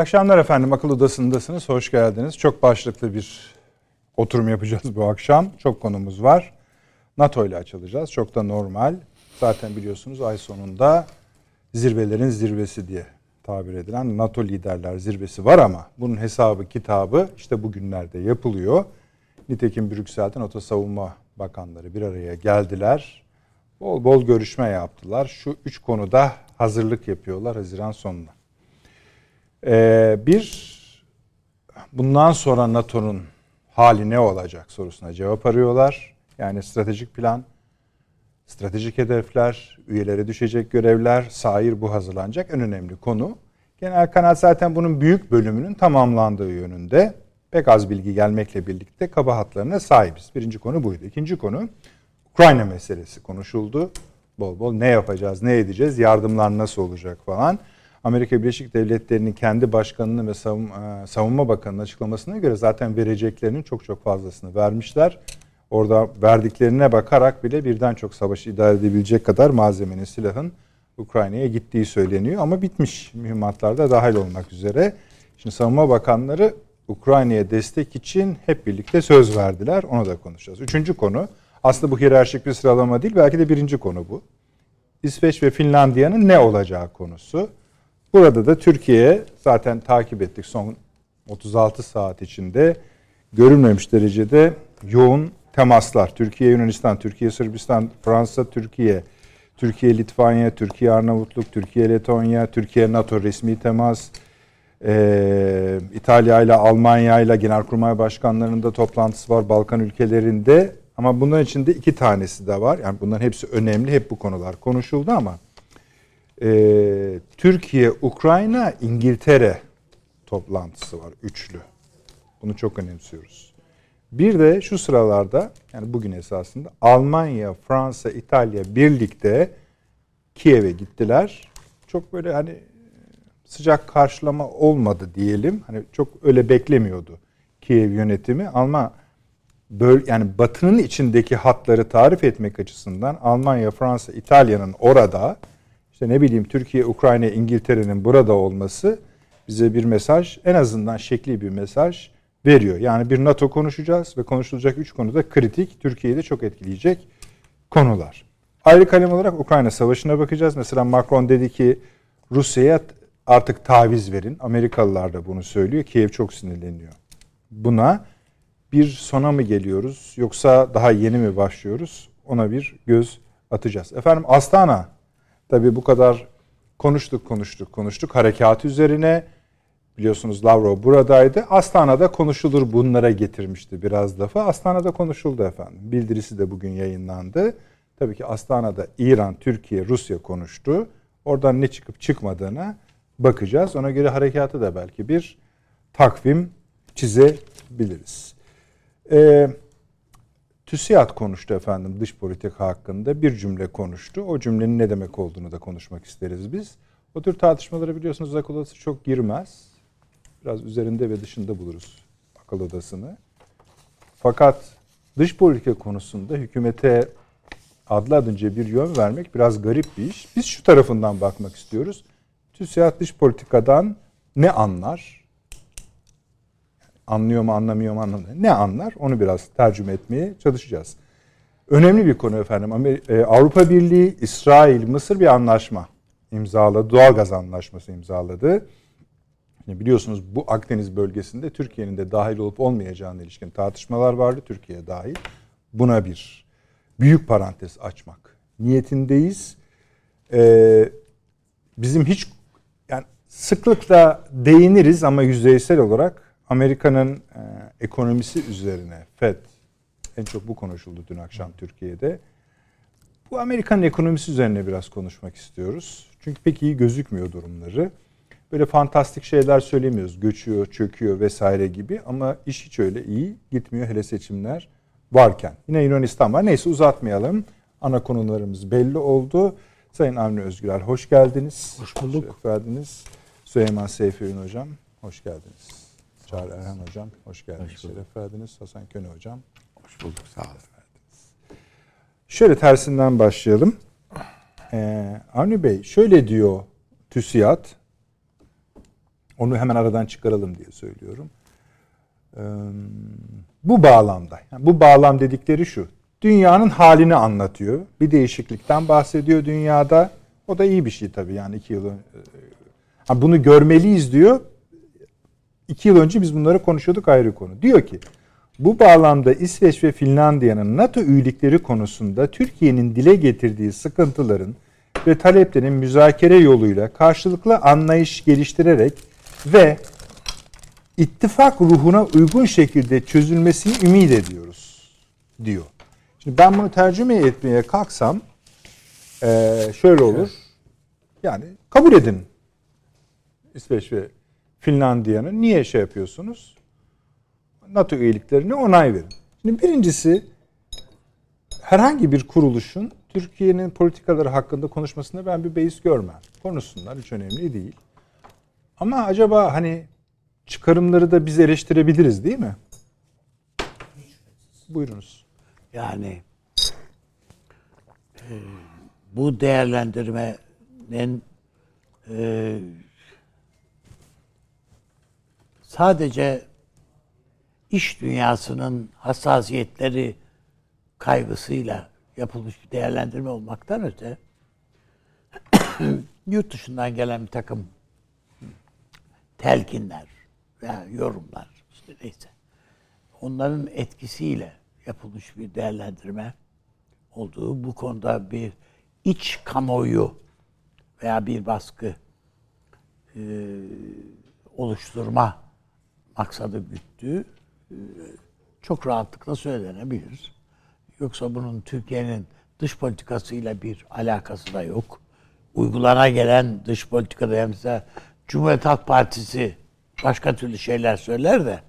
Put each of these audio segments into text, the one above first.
Akşamlar efendim. Akıl Odası'ndasınız. Hoş geldiniz. Çok başlıklı bir oturum yapacağız bu akşam. Çok konumuz var. NATO ile açılacağız. Çok da normal. Zaten biliyorsunuz ay sonunda zirvelerin zirvesi diye tabir edilen NATO liderler zirvesi var ama bunun hesabı kitabı işte bugünlerde yapılıyor. Nitekim Brüksel'de NATO Savunma Bakanları bir araya geldiler. Bol bol görüşme yaptılar. Şu üç konuda hazırlık yapıyorlar Haziran sonuna. Ee, bir, bundan sonra NATO'nun hali ne olacak sorusuna cevap arıyorlar. Yani stratejik plan, stratejik hedefler, üyelere düşecek görevler, sair bu hazırlanacak en önemli konu. Genel kanal zaten bunun büyük bölümünün tamamlandığı yönünde. Pek az bilgi gelmekle birlikte kaba hatlarına sahibiz. Birinci konu buydu. İkinci konu Ukrayna meselesi konuşuldu. Bol bol ne yapacağız, ne edeceğiz, yardımlar nasıl olacak falan. Amerika Birleşik Devletleri'nin kendi başkanının ve savunma, e, savunma bakanının açıklamasına göre zaten vereceklerinin çok çok fazlasını vermişler. Orada verdiklerine bakarak bile birden çok savaşı idare edebilecek kadar malzemenin, silahın Ukrayna'ya gittiği söyleniyor. Ama bitmiş mühimmatlarda dahil olmak üzere. Şimdi savunma bakanları Ukrayna'ya destek için hep birlikte söz verdiler. Onu da konuşacağız. Üçüncü konu aslında bu hiyerarşik bir sıralama değil belki de birinci konu bu. İsveç ve Finlandiya'nın ne olacağı konusu. Burada da Türkiye zaten takip ettik son 36 saat içinde görülmemiş derecede yoğun temaslar. Türkiye, Yunanistan, Türkiye, Sırbistan, Fransa, Türkiye, Türkiye, Litvanya, Türkiye, Arnavutluk, Türkiye, Letonya, Türkiye, NATO resmi temas, ee, İtalya ile Almanya ile Genelkurmay Başkanlarının da toplantısı var Balkan ülkelerinde. Ama bunların içinde iki tanesi de var. Yani bunların hepsi önemli. Hep bu konular konuşuldu ama e, Türkiye, Ukrayna, İngiltere toplantısı var üçlü. Bunu çok önemsiyoruz. Bir de şu sıralarda yani bugün esasında Almanya, Fransa, İtalya birlikte Kiev'e gittiler. Çok böyle hani sıcak karşılama olmadı diyelim. Hani çok öyle beklemiyordu Kiev yönetimi ama böyle yani Batı'nın içindeki hatları tarif etmek açısından Almanya, Fransa, İtalya'nın orada işte ne bileyim Türkiye, Ukrayna, İngiltere'nin burada olması bize bir mesaj, en azından şekli bir mesaj veriyor. Yani bir NATO konuşacağız ve konuşulacak üç konuda kritik, Türkiye'yi de çok etkileyecek konular. Ayrı kalem olarak Ukrayna Savaşı'na bakacağız. Mesela Macron dedi ki Rusya'ya artık taviz verin. Amerikalılar da bunu söylüyor. Kiev çok sinirleniyor. Buna bir sona mı geliyoruz yoksa daha yeni mi başlıyoruz? Ona bir göz atacağız. Efendim Astana Tabii bu kadar konuştuk konuştuk konuştuk harekat üzerine. Biliyorsunuz Lavrov buradaydı. Astana'da konuşulur bunlara getirmişti biraz lafa. Astana'da konuşuldu efendim. Bildirisi de bugün yayınlandı. Tabii ki Astana'da İran, Türkiye, Rusya konuştu. Oradan ne çıkıp çıkmadığına bakacağız. Ona göre harekatı da belki bir takvim çizebiliriz. Ee, TÜSİAD konuştu efendim dış politika hakkında bir cümle konuştu. O cümlenin ne demek olduğunu da konuşmak isteriz biz. O tür tartışmaları biliyorsunuz akıl odası çok girmez. Biraz üzerinde ve dışında buluruz akıl odasını. Fakat dış politika konusunda hükümete adlı adınca bir yön vermek biraz garip bir iş. Biz şu tarafından bakmak istiyoruz. TÜSİAD dış politikadan ne anlar? Anlıyor mu anlamıyor mu anlamıyor. Ne anlar onu biraz tercüme etmeye çalışacağız. Önemli bir konu efendim. E, Avrupa Birliği, İsrail, Mısır bir anlaşma imzaladı. Doğalgaz anlaşması imzaladı. biliyorsunuz bu Akdeniz bölgesinde Türkiye'nin de dahil olup olmayacağına ilişkin tartışmalar vardı. Türkiye dahil. Buna bir büyük parantez açmak niyetindeyiz. Ee, bizim hiç yani sıklıkla değiniriz ama yüzeysel olarak Amerika'nın e, ekonomisi üzerine FED en çok bu konuşuldu dün akşam Türkiye'de. Bu Amerika'nın ekonomisi üzerine biraz konuşmak istiyoruz. Çünkü pek iyi gözükmüyor durumları. böyle fantastik şeyler söylemiyoruz. Göçüyor, çöküyor vesaire gibi ama iş hiç öyle iyi gitmiyor hele seçimler varken. Yine Yunanistan var. Neyse uzatmayalım. Ana konularımız belli oldu. Sayın Avni Özgürel hoş geldiniz. Hoş bulduk. Şeref verdiniz. Süleyman Seyfi Hocam hoş geldiniz. Çağrı Erhan Hocam hoş geldiniz. Hoş. Şeref verdiniz. Hasan Köne Hocam. Hoş bulduk sağ olun. Şöyle tersinden başlayalım. Ee, Avni Bey şöyle diyor TÜSİAD. Onu hemen aradan çıkaralım diye söylüyorum. Ee, bu bağlamda, yani bu bağlam dedikleri şu. Dünyanın halini anlatıyor. Bir değişiklikten bahsediyor dünyada. O da iyi bir şey tabii yani iki yıl ön- Ha, bunu görmeliyiz diyor. İki yıl önce biz bunları konuşuyorduk ayrı konu. Diyor ki bu bağlamda İsveç ve Finlandiya'nın NATO üyelikleri konusunda Türkiye'nin dile getirdiği sıkıntıların ve taleplerin müzakere yoluyla karşılıklı anlayış geliştirerek ve ittifak ruhuna uygun şekilde çözülmesini ümit ediyoruz diyor. Şimdi ben bunu tercüme etmeye kalksam şöyle olur. Yani kabul edin İsveç ve Finlandiya'nın niye şey yapıyorsunuz? NATO üyeliklerine onay verin. Şimdi birincisi herhangi bir kuruluşun Türkiye'nin politikaları hakkında konuşmasında ben bir beis görmem. Konuşsunlar hiç önemli değil. Ama acaba hani çıkarımları da biz eleştirebiliriz değil mi? Buyurunuz. Yani e, bu değerlendirmenin e, sadece iş dünyasının hassasiyetleri kaygısıyla yapılmış bir değerlendirme olmaktan öte yurt dışından gelen bir takım telkinler veya yorumlar işte neyse onların etkisiyle yapılmış bir değerlendirme olduğu bu konuda bir iç kamuoyu veya bir baskı e, oluşturma maksadı güttüğü e, çok rahatlıkla söylenebilir. Yoksa bunun Türkiye'nin dış politikasıyla bir alakası da yok. Uygulana gelen dış politikada yani mesela Cumhuriyet Halk Partisi başka türlü şeyler söyler de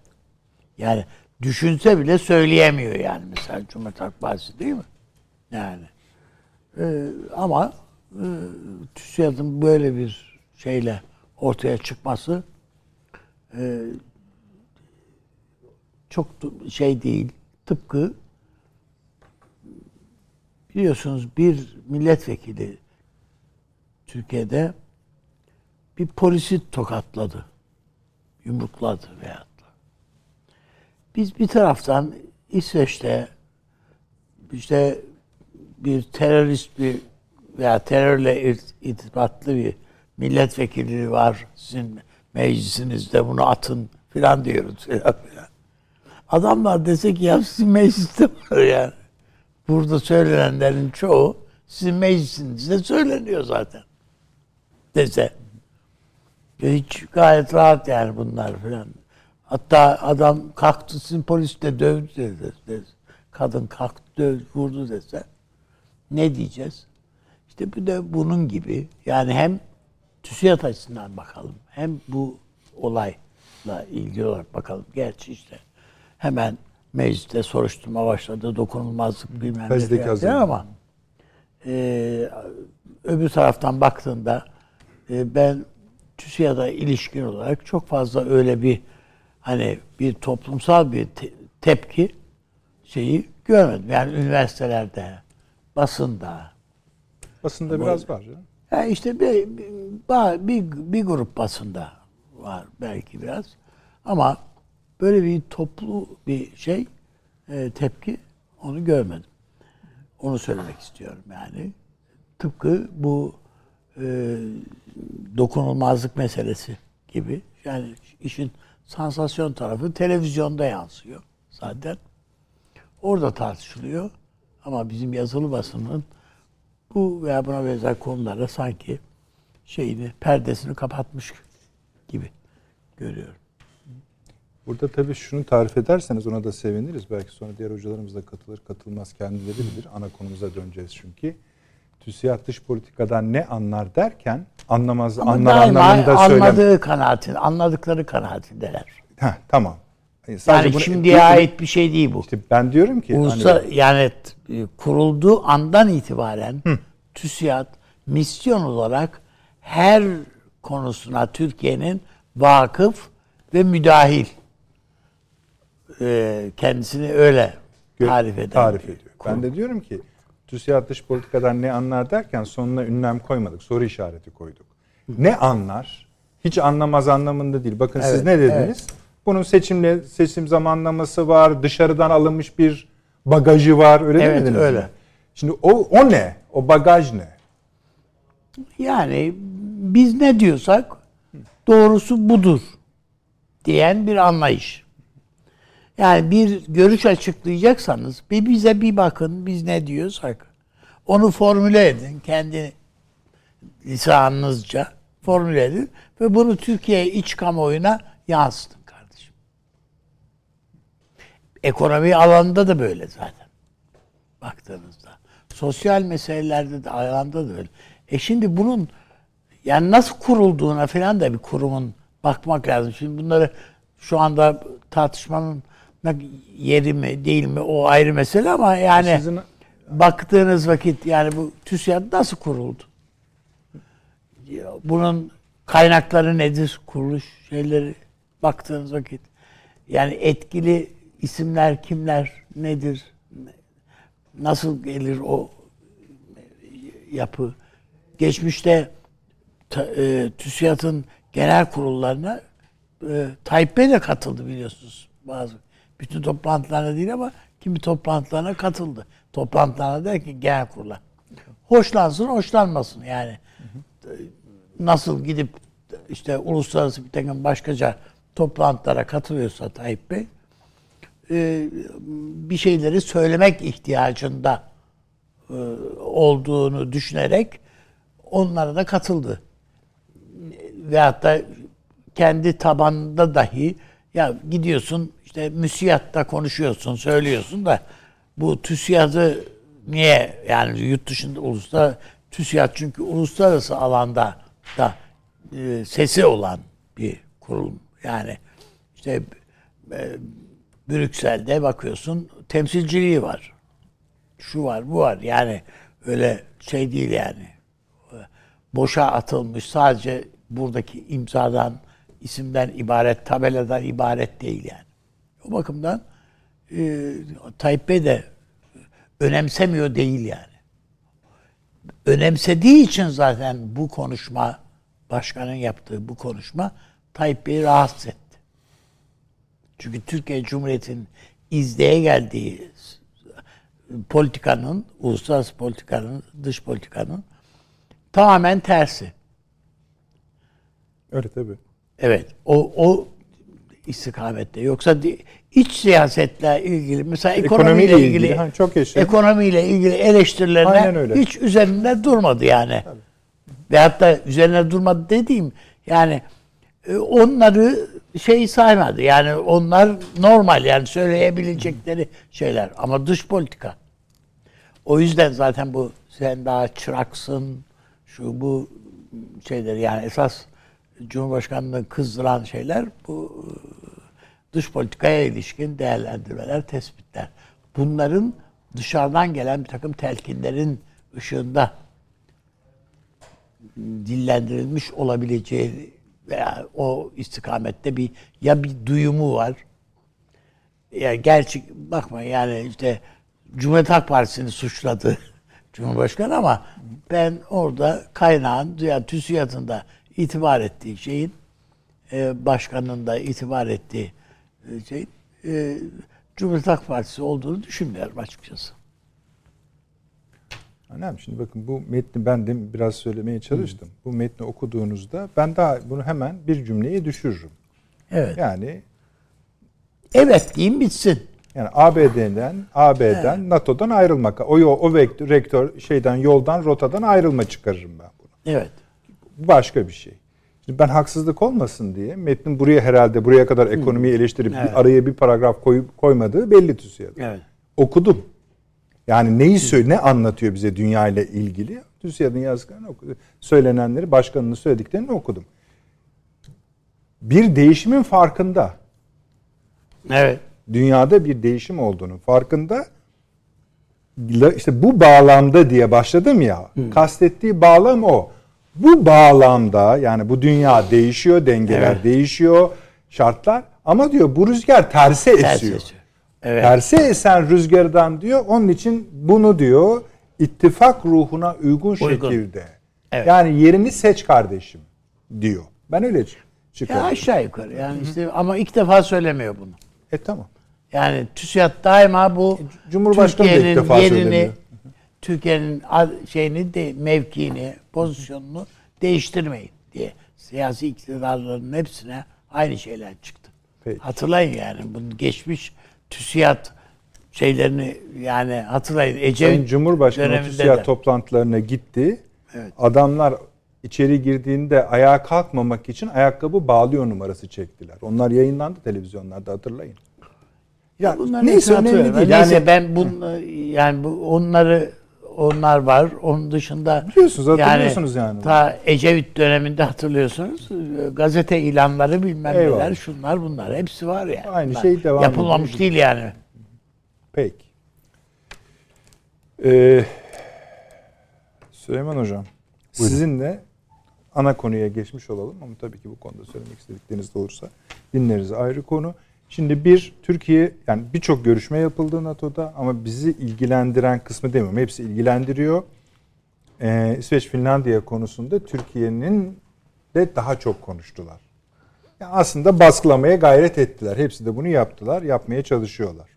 yani düşünse bile söyleyemiyor yani mesela Cumhuriyet Halk Partisi değil mi? Yani Ee, ama e, TÜSİAD'ın böyle bir şeyle ortaya çıkması e, çok şey değil. Tıpkı biliyorsunuz bir milletvekili Türkiye'de bir polisi tokatladı. Yumrukladı veyahut da. Biz bir taraftan İsveç'te işte bir terörist bir veya terörle irt- irtibatlı bir milletvekili var sizin meclisinizde bunu atın filan diyoruz. filan filan. Adamlar dese ki ya sizin mecliste var yani. Burada söylenenlerin çoğu sizin meclisinizde söyleniyor zaten. Dese. Hiç gayet rahat yani bunlar filan. Hatta adam kalktı sizin polis de dövdü dedi. dedi. Kadın kalktı dövdü, vurdu dese. Ne diyeceğiz? İşte bu da bunun gibi. Yani hem TÜSİAD açısından bakalım. Hem bu olayla ilgili olarak bakalım. Gerçi işte hemen mecliste soruşturma başladı. Dokunulmazlık bilmem ne ama e, öbür taraftan baktığında e, ben TÜSİAD'a ilişkin olarak çok fazla öyle bir hani bir toplumsal bir te- tepki şeyi görmedim. Yani üniversitelerde, basında. Basında biraz var. Ya işte bir, bir, bir, bir grup basında var belki biraz. Ama böyle bir toplu bir şey e, tepki onu görmedim. Onu söylemek istiyorum yani. Tıpkı bu e, dokunulmazlık meselesi gibi. Yani işin sansasyon tarafı televizyonda yansıyor zaten. Orada tartışılıyor. Ama bizim yazılı basının bu veya buna benzer konulara sanki şeyini, perdesini kapatmış gibi görüyorum. Burada tabii şunu tarif ederseniz ona da seviniriz. Belki sonra diğer hocalarımız da katılır katılmaz kendileri bilir. Ana konumuza döneceğiz çünkü. TÜSİAD dış politikadan ne anlar derken anlamaz Ama anlar anlamında söylem. anladığı kanaatin, anladıkları kanaatindeler. Heh, tamam. Sadece Yani bunu- şimdiye bu- ait bir şey değil bu. İşte ben diyorum ki Uluslar, hani, yani t- kurulduğu andan itibaren TÜSİAD misyon olarak her konusuna Türkiye'nin vakıf ve müdahil Ee, kendisini öyle tarif eden. tarif ediyor. kurum. Ben de diyorum ki TÜSİAD dış politikadan ne anlar derken sonuna ünlem koymadık. Soru işareti koyduk. Ne anlar? Hiç anlamaz anlamında değil. Bakın siz Evet, ne dediniz? Bunun seçimle seçim zamanlaması var. Dışarıdan alınmış bir bagajı var. Öyle Evet, demediniz öyle. mi? Şimdi o o ne? O bagaj ne? Yani biz ne diyorsak doğrusu budur diyen bir anlayış. Yani bir görüş açıklayacaksanız bir bize bir bakın biz ne diyorsak onu formüle edin kendi lisanınızca formüle edin ve bunu Türkiye iç kamuoyuna yansıtın kardeşim. Ekonomi alanında da böyle zaten baktığınızda. Sosyal meselelerde de alanda da öyle. E şimdi bunun yani nasıl kurulduğuna falan da bir kurumun bakmak lazım. Şimdi bunları şu anda tartışmanın yeri mi değil mi o ayrı mesele ama yani Sizin- baktığınız vakit yani bu TÜSİAD nasıl kuruldu? Bunun kaynakları nedir? Kuruluş şeyleri baktığınız vakit yani etkili isimler kimler nedir? Nasıl gelir o yapı? Geçmişte e, TÜSİAD'ın genel kurullarına e, Tayyip Bey de katıldı biliyorsunuz. Bazı bütün toplantılarına değil ama kimi toplantılarına katıldı. Toplantılarına derken genel kurula. Hoşlansın, hoşlanmasın yani. Nasıl gidip işte uluslararası bir takım başkaca toplantılara katılıyorsa Tayyip Bey e, bir şeyleri söylemek ihtiyacında e, olduğunu düşünerek onlara da katıldı. Veyahut da kendi tabanında dahi ya gidiyorsun işte müsiyatta konuşuyorsun, söylüyorsun da bu TÜSİAD'ı niye yani yurt dışında uluslar TÜSİAD çünkü uluslararası alanda da e, sesi olan bir kurum. Yani işte e, Brüksel'de bakıyorsun temsilciliği var. Şu var, bu var. Yani öyle şey değil yani. Boşa atılmış sadece buradaki imzadan, isimden ibaret, tabeladan ibaret değil yani. O bakımdan e, Tayyip Bey de önemsemiyor değil yani. Önemsediği için zaten bu konuşma, başkanın yaptığı bu konuşma Tayyip Bey'i rahatsız etti. Çünkü Türkiye Cumhuriyeti'nin izleye geldiği politikanın, uluslararası politikanın, dış politikanın tamamen tersi. Öyle tabii. Evet, o o istikamette. Yoksa iç siyasetle ilgili, mesela ekonomiyle, Ekonomiyle ilgili, ilgili, ha, çok yaşa. ekonomiyle ilgili eleştirilerine hiç üzerinde durmadı yani. Ve hatta üzerine durmadı dediğim yani e, onları şey saymadı. Yani onlar normal yani söyleyebilecekleri şeyler ama dış politika. O yüzden zaten bu sen daha çıraksın şu bu şeyler yani esas Cumhurbaşkanlığı kızdıran şeyler bu e, dış politikaya ilişkin değerlendirmeler, tespitler. Bunların dışarıdan gelen bir takım telkinlerin ışığında dillendirilmiş olabileceği veya o istikamette bir ya bir duyumu var. Yani gerçek bakma yani işte Cumhuriyet Halk Partisi'ni suçladı Cumhurbaşkanı ama ben orada kaynağın yani TÜSİAD'ın da itibar ettiği şeyin e, başkanın da itibar ettiği e, şey e, Cumhuriyet Halk Partisi olduğunu düşünmüyorum açıkçası. Önemli. Şimdi bakın bu metni ben de biraz söylemeye çalıştım. Bu metni okuduğunuzda ben daha bunu hemen bir cümleye düşürürüm. Evet. Yani Evet diyeyim bitsin. yani ABD'den AB'den NATO'dan ayrılmak. O o vektör, rektör şeyden yoldan rotadan ayrılma çıkarırım ben bunu. Evet. Bu başka bir şey. Şimdi ben haksızlık olmasın diye metnin buraya herhalde buraya kadar ekonomiyi eleştirip Evet. bir araya bir paragraf koyup koymadığı belli TÜSİAD. Evet. Okudum. Yani neyi söyle ne anlatıyor bize dünya ile ilgili? TÜSİAD'ın yazdıklarını okudum. Söylenenleri, başkanının söylediklerini okudum. Bir değişimin farkında. Evet. Dünyada bir değişim olduğunu farkında. İşte bu bağlamda diye başladım ya. Hı. Kastettiği bağlam o. Bu bağlamda yani bu dünya değişiyor, dengeler evet. değişiyor, şartlar ama diyor bu rüzgar terse esiyor. Ters esiyor. Evet. Terse esen rüzgardan diyor. Onun için bunu diyor ittifak ruhuna uygun, uygun. şekilde. Evet. Yani yerini seç kardeşim diyor. Ben öyle çıkıyorum. Ya aşağı yukarı yani Hı-hı. işte ama ilk defa söylemiyor bunu. E tamam. Yani TÜSİAD daima bu e, Cumhurbaşkanı Türkiye'nin ilk defa yerini, söylemiyor. Türkiye'nin şeyini de mevkiini, pozisyonunu değiştirmeyin diye siyasi iktidarların hepsine aynı şeyler çıktı. Peki. Hatırlayın yani bunu geçmiş TÜSİAD şeylerini yani hatırlayın Ecevit Sayın Cumhurbaşkanı TÜSİAD de. toplantılarına gitti. Evet. Adamlar içeri girdiğinde ayağa kalkmamak için ayakkabı bağlıyor numarası çektiler. Onlar yayınlandı televizyonlarda hatırlayın. Ya Bunlar neyse önemli değil. Neyse yani, ben bunu yani bu onları onlar var. Onun dışında biliyorsunuz hatırlıyorsunuz yani. yani. Ta Ecevit döneminde hatırlıyorsunuz. Gazete ilanları bilmem Eyvallah. neler şunlar bunlar hepsi var ya. Yani. Aynı bunlar. şey devam Yapılmamış ediyor. değil yani. Peki. Ee, Süleyman Hocam Buyurun. sizinle ana konuya geçmiş olalım ama tabii ki bu konuda söylemek istedikleriniz de olursa dinleriz ayrı konu. Şimdi bir Türkiye yani birçok görüşme yapıldı NATO'da ama bizi ilgilendiren kısmı demiyorum. Hepsi ilgilendiriyor. Ee, İsveç Finlandiya konusunda Türkiye'nin de daha çok konuştular. Yani aslında baskılamaya gayret ettiler. Hepsi de bunu yaptılar. Yapmaya çalışıyorlar.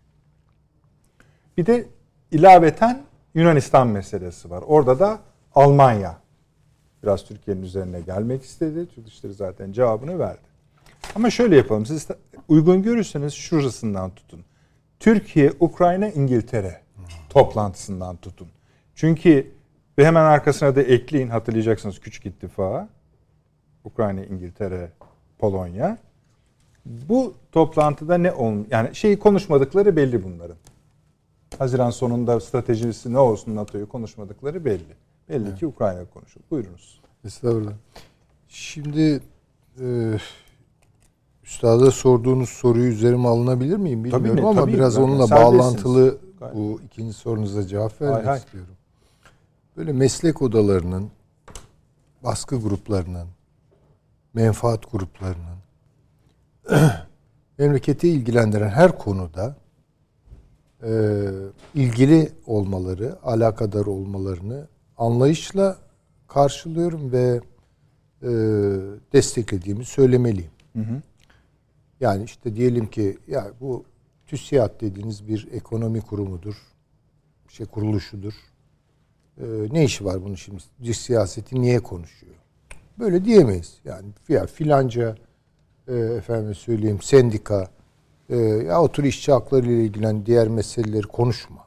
Bir de ilaveten Yunanistan meselesi var. Orada da Almanya biraz Türkiye'nin üzerine gelmek istedi. Türk Dışişleri zaten cevabını verdi. Ama şöyle yapalım. Siz uygun görürseniz şurasından tutun. Türkiye, Ukrayna, İngiltere toplantısından tutun. Çünkü ve hemen arkasına da ekleyin hatırlayacaksınız küçük ittifağı. Ukrayna, İngiltere, Polonya. Bu toplantıda ne olmuş? Yani şeyi konuşmadıkları belli bunların. Haziran sonunda stratejisi ne olsun NATO'yu konuşmadıkları belli. Belli evet. ki Ukrayna konuşuldu. Buyurunuz. Estağfurullah. Şimdi e, Üstada sorduğunuz soruyu üzerime alınabilir miyim bilmiyorum tabii mi? ama tabii biraz onunla bağlantılı bu ikinci sorunuza cevap vermek hay hay. istiyorum. Böyle meslek odalarının, baskı gruplarının, menfaat gruplarının memleketi ilgilendiren her konuda e, ilgili olmaları, alakadar olmalarını anlayışla karşılıyorum ve e, desteklediğimi söylemeliyim. Hı hı. Yani işte diyelim ki ya bu TÜSİAD dediğiniz bir ekonomi kurumudur. şey kuruluşudur. Ee, ne işi var bunun şimdi? Siyaseti niye konuşuyor? Böyle diyemeyiz. Yani ya filanca e, efendim söyleyeyim sendika e, ya otur işçi hakları ile ilgilen diğer meseleleri konuşma.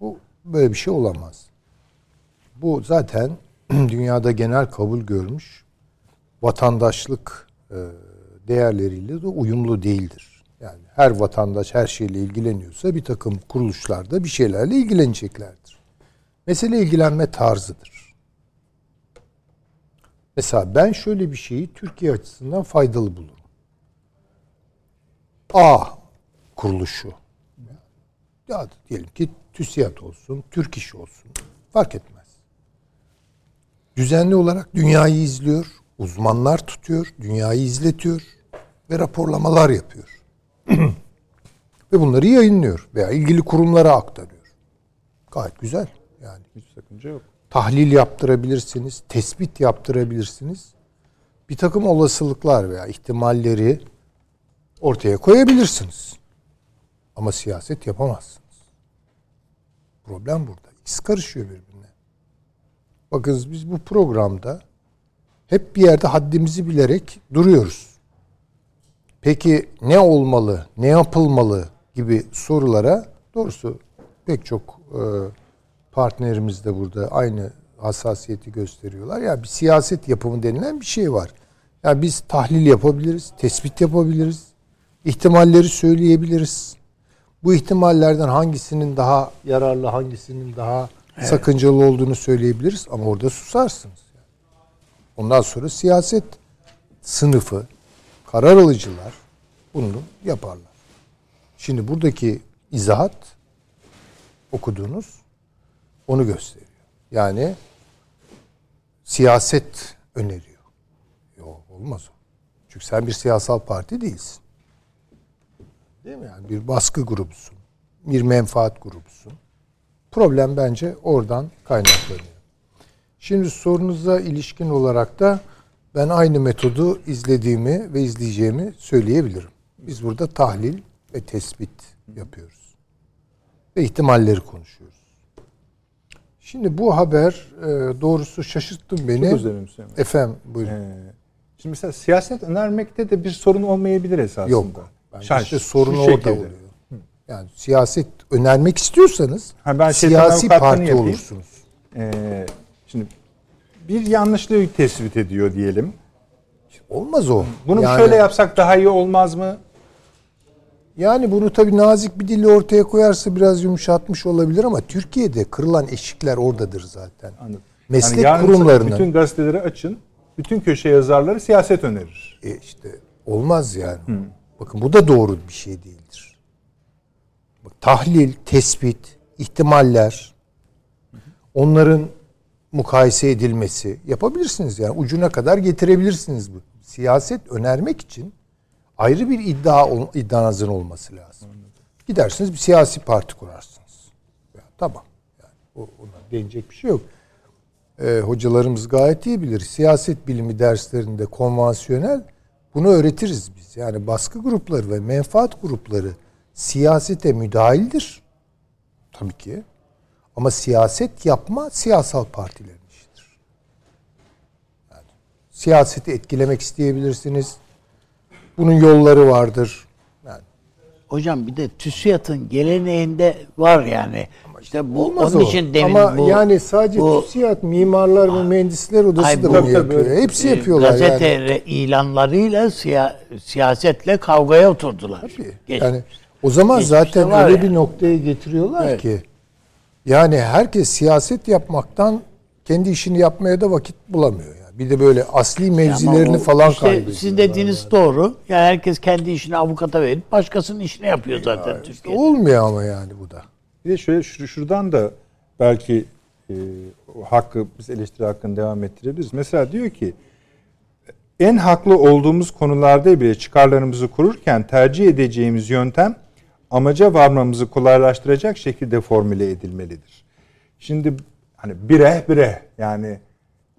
Bu böyle bir şey olamaz. Bu zaten dünyada genel kabul görmüş vatandaşlık e, değerleriyle de uyumlu değildir. Yani her vatandaş her şeyle ilgileniyorsa bir takım kuruluşlarda bir şeylerle ilgileneceklerdir. Mesele ilgilenme tarzıdır. Mesela ben şöyle bir şeyi Türkiye açısından faydalı bulurum. A kuruluşu. Ya diyelim ki TÜSİAD olsun, Türk İş olsun. Fark etmez. Düzenli olarak dünyayı izliyor, uzmanlar tutuyor, dünyayı izletiyor ve raporlamalar yapıyor. ve bunları yayınlıyor veya ilgili kurumlara aktarıyor. Gayet güzel yani. Hiç sakınca yok. Tahlil yaptırabilirsiniz, tespit yaptırabilirsiniz. Bir takım olasılıklar veya ihtimalleri ortaya koyabilirsiniz. Ama siyaset yapamazsınız. Problem burada. İkisi karışıyor birbirine. Bakınız biz bu programda hep bir yerde haddimizi bilerek duruyoruz. Peki ne olmalı, ne yapılmalı gibi sorulara doğrusu pek çok e, partnerimiz de burada aynı hassasiyeti gösteriyorlar. Ya bir siyaset yapımı denilen bir şey var. Ya yani biz tahlil yapabiliriz, tespit yapabiliriz, ihtimalleri söyleyebiliriz. Bu ihtimallerden hangisinin daha yararlı, hangisinin daha sakıncalı olduğunu söyleyebiliriz ama orada susarsınız. Ondan sonra siyaset sınıfı, karar alıcılar bunu yaparlar. Şimdi buradaki izahat okuduğunuz onu gösteriyor. Yani siyaset öneriyor. Yok olmaz o. Çünkü sen bir siyasal parti değilsin. Değil mi? Yani bir baskı grubusun. Bir menfaat grubusun. Problem bence oradan kaynaklanıyor. Şimdi sorunuza ilişkin olarak da ben aynı metodu izlediğimi ve izleyeceğimi söyleyebilirim. Biz burada tahlil ve tespit yapıyoruz. Ve ihtimalleri konuşuyoruz. Şimdi bu haber e, doğrusu şaşırttı beni. Çok Süleyman. Efendim buyurun. Ee, şimdi mesela siyaset önermekte de bir sorun olmayabilir esasında. Yok. Bence Şarj- işte sorun orada şekilde. oluyor. Yani siyaset önermek istiyorsanız Ha, ben siyasi parti yapayım. olursunuz. Ee, şimdi bir yanlışlığı tespit ediyor diyelim. Olmaz o. Bunu yani, şöyle yapsak daha iyi olmaz mı? Yani bunu tabii nazik bir dille ortaya koyarsa biraz yumuşatmış olabilir ama Türkiye'de kırılan eşikler oradadır zaten. Anladım. Meslek Yani kurumlarının bütün gazeteleri açın. Bütün köşe yazarları siyaset önerir. E işte olmaz yani. Bakın bu da doğru bir şey değildir. Bak, tahlil, tespit, ihtimaller, onların mukayese edilmesi yapabilirsiniz yani ucuna kadar getirebilirsiniz bu. Siyaset önermek için ayrı bir iddia iddianızın olması lazım. Gidersiniz bir siyasi parti kurarsınız. Ya, tamam. Yani o, ona değinecek bir şey yok. Ee, hocalarımız gayet iyi bilir. Siyaset bilimi derslerinde konvansiyonel bunu öğretiriz biz. Yani baskı grupları ve menfaat grupları siyasete müdahildir. Tabii ki. Ama siyaset yapma siyasal partilerin işidir. Yani siyaseti etkilemek isteyebilirsiniz. Bunun yolları vardır. Yani Hocam bir de TÜSİAD'ın geleneğinde var yani. İşte bu olmaz onun o. için demin Ama bu yani sadece bu- TÜSİAD, mimarlar ve mühendisler odası Ay, da bu- bunu Tabii, tabii, yapıyor. öyle. Hepsi e, yapıyorlar gazete yani. re- ilanlarıyla siya- siyasetle kavgaya oturdular. Tabii. Geç- Yani o zaman Geçmişte zaten öyle yani. bir noktaya getiriyorlar Evet. ki yani herkes siyaset yapmaktan kendi işini yapmaya da vakit bulamıyor yani. Bir de böyle asli mevzilerini o falan işte kaybediyorlar. Sizin dediğiniz doğru. Yani herkes kendi işini avukata verip başkasının işini yapıyor zaten İşte Türkiye'de. olmuyor ama yani bu da. Bir de şöyle şur- şuradan da belki e, hakkı biz eleştiri hakkını devam ettirebiliriz. Mesela diyor ki en haklı olduğumuz konularda bile çıkarlarımızı kururken tercih edeceğimiz yöntem amaca varmamızı kolaylaştıracak şekilde formüle edilmelidir. Şimdi hani bire bire yani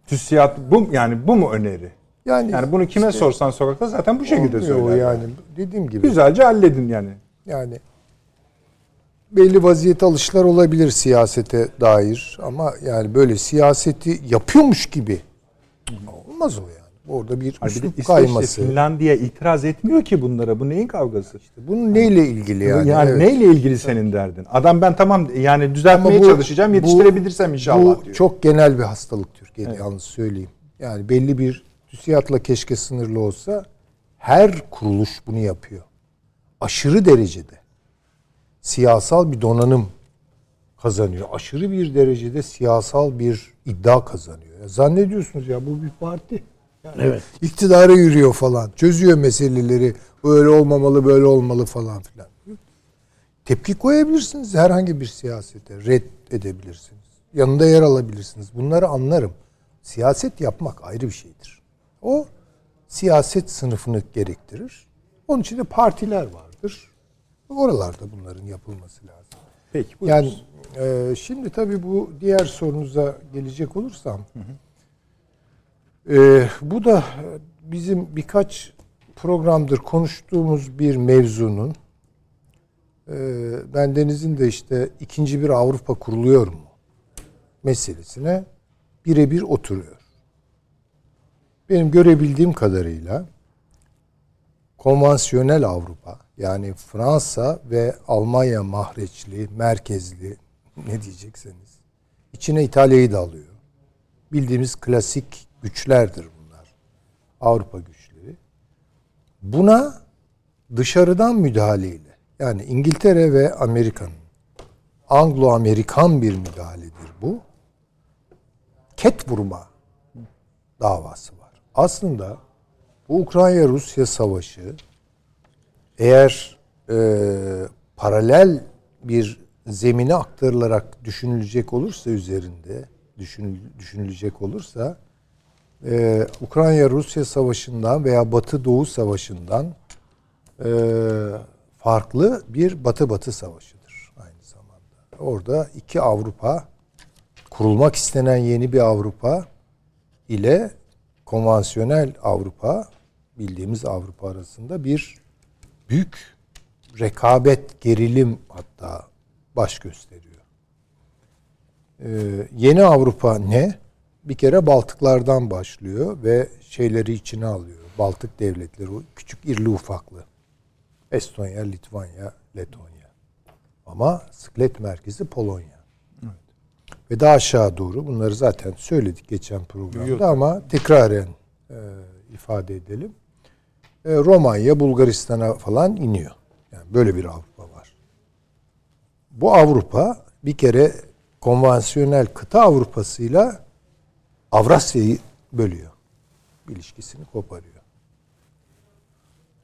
TÜSİAD bu yani bu mu öneri? Yani, Yani bunu kime işte sorsan sokakta zaten bu şekilde söyler. yani. Dediğim gibi. Güzelce halledin yani. Yani belli vaziyet alışlar olabilir siyasete dair ama yani böyle siyaseti yapıyormuş gibi olmaz o yani. Orada bir üslup kayması. Finlandiya itiraz etmiyor ki bunlara. Bu neyin kavgası? Bunun neyle ilgili yani? Yani, Evet. neyle ilgili senin derdin? Adam ben tamam yani düzeltmeye Ama bu- çalışacağım, yetiştirebilirsem inşallah Bu diyor. çok genel bir hastalık Türkiye'de yalnız söyleyeyim. Yani belli bir TÜSİAD'la keşke sınırlı olsa her kuruluş bunu yapıyor. Aşırı derecede siyasal bir donanım kazanıyor. Aşırı bir derecede siyasal bir iddia kazanıyor. Ya zannediyorsunuz ya bu bir parti. Yani Evet. iktidara yürüyor falan. Çözüyor meseleleri. Böyle olmamalı, böyle olmalı falan filan. Tepki koyabilirsiniz herhangi bir siyasete. Red edebilirsiniz. Yanında yer alabilirsiniz. Bunları anlarım. Siyaset yapmak ayrı bir şeydir. O siyaset sınıfını gerektirir. Onun için de partiler vardır. Oralarda bunların yapılması lazım. Peki buyurun. Yani e, şimdi tabii bu diğer sorunuza gelecek olursam e, bu da bizim birkaç programdır konuştuğumuz bir mevzunun e, bendenizin de işte ikinci bir Avrupa kuruluyor mu meselesine birebir oturuyor. Benim görebildiğim kadarıyla konvansiyonel Avrupa yani Fransa ve Almanya mahreçli, merkezli ne diyecekseniz içine İtalya'yı da alıyor. Bildiğimiz klasik güçlerdir bunlar. Avrupa güçleri. Buna dışarıdan müdahaleyle yani İngiltere ve Amerika'nın Anglo-Amerikan bir müdahaledir bu. Ket vurma davası var. Aslında bu Ukrayna-Rusya savaşı eğer e, paralel bir zemine aktarılarak düşünülecek olursa üzerinde düşünül, düşünülecek olursa e, Ukrayna-Rusya savaşından veya Batı-Doğu savaşından e, farklı bir Batı-Batı savaşıdır aynı zamanda. Orada iki Avrupa kurulmak istenen yeni bir Avrupa ile konvansiyonel Avrupa bildiğimiz Avrupa arasında bir büyük rekabet, gerilim hatta baş gösteriyor. Ee, yeni Avrupa ne? Bir kere Baltıklardan başlıyor ve şeyleri içine alıyor. Baltık devletleri, o küçük irli ufaklı. Estonya, Litvanya, Letonya. Ama sıklet merkezi Polonya. Ve daha aşağı doğru bunları zaten söyledik geçen programda Yok. ama tekraren e, ifade edelim. E, Romanya, Bulgaristan'a falan iniyor. Yani böyle bir Avrupa var. Bu Avrupa bir kere konvansiyonel kıta Avrupa'sıyla Avrasya'yı bölüyor. İlişkisini koparıyor.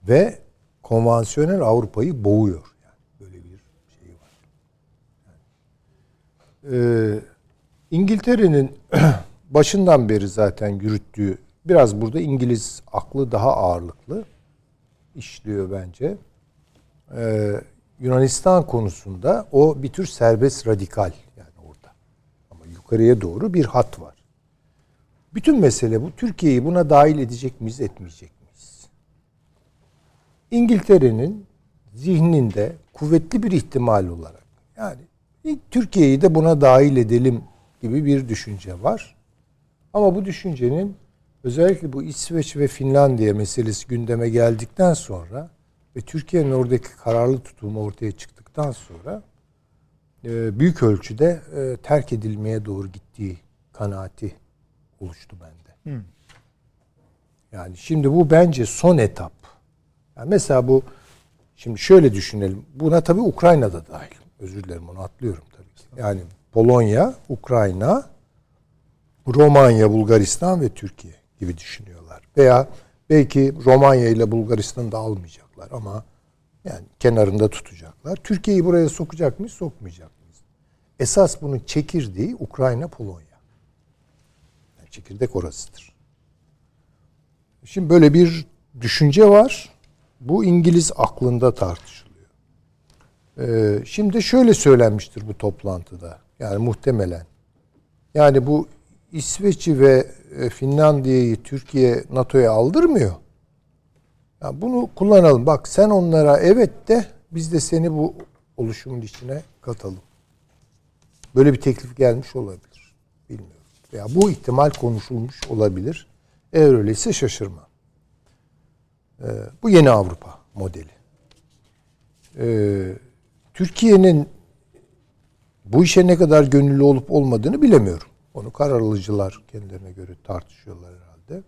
Ve konvansiyonel Avrupa'yı boğuyor. Yani böyle bir şey var. Ee, İngiltere'nin başından beri zaten yürüttüğü biraz burada İngiliz aklı daha ağırlıklı işliyor bence. Ee, Yunanistan konusunda o bir tür serbest radikal yani orada. Ama yukarıya doğru bir hat var. Bütün mesele bu. Türkiye'yi buna dahil edecek miyiz, etmeyecek miyiz? İngiltere'nin zihninde kuvvetli bir ihtimal olarak yani Türkiye'yi de buna dahil edelim gibi bir düşünce var. Ama bu düşüncenin özellikle bu İsveç ve Finlandiya meselesi gündeme geldikten sonra ve Türkiye'nin oradaki kararlı tutumu ortaya çıktıktan sonra e, büyük ölçüde e, terk edilmeye doğru gittiği kanaati oluştu bende. Yani şimdi bu bence son etap. Yani mesela bu şimdi şöyle düşünelim. Buna tabii Ukrayna'da dahil. Özür dilerim onu atlıyorum tabii ki. Yani Polonya, Ukrayna, Romanya, Bulgaristan ve Türkiye gibi düşünüyorlar. Veya belki Romanya ile Bulgaristan'ı da almayacaklar ama yani kenarında tutacaklar. Türkiye'yi buraya sokacak mıyız, sokmayacak mıyız? Esas bunun çekirdeği Ukrayna, Polonya. Çekirdek orasıdır. Şimdi böyle bir düşünce var. Bu İngiliz aklında tartışılıyor. Ee, şimdi şöyle söylenmiştir bu toplantıda. Yani muhtemelen. Yani bu İsveç'i ve e, Finlandiya'yı Türkiye NATO'ya aldırmıyor. Yani bunu kullanalım. Bak sen onlara evet de biz de seni bu oluşumun içine katalım. Böyle bir teklif gelmiş olabilir. Bilmiyorum. Ya bu ihtimal konuşulmuş olabilir. Eğer öyleyse şaşırma. Ee, bu yeni Avrupa modeli. Ee, Türkiye'nin bu işe ne kadar gönüllü olup olmadığını bilemiyorum. Onu karar alıcılar kendilerine göre tartışıyorlar herhalde.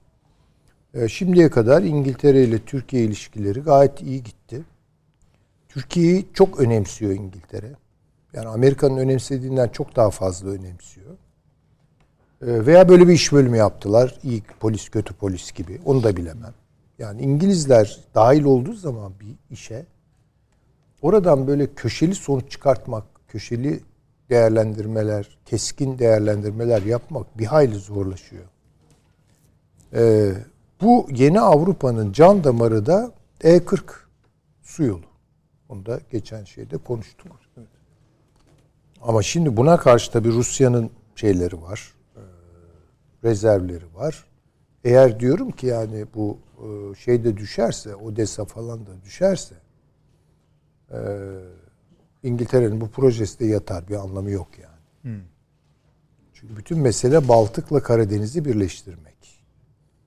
Ee, şimdiye kadar İngiltere ile Türkiye ilişkileri gayet iyi gitti. Türkiye'yi çok önemsiyor İngiltere. Yani Amerika'nın önemsediğinden çok daha fazla önemsiyor. Ee, veya böyle bir iş bölümü yaptılar. İyi polis, kötü polis gibi. Onu da bilemem. Yani İngilizler dahil olduğu zaman bir işe oradan böyle köşeli sonuç çıkartmak, köşeli değerlendirmeler, keskin değerlendirmeler yapmak bir hayli zorlaşıyor. Ee, bu yeni Avrupa'nın can damarı da E40 su yolu. Onu da geçen şeyde konuştuk. Ama şimdi buna karşı tabii Rusya'nın şeyleri var, rezervleri var. Eğer diyorum ki yani bu e, şeyde düşerse, Odessa falan da düşerse, e, İngiltere'nin bu projesi de yatar. Bir anlamı yok yani. Çünkü bütün mesele Baltık'la Karadeniz'i birleştirmek.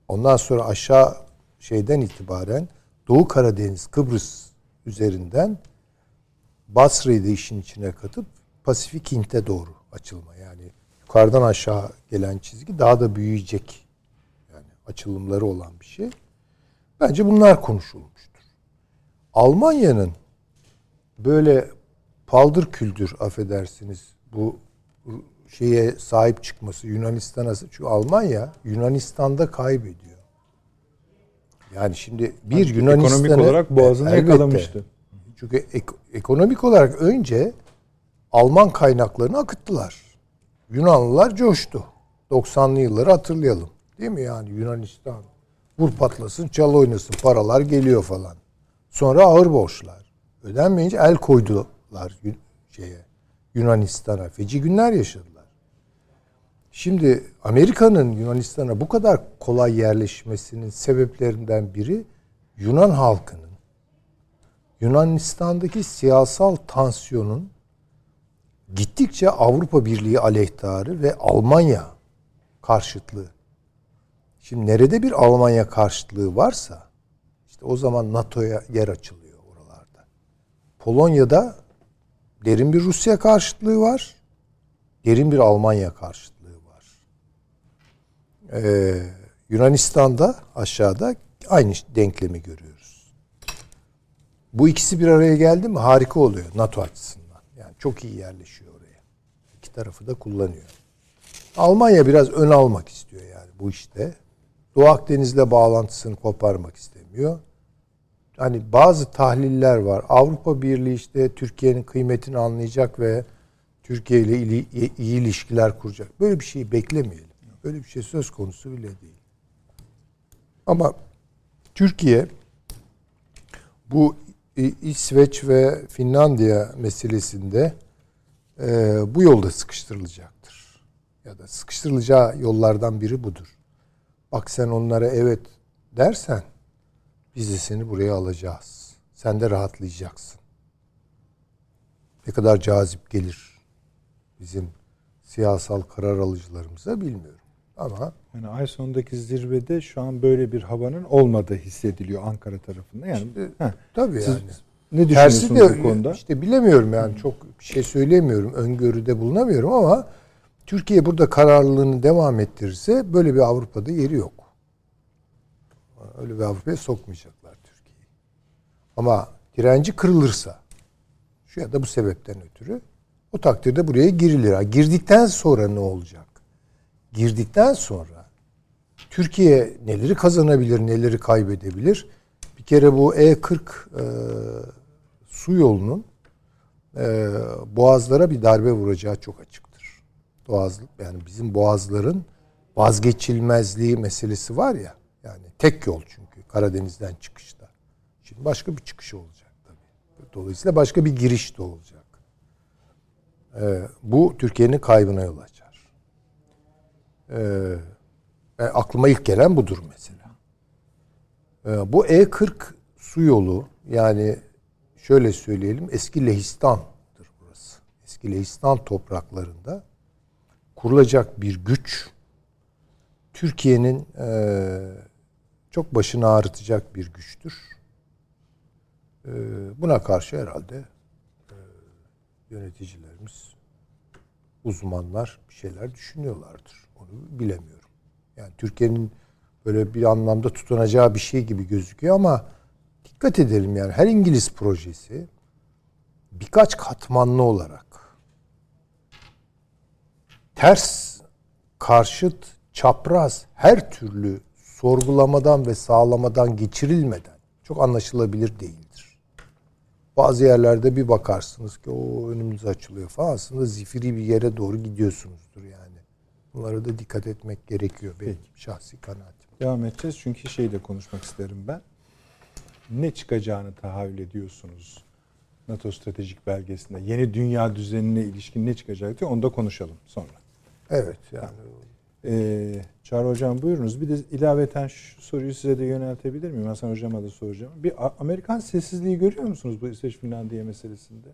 Ondan sonra aşağı şeyden itibaren Doğu Karadeniz, Kıbrıs üzerinden Basra'yı da işin içine katıp Pasifik Hint'e doğru açılma. Yukarıdan aşağı gelen çizgi daha da büyüyecek. Yani açılımları olan bir şey. Bence bunlar konuşulmuştur. Almanya'nın böyle paldır küldür affedersiniz bu şeye sahip çıkması Yunanistan'a çünkü Almanya Yunanistan'da kaybediyor. Yani şimdi bir Yani Yunanistan'ı ekonomik olarak boğazını Elbette. yakalamıştı. Çünkü ek- ekonomik olarak önce Alman kaynaklarını akıttılar. Yunanlılar coştu. 90'lı yılları hatırlayalım. Değil mi yani Yunanistan vur patlasın çal oynasın paralar geliyor falan. Sonra ağır borçlar. Ödenmeyince el koydular şeye Yunanistan'a. Feci günler yaşadılar. Şimdi Amerika'nın Yunanistan'a bu kadar kolay yerleşmesinin sebeplerinden biri Yunan halkının Yunanistan'daki siyasal tansiyonun gittikçe Avrupa Birliği aleyhtarı ve Almanya karşıtlığı. Şimdi nerede bir Almanya karşıtlığı varsa işte o zaman NATO'ya yer açılıyor oralarda. Polonya'da derin bir Rusya karşıtlığı var. Derin bir Almanya karşıtlığı var. Ee, Yunanistan'da aşağıda aynı denklemi görüyoruz. Bu ikisi bir araya geldi mi harika oluyor NATO açısından. Yani çok iyi yerleşiyor tarafı da kullanıyor. Almanya biraz ön almak istiyor yani bu işte. Doğu Akdeniz'le bağlantısını koparmak istemiyor. Hani bazı tahliller var. Avrupa Birliği işte Türkiye'nin kıymetini anlayacak ve Türkiye ile ili- iyi ilişkiler kuracak. Böyle bir şeyi beklemeyelim. Böyle bir şey söz konusu bile değil. Ama Türkiye bu İsveç ve Finlandiya meselesinde e, bu yolda sıkıştırılacaktır. Ya da sıkıştırılacağı yollardan biri budur. Bak sen onlara evet dersen biz de seni buraya alacağız. Sen de rahatlayacaksın. Ne kadar cazip gelir bizim siyasal karar alıcılarımıza bilmiyorum. Ama Yani ay sonundaki zirvede şu an böyle bir havanın olmadığı hissediliyor Ankara tarafında. Yani İşte, heh, tabii Siz yani. Ne Tersi düşünüyorsunuz de bu konuda? işte bilemiyorum yani çok şey söyleyemiyorum, öngörüde bulunamıyorum ama Türkiye burada kararlılığını devam ettirirse böyle bir Avrupa'da yeri yok. Öyle bir Avrupa'ya sokmayacaklar Türkiye'yi. Ama direnci kırılırsa şu ya da bu sebepten ötürü o takdirde buraya girilir. Girdikten sonra ne olacak? Girdikten sonra Türkiye neleri kazanabilir, neleri kaybedebilir? Bir kere bu E40 e, su yolunun e, boğazlara bir darbe vuracağı çok açıktır. Boğaz, yani bizim boğazların vazgeçilmezliği meselesi var ya. Yani tek yol çünkü Karadeniz'den çıkışta. Şimdi başka bir çıkış olacak tabii. Dolayısıyla başka bir giriş de olacak. E, bu Türkiye'nin kaybına yol açar. E, e, aklıma ilk gelen budur mesela. E, bu E40 su yolu yani şöyle söyleyelim eski Lehistan'dır burası. Eski Lehistan topraklarında kurulacak bir güç Türkiye'nin e, çok başını ağrıtacak bir güçtür. E, buna karşı herhalde e, yöneticilerimiz, uzmanlar bir şeyler düşünüyorlardır. Onu bilemiyorum. Yani Türkiye'nin böyle bir anlamda tutunacağı bir şey gibi gözüküyor ama dikkat edelim yani her İngiliz projesi birkaç katmanlı olarak ters, karşıt, çapraz her türlü sorgulamadan ve sağlamadan geçirilmeden çok anlaşılabilir değildir. Bazı yerlerde bir bakarsınız ki o önümüz açılıyor falan aslında zifiri bir yere doğru gidiyorsunuzdur yani. Bunlara da dikkat etmek gerekiyor benim şahsi kanaatim. Devam edeceğiz çünkü şey de konuşmak isterim ben. Ne çıkacağını tahayyül ediyorsunuz NATO stratejik belgesinde. Yeni dünya düzenine ilişkin ne çıkacak diye onu da konuşalım sonra. Evet yani Ee, Çağrı Hocam buyurunuz. Bir de ilaveten şu soruyu size de yöneltebilir miyim? Hasan Hocam'a da soracağım. Bir Amerikan sessizliği görüyor musunuz bu İsveç Finlandiya meselesinde?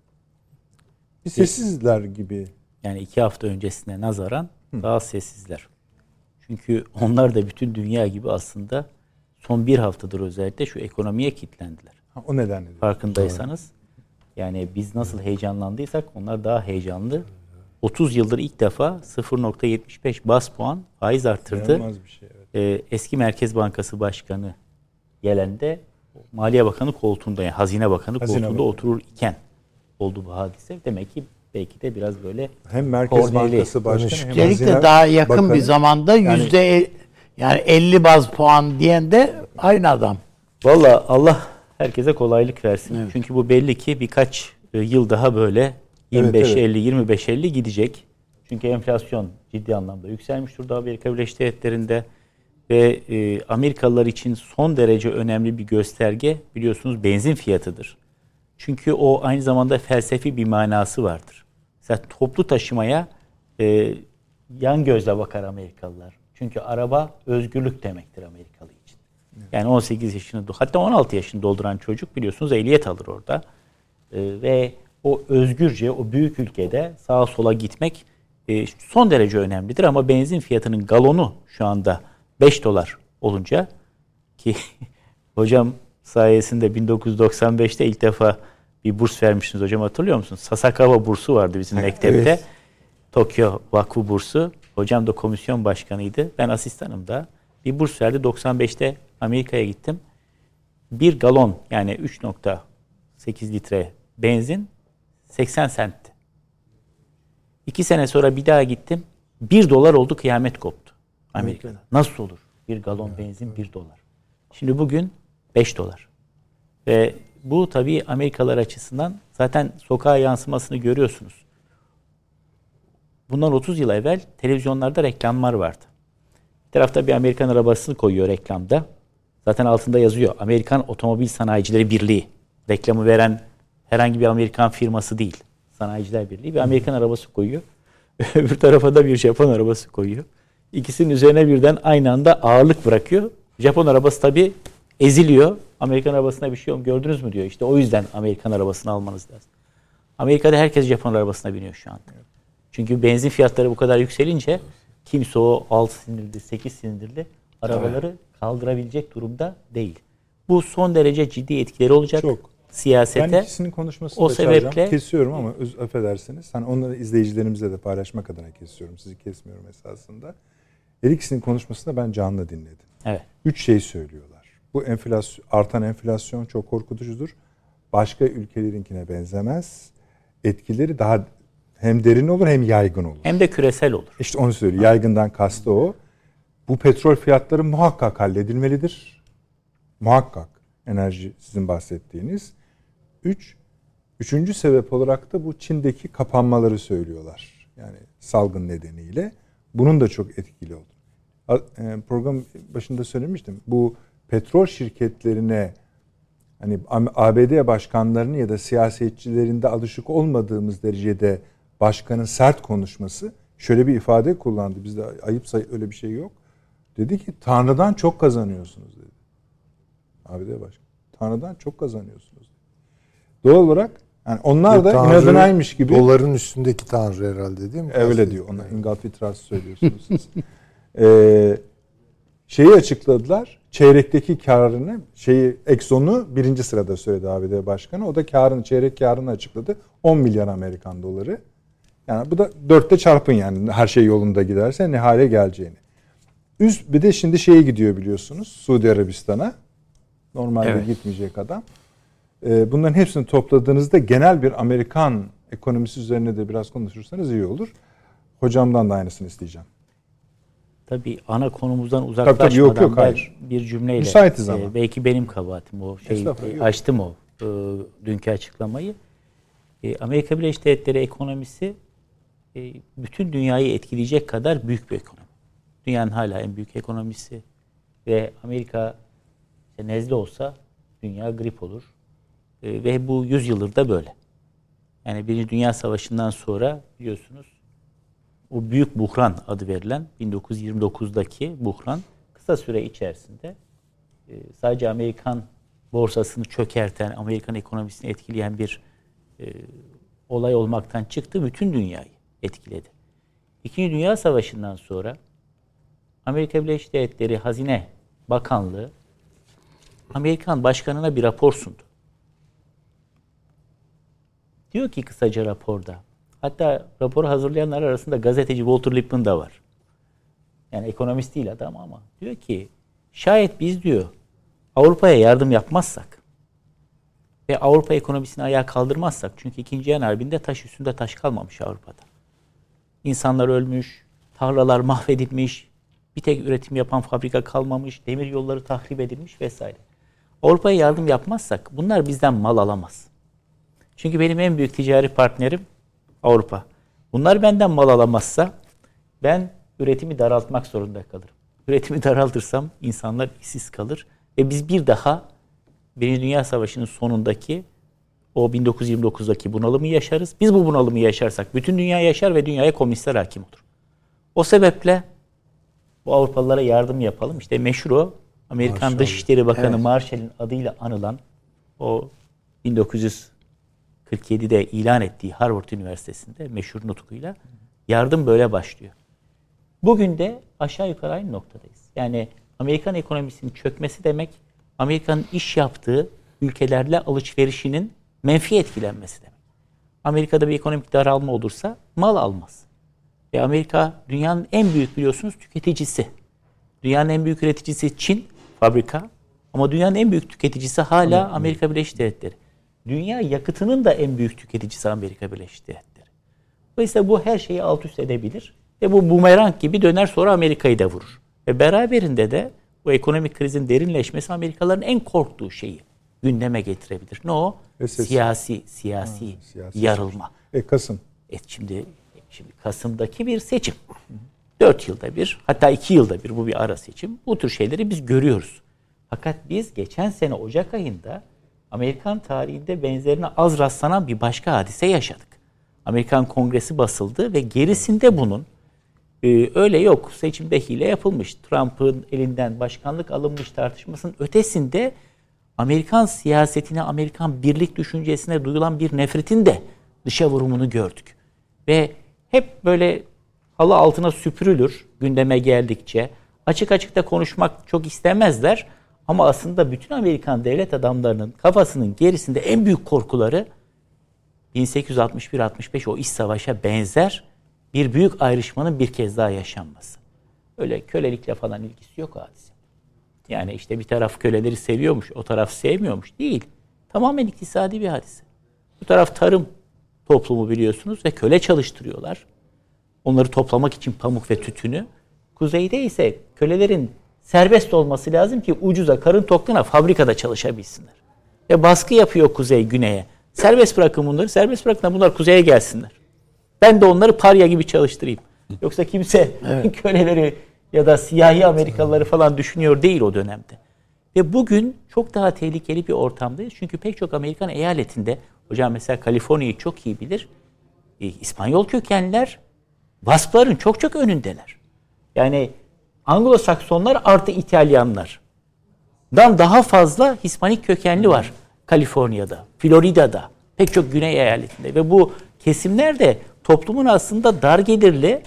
Bir sessizler gibi. Yani iki hafta öncesine nazaran daha sessizler. Çünkü onlar da bütün dünya gibi aslında son bir haftadır özellikle şu ekonomiye kilitlendiler. Ha, o nedenle. Farkındaysanız. Yani biz nasıl heyecanlandıysak onlar daha heyecanlı. 30 yıldır ilk defa 0.75 bas puan faiz arttırdı. İnanılmaz bir şey. Evet. Ee, eski Merkez Bankası Başkanı gelen de Maliye Bakanı koltuğunda yani Hazine Bakanı Hazine koltuğunda Bakanı. oturur iken oldu bu hadise. Demek ki belki de biraz böyle Hem Merkez. Bankası Başkanı hem Hazine daha yakın Bakanı. bir zamanda Yani- yüzde el- yani 50 baz puan diyen de aynı adam. Valla Allah herkese kolaylık versin. Çünkü bu belli ki birkaç e, yıl daha böyle 25-50, 25-50 gidecek. Çünkü enflasyon ciddi anlamda yükselmiş durumda Amerika Birleşik Devletleri'nde. Ve e, Amerikalılar için son derece önemli bir gösterge biliyorsunuz benzin fiyatıdır. Çünkü o aynı zamanda felsefi bir manası vardır. Mesela toplu taşımaya e, yan gözle bakar Amerikalılar. Çünkü araba özgürlük demektir Amerikalı için. Yani 18 yaşını hatta 16 yaşını dolduran çocuk biliyorsunuz ehliyet alır orada. E, ve o özgürce o büyük ülkede sağa sola gitmek e, son derece önemlidir ama benzin fiyatının galonu şu anda 5 dolar olunca ki hocam sayesinde 1995'te ilk defa bir burs vermiştiniz hocam hatırlıyor musunuz? Sasakawa bursu vardı bizim mektepte. Tokyo Vakfı bursu. Hocam da komisyon başkanıydı. Ben asistanım da. Bir burs verdi. 95'te Amerika'ya gittim. Bir galon yani 3.8 litre benzin 80 sentti. İki sene sonra bir daha gittim. Bir dolar oldu kıyamet koptu Amerika'da. Nasıl olur? Bir galon benzin bir dolar. Şimdi bugün 5 dolar. Ve bu tabii Amerikalılar açısından zaten sokağa yansımasını görüyorsunuz. Bundan 30 yıl evvel televizyonlarda reklamlar vardı. Bir tarafta bir Amerikan arabasını koyuyor reklamda. Zaten altında yazıyor. Amerikan Otomobil Sanayicileri Birliği. Reklamı veren herhangi bir Amerikan firması değil. Sanayiciler Birliği. Bir Amerikan arabası koyuyor. Öbür tarafa da bir Japon arabası koyuyor. İkisinin üzerine birden aynı anda ağırlık bırakıyor. Japon arabası tabii eziliyor. Amerikan arabasına bir şey yok gördünüz mü diyor. İşte o yüzden Amerikan arabasını almanız lazım. Amerika'da herkes Japon arabasına biniyor şu anda. Çünkü benzin fiyatları bu kadar yükselince kimse o 6 sinirli, 8 sinirli arabaları kaldırabilecek durumda değil. Bu son derece ciddi etkileri olacak Çok. siyasete. Ben ikisinin konuşmasını o da sebeple- kesiyorum ama öz, affedersiniz. Hani onları izleyicilerimize de paylaşmak adına kesiyorum. Sizi kesmiyorum esasında. Her ikisinin konuşmasını da ben canlı dinledim. Evet. Üç şey söylüyorlar. Bu enflasyon, artan enflasyon çok korkutucudur. Başka ülkelerinkine benzemez. Etkileri daha hem derin olur hem yaygın olur. Hem de küresel olur. İşte onu söylüyor. Yaygından kastı o. Bu petrol fiyatları muhakkak halledilmelidir. Muhakkak. Enerji sizin bahsettiğiniz. Üç, üçüncü sebep olarak da bu Çin'deki kapanmaları söylüyorlar. Yani salgın nedeniyle. Bunun da çok etkili oldu. E, Program başında söylemiştim. Bu petrol şirketlerine hani ABD başkanlarını ya da siyasetçilerinde alışık olmadığımız derecede başkanın sert konuşması şöyle bir ifade kullandı. Bizde ayıp say öyle bir şey yok. Dedi ki Tanrı'dan çok kazanıyorsunuz dedi. ABD başkanı. Tanrı'dan çok kazanıyorsunuz. Doğal olarak yani onlar da Tanrı, inadınaymış gibi Doların üstündeki Tanrı herhalde değil mi? öyle diyor. Ona Trust söylüyorsunuz siz. Ee, şeyi açıkladılar. Çeyrekteki karını, şeyi Exxon'u birinci sırada söyledi ABD Başkanı. O da karını, çeyrek karını açıkladı. 10 milyar Amerikan doları. Yani bu da dörtte çarpın yani her şey yolunda giderse ne hale geleceğini. Üst bir de şimdi şeye gidiyor biliyorsunuz Suudi Arabistan'a. Normalde Evet. gitmeyecek adam. Ee, bunların hepsini topladığınızda genel bir Amerikan ekonomisi üzerine de biraz konuşursanız iyi olur. Hocamdan da aynısını isteyeceğim. Tabii ana konumuzdan tabii, uzaklaşmadan yok, yok, hayır. bir cümleyle Müsaitiz ama. e, belki benim kabahatim o şey açtım o e, dünkü açıklamayı. E, Amerika Birleşik Devletleri ekonomisi e, bütün dünyayı etkileyecek kadar büyük bir ekonomi. Dünyanın hala en büyük ekonomisi ve Amerika işte nezle olsa dünya grip olur. E, ve bu 100 yıldır da böyle. Yani Birinci Dünya Savaşı'ndan sonra biliyorsunuz o büyük buhran adı verilen 1929'daki buhran kısa süre içerisinde e, sadece Amerikan borsasını çökerten, Amerikan ekonomisini etkileyen bir e, olay olmaktan çıktı. Bütün dünyayı etkiledi. İkinci Dünya Savaşı'ndan sonra Amerika Birleşik Devletleri Hazine Bakanlığı Amerikan başkanına bir rapor sundu. Diyor ki kısaca raporda. Hatta raporu hazırlayanlar arasında gazeteci Walter Lippmann da var. Yani ekonomist değil adam ama diyor ki şayet biz diyor Avrupa'ya yardım yapmazsak ve Avrupa ekonomisini ayağa kaldırmazsak çünkü ikinci Dünya Harbi'nde taş üstünde taş kalmamış Avrupa'da. İnsanlar ölmüş, tarlalar mahvedilmiş, bir tek üretim yapan fabrika kalmamış, demir yolları tahrip edilmiş vesaire. Avrupa'ya yardım yapmazsak bunlar bizden mal alamaz. Çünkü benim en büyük ticari partnerim Avrupa. Bunlar benden mal alamazsa ben üretimi daraltmak zorunda kalırım. Üretimi daraltırsam insanlar işsiz kalır ve biz bir daha Birinci Dünya Savaşı'nın sonundaki o 1929'daki bunalımı yaşarız. Biz bu bunalımı yaşarsak bütün dünya yaşar ve dünyaya komünistler hakim olur. O sebeple bu Avrupalılara yardım yapalım. İşte meşhur o Amerikan Marshall. Dışişleri Bakanı evet. Marshall'in adıyla anılan o 1947'de ilan ettiği Harvard Üniversitesi'nde meşhur nutukuyla yardım böyle başlıyor. Bugün de aşağı yukarı aynı noktadayız. Yani Amerikan ekonomisinin çökmesi demek Amerika'nın iş yaptığı ülkelerle alışverişinin menfi etkilenmesi demek. Amerika'da bir ekonomik daralma olursa mal almaz. Ve Amerika dünyanın en büyük biliyorsunuz tüketicisi. Dünyanın en büyük üreticisi Çin fabrika ama dünyanın en büyük tüketicisi hala Amerika Birleşik Devletleri. Dünya yakıtının da en büyük tüketicisi Amerika Birleşik Devletleri. Dolayısıyla bu her şeyi alt üst edebilir ve bu bumerang gibi döner sonra Amerika'yı da vurur. Ve beraberinde de bu ekonomik krizin derinleşmesi Amerikalıların en korktuğu şeyi gündeme getirebilir. Ne o? SSC. Siyasi siyasi, ha, siyasi yarılma. E Kasım. E şimdi şimdi Kasım'daki bir seçim. Dört yılda bir, hatta iki yılda bir bu bir ara seçim. Bu tür şeyleri biz görüyoruz. Fakat biz geçen sene Ocak ayında Amerikan tarihinde benzerine az rastlanan bir başka hadise yaşadık. Amerikan Kongresi basıldı ve gerisinde bunun ee, öyle yok. Seçimde hile yapılmış. Trump'ın elinden başkanlık alınmış tartışmasının ötesinde Amerikan siyasetine, Amerikan birlik düşüncesine duyulan bir nefretin de dışa vurumunu gördük. Ve hep böyle halı altına süpürülür gündeme geldikçe. Açık açık da konuşmak çok istemezler. Ama aslında bütün Amerikan devlet adamlarının kafasının gerisinde en büyük korkuları 1861-65 o iç savaşa benzer bir büyük ayrışmanın bir kez daha yaşanması. Öyle kölelikle falan ilgisi yok hadise. Yani işte bir taraf köleleri seviyormuş, o taraf sevmiyormuş. Değil. Tamamen iktisadi bir hadise. Bu taraf tarım toplumu biliyorsunuz ve köle çalıştırıyorlar. Onları toplamak için pamuk ve tütünü. Kuzeyde ise kölelerin serbest olması lazım ki ucuza, karın tokluğuna fabrikada çalışabilsinler. Ve baskı yapıyor kuzey güneye. Serbest bırakın bunları, serbest bırakın bunlar kuzeye gelsinler. Ben de onları parya gibi çalıştırayım. Yoksa kimse evet. köleleri ya da siyahi Amerikalıları falan düşünüyor değil o dönemde. Ve bugün çok daha tehlikeli bir ortamdayız. Çünkü pek çok Amerikan eyaletinde, hocam mesela Kaliforniya'yı çok iyi bilir. E, İspanyol kökenliler Vaspların çok çok önündeler. Yani Anglo-Saksonlar artı İtalyanlar. Dan daha fazla Hispanik kökenli var Kaliforniya'da, Florida'da, pek çok güney eyaletinde ve bu kesimler de toplumun aslında dar gelirli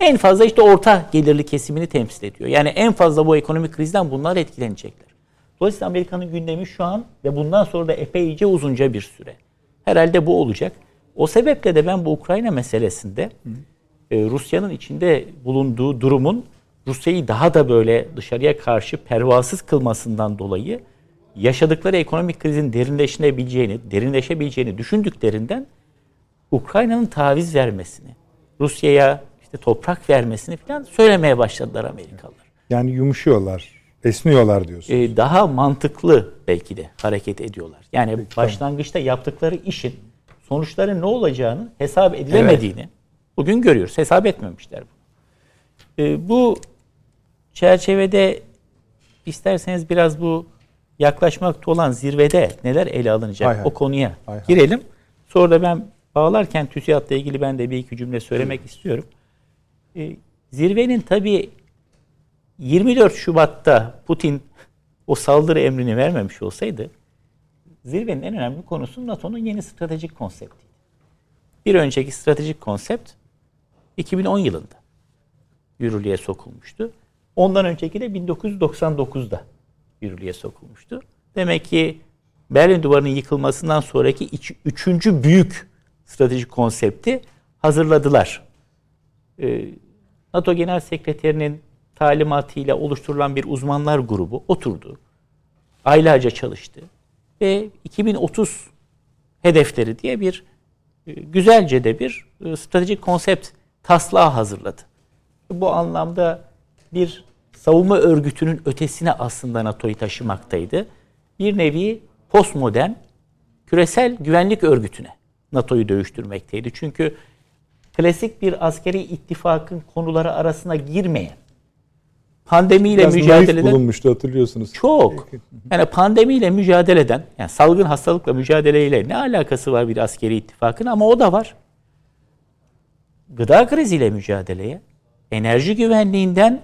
en fazla işte orta gelirli kesimini temsil ediyor. Yani en fazla bu ekonomik krizden bunlar etkilenecekler. Dolayısıyla Amerika'nın gündemi şu an ve bundan sonra da epeyce uzunca bir süre. Herhalde bu olacak. O sebeple de ben bu Ukrayna meselesinde e, Rusya'nın içinde bulunduğu durumun Rusya'yı daha da böyle dışarıya karşı pervasız kılmasından dolayı yaşadıkları ekonomik krizin derinleşebileceğini, derinleşebileceğini düşündüklerinden Ukrayna'nın taviz vermesini, Rusya'ya işte toprak vermesini falan söylemeye başladılar Amerikalılar. Yani yumuşuyorlar, esniyorlar diyorsunuz. Ee, daha mantıklı belki de hareket ediyorlar. Yani Peki, başlangıçta tamam. yaptıkları işin sonuçları ne olacağını hesap edilemediğini evet. bugün görüyoruz. Hesap etmemişler bunu. Ee, bu çerçevede isterseniz biraz bu yaklaşmakta olan zirvede neler ele alınacak hay hay. o konuya hay hay. girelim. Sonra da ben bağlarken TÜSİAD'la ilgili ben de bir iki cümle söylemek istiyorum. E, zirvenin tabii 24 Şubat'ta Putin o saldırı emrini vermemiş olsaydı zirvenin en önemli konusu NATO'nun yeni stratejik konsepti. Bir önceki stratejik konsept 2010 yılında yürürlüğe sokulmuştu. Ondan önceki de 1999'da yürürlüğe sokulmuştu. Demek ki Berlin Duvarı'nın yıkılmasından sonraki üçüncü büyük stratejik konsepti hazırladılar. Ee, NATO Genel Sekreterinin talimatıyla oluşturulan bir uzmanlar grubu oturdu. Aylarca çalıştı. ve 2030 hedefleri diye bir e, güzelce de bir e, stratejik konsept taslağı hazırladı. Bu anlamda bir savunma örgütünün ötesine aslında NATO'yu taşımaktaydı. Bir nevi postmodern küresel güvenlik örgütüne NATO'yu dövüştürmekteydi. Çünkü klasik bir askeri ittifakın konuları arasına girmeyen pandemiyle Biraz naif mücadelede bulunmuştu hatırlıyorsunuz. çok. Yani pandemiyle mücadele eden, yani salgın hastalıkla mücadeleyle ne alakası var bir askeri ittifakın ama o da var. Gıda kriziyle mücadeleye, enerji güvenliğinden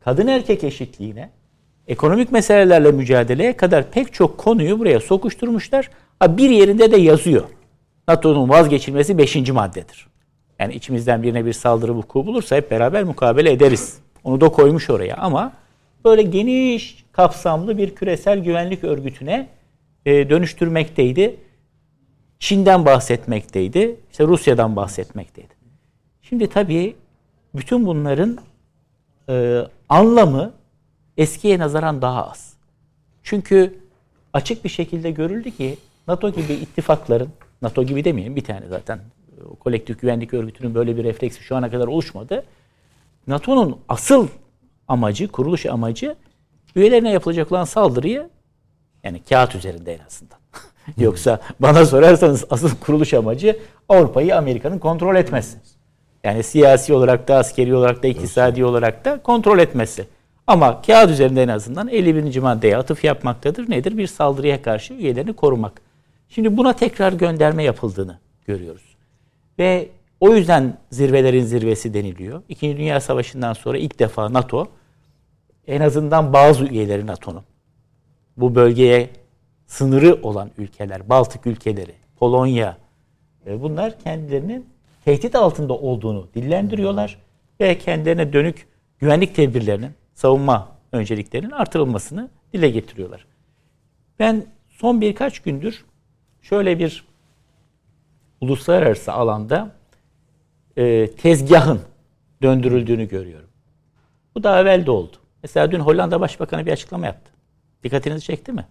kadın erkek eşitliğine, ekonomik meselelerle mücadeleye kadar pek çok konuyu buraya sokuşturmuşlar. Ha bir yerinde de yazıyor. NATO'nun vazgeçilmesi 5. maddedir. Yani içimizden birine bir saldırı vuku bulursa hep beraber mukabele ederiz. Onu da koymuş oraya ama böyle geniş kapsamlı bir küresel güvenlik örgütüne e, dönüştürmekteydi. Çin'den bahsetmekteydi. işte Rusya'dan bahsetmekteydi. Şimdi tabii bütün bunların e, anlamı eskiye nazaran daha az. Çünkü açık bir şekilde görüldü ki NATO gibi ittifakların, NATO gibi demeyelim bir tane zaten o kolektif güvenlik örgütünün böyle bir refleksi şu ana kadar oluşmadı. NATO'nun asıl amacı, kuruluş amacı üyelerine yapılacak olan saldırıyı yani kağıt üzerinde en azından. Yoksa bana sorarsanız asıl kuruluş amacı Avrupa'yı Amerika'nın kontrol etmesi. Yani siyasi olarak da askeri olarak da iktisadi olarak da kontrol etmesi. Ama kağıt üzerinde en azından 51. maddeye atıf yapmaktadır. Nedir? Bir saldırıya karşı üyelerini korumak. Şimdi buna tekrar gönderme yapıldığını görüyoruz. Ve o yüzden zirvelerin zirvesi deniliyor. İkinci Dünya Savaşı'ndan sonra ilk defa NATO en azından bazı üyeleri NATO'nun bu bölgeye sınırı olan ülkeler, Baltık ülkeleri, Polonya e, bunlar kendilerinin tehdit altında olduğunu dillendiriyorlar ve kendilerine dönük güvenlik tedbirlerinin, savunma önceliklerinin artırılmasını dile getiriyorlar. Ben son birkaç gündür şöyle bir uluslararası alanda e, tezgahın döndürüldüğünü görüyorum. Bu daha evvel de oldu. Mesela dün Hollanda Başbakanı bir açıklama yaptı. Dikkatinizi çekti mi?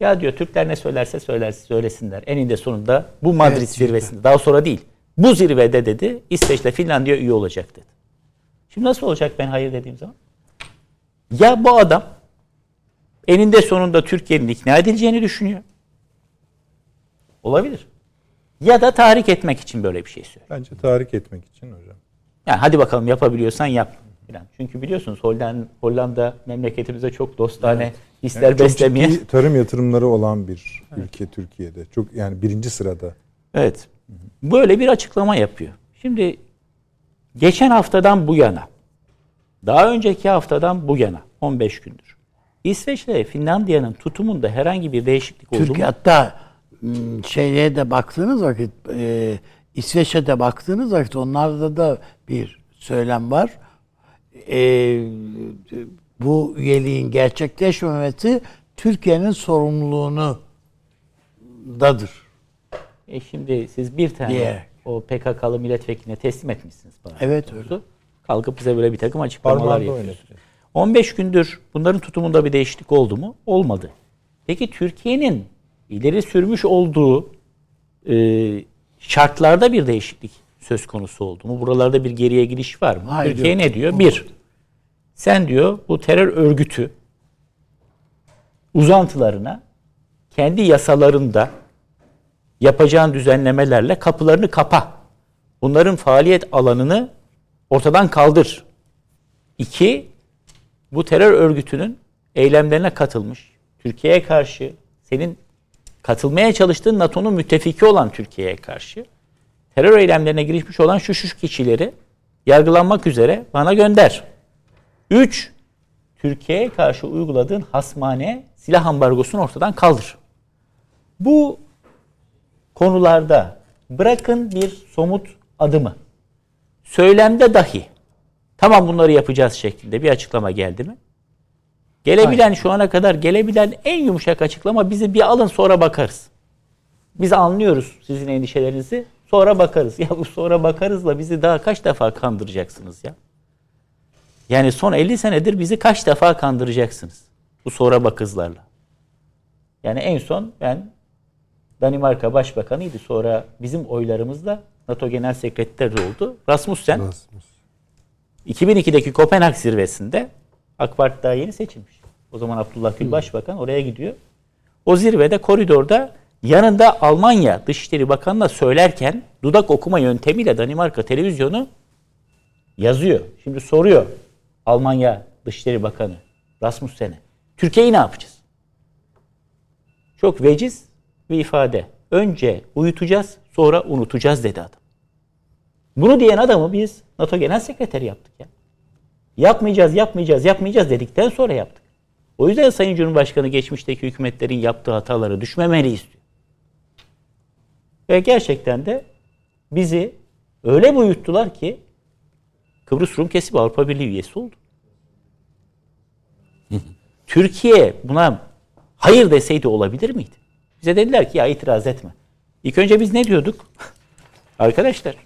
Ya diyor Türkler ne söylerse söylerse söylesinler. Eninde sonunda bu Madrid Evet, zirvesinde daha sonra değil. Bu zirvede dedi İsveç'le Finlandiya üye olacak dedi. Şimdi nasıl olacak ben hayır dediğim zaman? Ya bu adam eninde sonunda Türkiye'nin ikna edileceğini düşünüyor. Olabilir. Ya da tahrik etmek için böyle bir şey söylüyor. Bence tahrik etmek için hocam. Yani hadi bakalım yapabiliyorsan yap. Falan. Çünkü biliyorsunuz Hollanda, Hollanda memleketimize çok dostane hisler Yani çok beslemeyen. ciddi tarım yatırımları olan bir ülke Türkiye'de. Çok yani birinci sırada. Evet. Böyle bir açıklama yapıyor. Şimdi geçen haftadan bu yana, daha önceki haftadan bu yana 15 gündür. İsveç ve Finlandiya'nın tutumunda herhangi bir değişiklik oldu Türkiye mu? hatta m, şeye de baktığınız vakit e, İsveç'e de baktığınız vakit onlarda da bir söylem var. E, bu üyeliğin gerçekleşmemesi Türkiye'nin sorumluluğunu dadır. E şimdi siz bir tane Diye. o PKK'lı milletvekiline teslim etmişsiniz bana. Evet öyle. Kalkıp bize böyle bir takım açıklamalar yapıyorsunuz. oynatacak. 15 gündür bunların tutumunda bir değişiklik oldu mu? Olmadı. Peki Türkiye'nin ileri sürmüş olduğu e, şartlarda bir değişiklik söz konusu oldu mu? Buralarda bir geriye gidiş var mı? Hayır, Türkiye yok. ne diyor? Bir, sen diyor bu terör örgütü uzantılarına kendi yasalarında yapacağın düzenlemelerle kapılarını kapa. Bunların faaliyet alanını ortadan kaldır. İki, bu terör örgütünün eylemlerine katılmış, Türkiye'ye karşı, senin katılmaya çalıştığın NATO'nun müttefiki olan Türkiye'ye karşı terör eylemlerine girişmiş olan şu şu kişileri yargılanmak üzere bana gönder. Üç, Türkiye'ye karşı uyguladığın hasmane silah ambargosunu ortadan kaldır. Bu konularda bırakın bir somut adımı. Söylemde dahi tamam bunları yapacağız şeklinde bir açıklama geldi mi? Gelebilen şu ana kadar gelebilen en yumuşak açıklama bizi bir alın sonra bakarız. Biz anlıyoruz sizin endişelerinizi. Sonra bakarız. Ya bu sonra bakarızla bizi daha kaç defa kandıracaksınız ya? Yani son 50 senedir bizi kaç defa kandıracaksınız? Bu sonra bakızlarla. Yani en son ben Danimarka Başbakanıydı. Sonra bizim oylarımızla NATO Genel Sekreteri oldu. Rasmussen Rasmus. 2002'deki Kopenhag zirvesinde AK Parti daha yeni seçilmiş. O zaman Abdullah Gül Başbakan oraya gidiyor. O zirvede koridorda yanında Almanya Dışişleri Bakanı'na söylerken dudak okuma yöntemiyle Danimarka televizyonu yazıyor. Şimdi soruyor Almanya Dışişleri Bakanı Rasmussen'e. Türkiye'yi ne yapacağız? Çok veciz bir ifade. Önce uyutacağız sonra unutacağız dedi adam. Bunu diyen adamı biz NATO Genel Sekreteri yaptık ya. Yapmayacağız, yapmayacağız, yapmayacağız dedikten sonra yaptık. O yüzden Sayın Cumhurbaşkanı geçmişteki hükümetlerin yaptığı hataları düşmemeliyiz diyor. Ve gerçekten de bizi öyle bir uyuttular ki Kıbrıs Rum kesimi Avrupa Birliği üyesi oldu. Türkiye buna hayır deseydi olabilir miydi? Bize dediler ki ya itiraz etme. İlk önce biz ne diyorduk? Arkadaşlar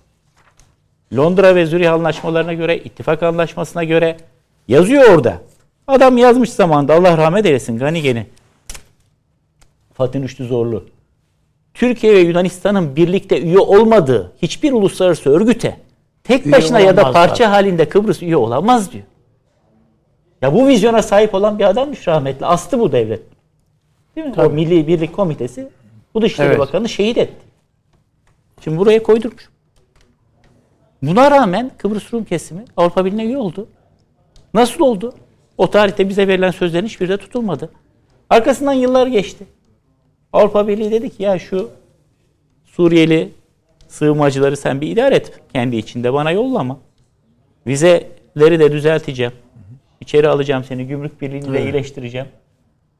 Londra ve Zürih anlaşmalarına göre, ittifak anlaşmasına göre yazıyor orada. Adam yazmış zamanında Allah rahmet eylesin Ganigen'i. Fatih Rüştü Zorlu. Türkiye ve Yunanistan'ın birlikte üye olmadığı hiçbir uluslararası örgüte tek Üye başına ya da parça halinde Kıbrıs üye olamaz diyor. Ya bu vizyona sahip olan bir adammış rahmetli. Astı bu devlet. Değil mi? O Milli Birlik Komitesi bu Dışişleri Evet. Bakanı şehit etti. Şimdi buraya koydurmuş. Buna rağmen Kıbrıs Rum kesimi Avrupa Birliği'ne üye oldu. Nasıl oldu? O tarihte bize verilen sözlerin hiçbiri de tutulmadı. Arkasından yıllar geçti. Avrupa Birliği dedi ki ya şu Suriyeli sığınmacıları sen bir idare et. Kendi içinde bana yollama. Vizeleri de düzelteceğim. İçeri alacağım seni. Gümrük Birliği'ni de iyileştireceğim.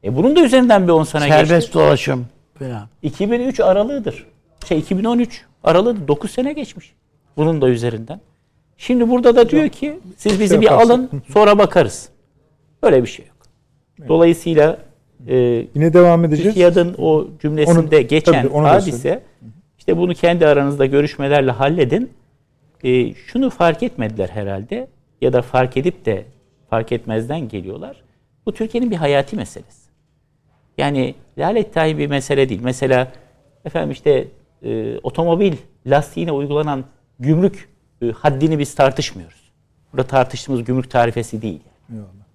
E bunun da üzerinden bir 10 sene geçti. Serbest dolaşım falan. 2003 aralığıdır. Şey 2013 aralığı 9 sene geçmiş. Bunun da üzerinden. Şimdi burada da diyor ki siz bizi bir yaparsın. alın sonra bakarız. Böyle bir şey yok. Dolayısıyla e, Yine devam edeceğiz. TÜSİAD'ın o cümlesinde Onu- geçen tabii, onu hadise işte bunu kendi aranızda görüşmelerle halledin. E, şunu fark etmediler herhalde ya da fark edip de fark etmezden geliyorlar. Bu Türkiye'nin bir hayati meselesi. Yani lalet dahi bir mesele değil. Mesela efendim işte e, otomobil lastiğine uygulanan gümrük e, haddini biz tartışmıyoruz. Burada tartıştığımız gümrük tarifesi değil.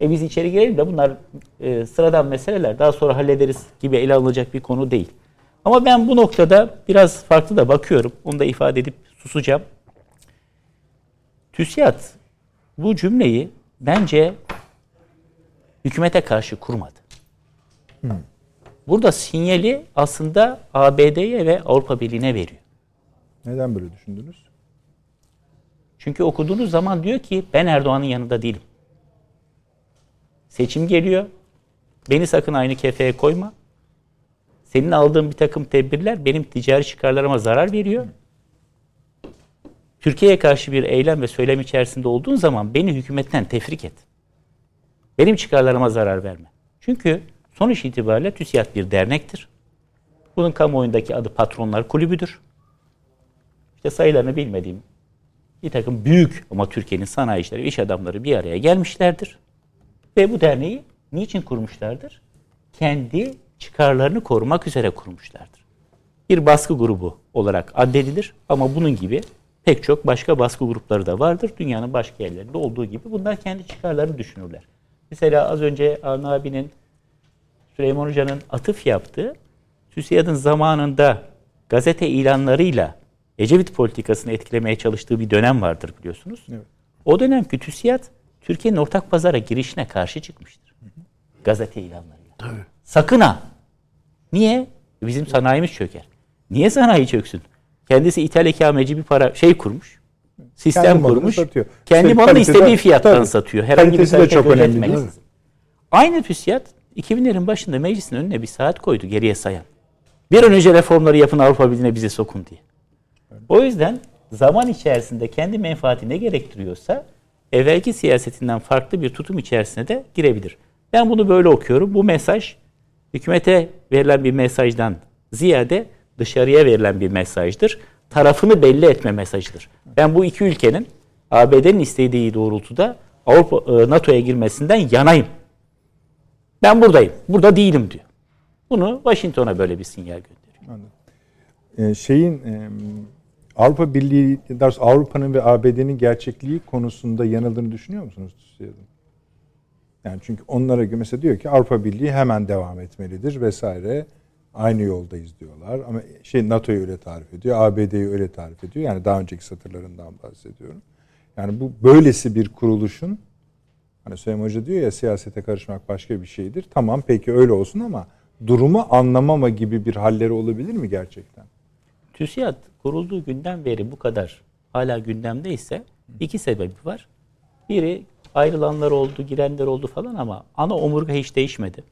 E biz içeri girelim de bunlar e, sıradan meseleler daha sonra hallederiz gibi ele alınacak bir konu değil. Ama ben bu noktada biraz farklı da bakıyorum. Onu da ifade edip susacağım. TÜSİAD bu cümleyi bence hükümete karşı kurmadı. Burada sinyali aslında ABD'ye ve Avrupa Birliği'ne veriyor. Neden böyle düşündünüz? Çünkü okuduğunuz zaman diyor ki ben Erdoğan'ın yanında değilim. Seçim geliyor. Beni sakın aynı kefeye koyma. Senin aldığın bir takım tedbirler benim ticari çıkarlarıma zarar veriyor. Türkiye'ye karşı bir eylem ve söylem içerisinde olduğun zaman beni hükümetten tefrik et. Benim çıkarlarıma zarar verme. Çünkü sonuç itibariyle TÜSİAD bir dernektir. Bunun kamuoyundaki adı Patronlar Kulübü'dür. İşte sayılarını bilmediğim bir takım büyük ama Türkiye'nin sanayicileri, iş adamları bir araya gelmişlerdir. Ve bu derneği niçin kurmuşlardır? Kendi çıkarlarını korumak üzere kurmuşlardır. Bir baskı grubu olarak addedilir ama bunun gibi pek çok başka baskı grupları da vardır. Dünyanın başka yerlerinde olduğu gibi bunlar kendi çıkarlarını düşünürler. Mesela az önce Avni abinin Süleyman Hoca'nın atıf yaptığı TÜSİAD'ın zamanında gazete ilanlarıyla Ecevit politikasını etkilemeye çalıştığı bir dönem vardır biliyorsunuz. Evet. O dönemki TÜSİAD Türkiye'nin ortak pazara girişine karşı çıkmıştır. Gazete ilanlarıyla. Tabii. Sakın ha. Niye? Bizim sanayimiz çöker. Niye sanayi çöksün? Kendisi ithal ikameci bir para şey kurmuş. Sistem Kendi kurmuş. satıyor. Kendi İşte malını istediği fiyattan tabii. satıyor. Herhangi bir Kalitesi de kalite çok önemli, değil mi? Aynı TÜSİAD 2000'lerin başında meclisin önüne bir saat koydu geriye sayan. Bir an önce reformları yapın Avrupa Birliği'ne bize sokun diye. O yüzden zaman içerisinde kendi menfaati ne gerektiriyorsa evvelki siyasetinden farklı bir tutum içerisine de girebilir. Ben bunu böyle okuyorum. Bu mesaj hükümete verilen bir mesajdan ziyade dışarıya verilen bir mesajdır. Tarafını belli etme mesajıdır. Ben bu iki ülkenin ABD'nin istediği doğrultuda Avrupa e, NATO'ya girmesinden yanayım. Ben buradayım. Burada değilim diyor. Bunu Washington'a böyle bir sinyal gönderiyor. Ee, şeyin e, Avrupa Birliği, Avrupa'nın ve ABD'nin gerçekliği konusunda yanıldığını düşünüyor musunuz? Yani çünkü onlara göre mesela diyor ki Avrupa Birliği hemen devam etmelidir vesaire. Aynı yoldayız diyorlar. Ama şey NATO'yu öyle tarif ediyor, ABD'yi öyle tarif ediyor. Yani daha önceki satırlarından bahsediyorum. Yani bu böylesi bir kuruluşun hani Süleyman Hoca diyor ya siyasete karışmak başka bir şeydir. Tamam peki öyle olsun ama durumu anlamama gibi bir halleri olabilir mi gerçekten? TÜSİAD kurulduğu günden beri bu kadar hala gündemdeyse iki sebebi var. Biri ayrılanlar oldu, girenler oldu falan ama ana omurga hiç değişmedi.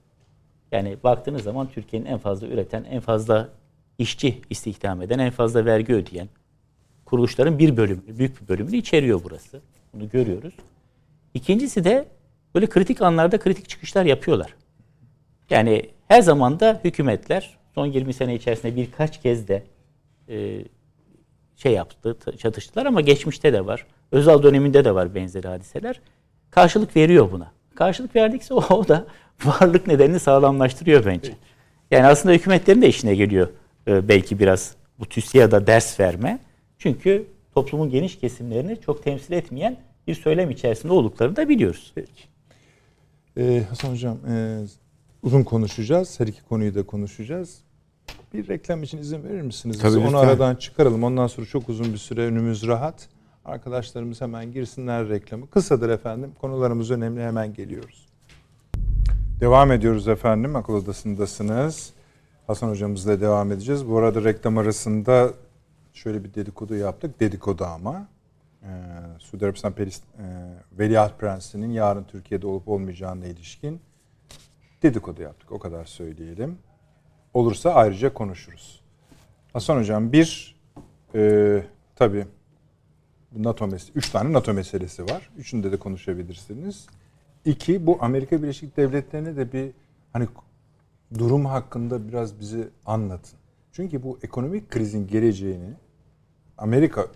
Yani baktığınız zaman Türkiye'nin en fazla üreten, en fazla işçi istihdam eden, en fazla vergi ödeyen kuruluşların bir bölümünü, büyük bir bölümünü içeriyor burası. Bunu görüyoruz. İkincisi de böyle kritik anlarda kritik çıkışlar yapıyorlar. Yani her zaman da hükümetler son 20 sene içerisinde birkaç kez de e, şey yaptı, çatıştılar ama geçmişte de var. Özal döneminde de var benzeri hadiseler. Karşılık veriyor buna. Karşılık verdikse o, o da varlık nedenini sağlamlaştırıyor bence. Yani aslında hükümetlerin de işine geliyor e, belki biraz bu TÜSİAD'a ders verme. Çünkü toplumun geniş kesimlerini çok temsil etmeyen bir söylem içerisinde olduklarını da biliyoruz. Peki. Ee, Hasan Hocam e, uzun konuşacağız. Her iki konuyu da konuşacağız. Bir reklam için izin verir misiniz? Tabii Onu lütfen. aradan çıkaralım. Ondan sonra çok uzun bir süre önümüz rahat. Arkadaşlarımız hemen girsinler reklamı. Kısadır efendim. Konularımız önemli. Hemen geliyoruz. Devam ediyoruz efendim. Akıl Odası'ndasınız. Hasan hocamızla devam edeceğiz. Bu arada reklam arasında şöyle bir dedikodu yaptık. Dedikodu ama. Ee, Suudi Arabistan Peris, e, Veliaht Prensi'nin yarın Türkiye'de olup olmayacağına ilişkin dedikodu yaptık. O kadar söyleyelim. Olursa ayrıca konuşuruz. Hasan Hocam bir e, tabii NATO meselesi, üç tane NATO meselesi var. Üçünde de konuşabilirsiniz. İki, bu Amerika Birleşik Devletleri'ne de bir hani durum hakkında biraz bizi anlatın. Çünkü bu ekonomik krizin geleceğini Amerika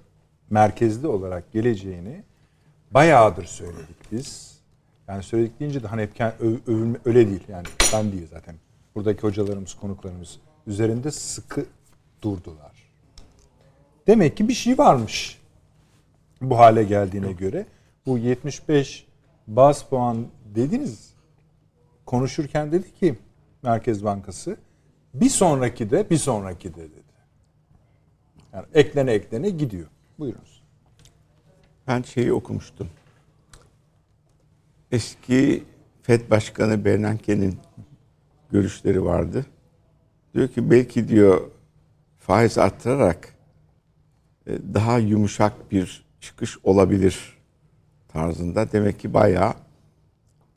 merkezli olarak geleceğini bayağıdır söyledik biz. Yani söyledik deyince de hani hep öyle değil yani ben değil zaten. Buradaki hocalarımız, konuklarımız üzerinde sıkı durdular. Demek ki bir şey varmış bu hale geldiğine göre. Bu 75 baz puan dediniz. Konuşurken dedi ki Merkez Bankası bir sonraki de bir sonraki de dedi. Yani eklene eklene gidiyor. Buyurunuz. Ben şeyi okumuştum. Eski FED Başkanı Bernanke'nin görüşleri vardı. Diyor ki belki diyor faiz arttırarak e, daha yumuşak bir çıkış olabilir tarzında. Demek ki bayağı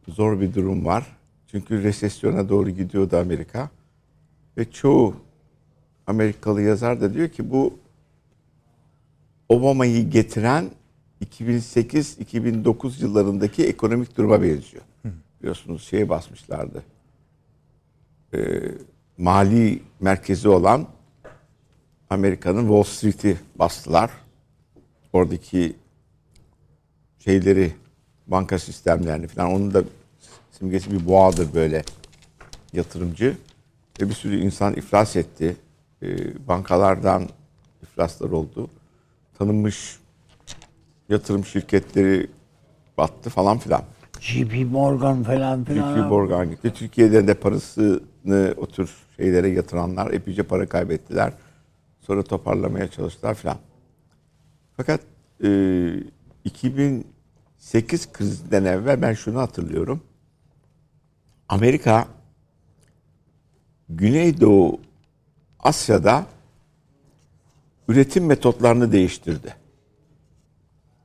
zor bir durum var. Çünkü resesyona doğru gidiyordu Amerika. Ve çoğu Amerikalı yazar da diyor ki bu Obama'yı getiren 2008-2009 yıllarındaki ekonomik duruma benziyor. Biliyorsunuz şeye basmışlardı. Ee, mali merkezi olan Amerika'nın Wall Street'i bastılar. Oradaki şeyleri, banka sistemlerini falan onun da simgesi bir boğadır böyle yatırımcı. Ve bir sürü insan iflas etti. Ee, bankalardan iflaslar oldu. Tanınmış yatırım şirketleri battı falan filan. JP Morgan falan filan. JP Morgan gitti. Türkiye'den de parasını o tür şeylere yatıranlar epeyce para kaybettiler. Sonra toparlamaya çalıştılar filan. Fakat e, 2008 krizinden evvel ben şunu hatırlıyorum. Amerika Güneydoğu Asya'da üretim metotlarını değiştirdi.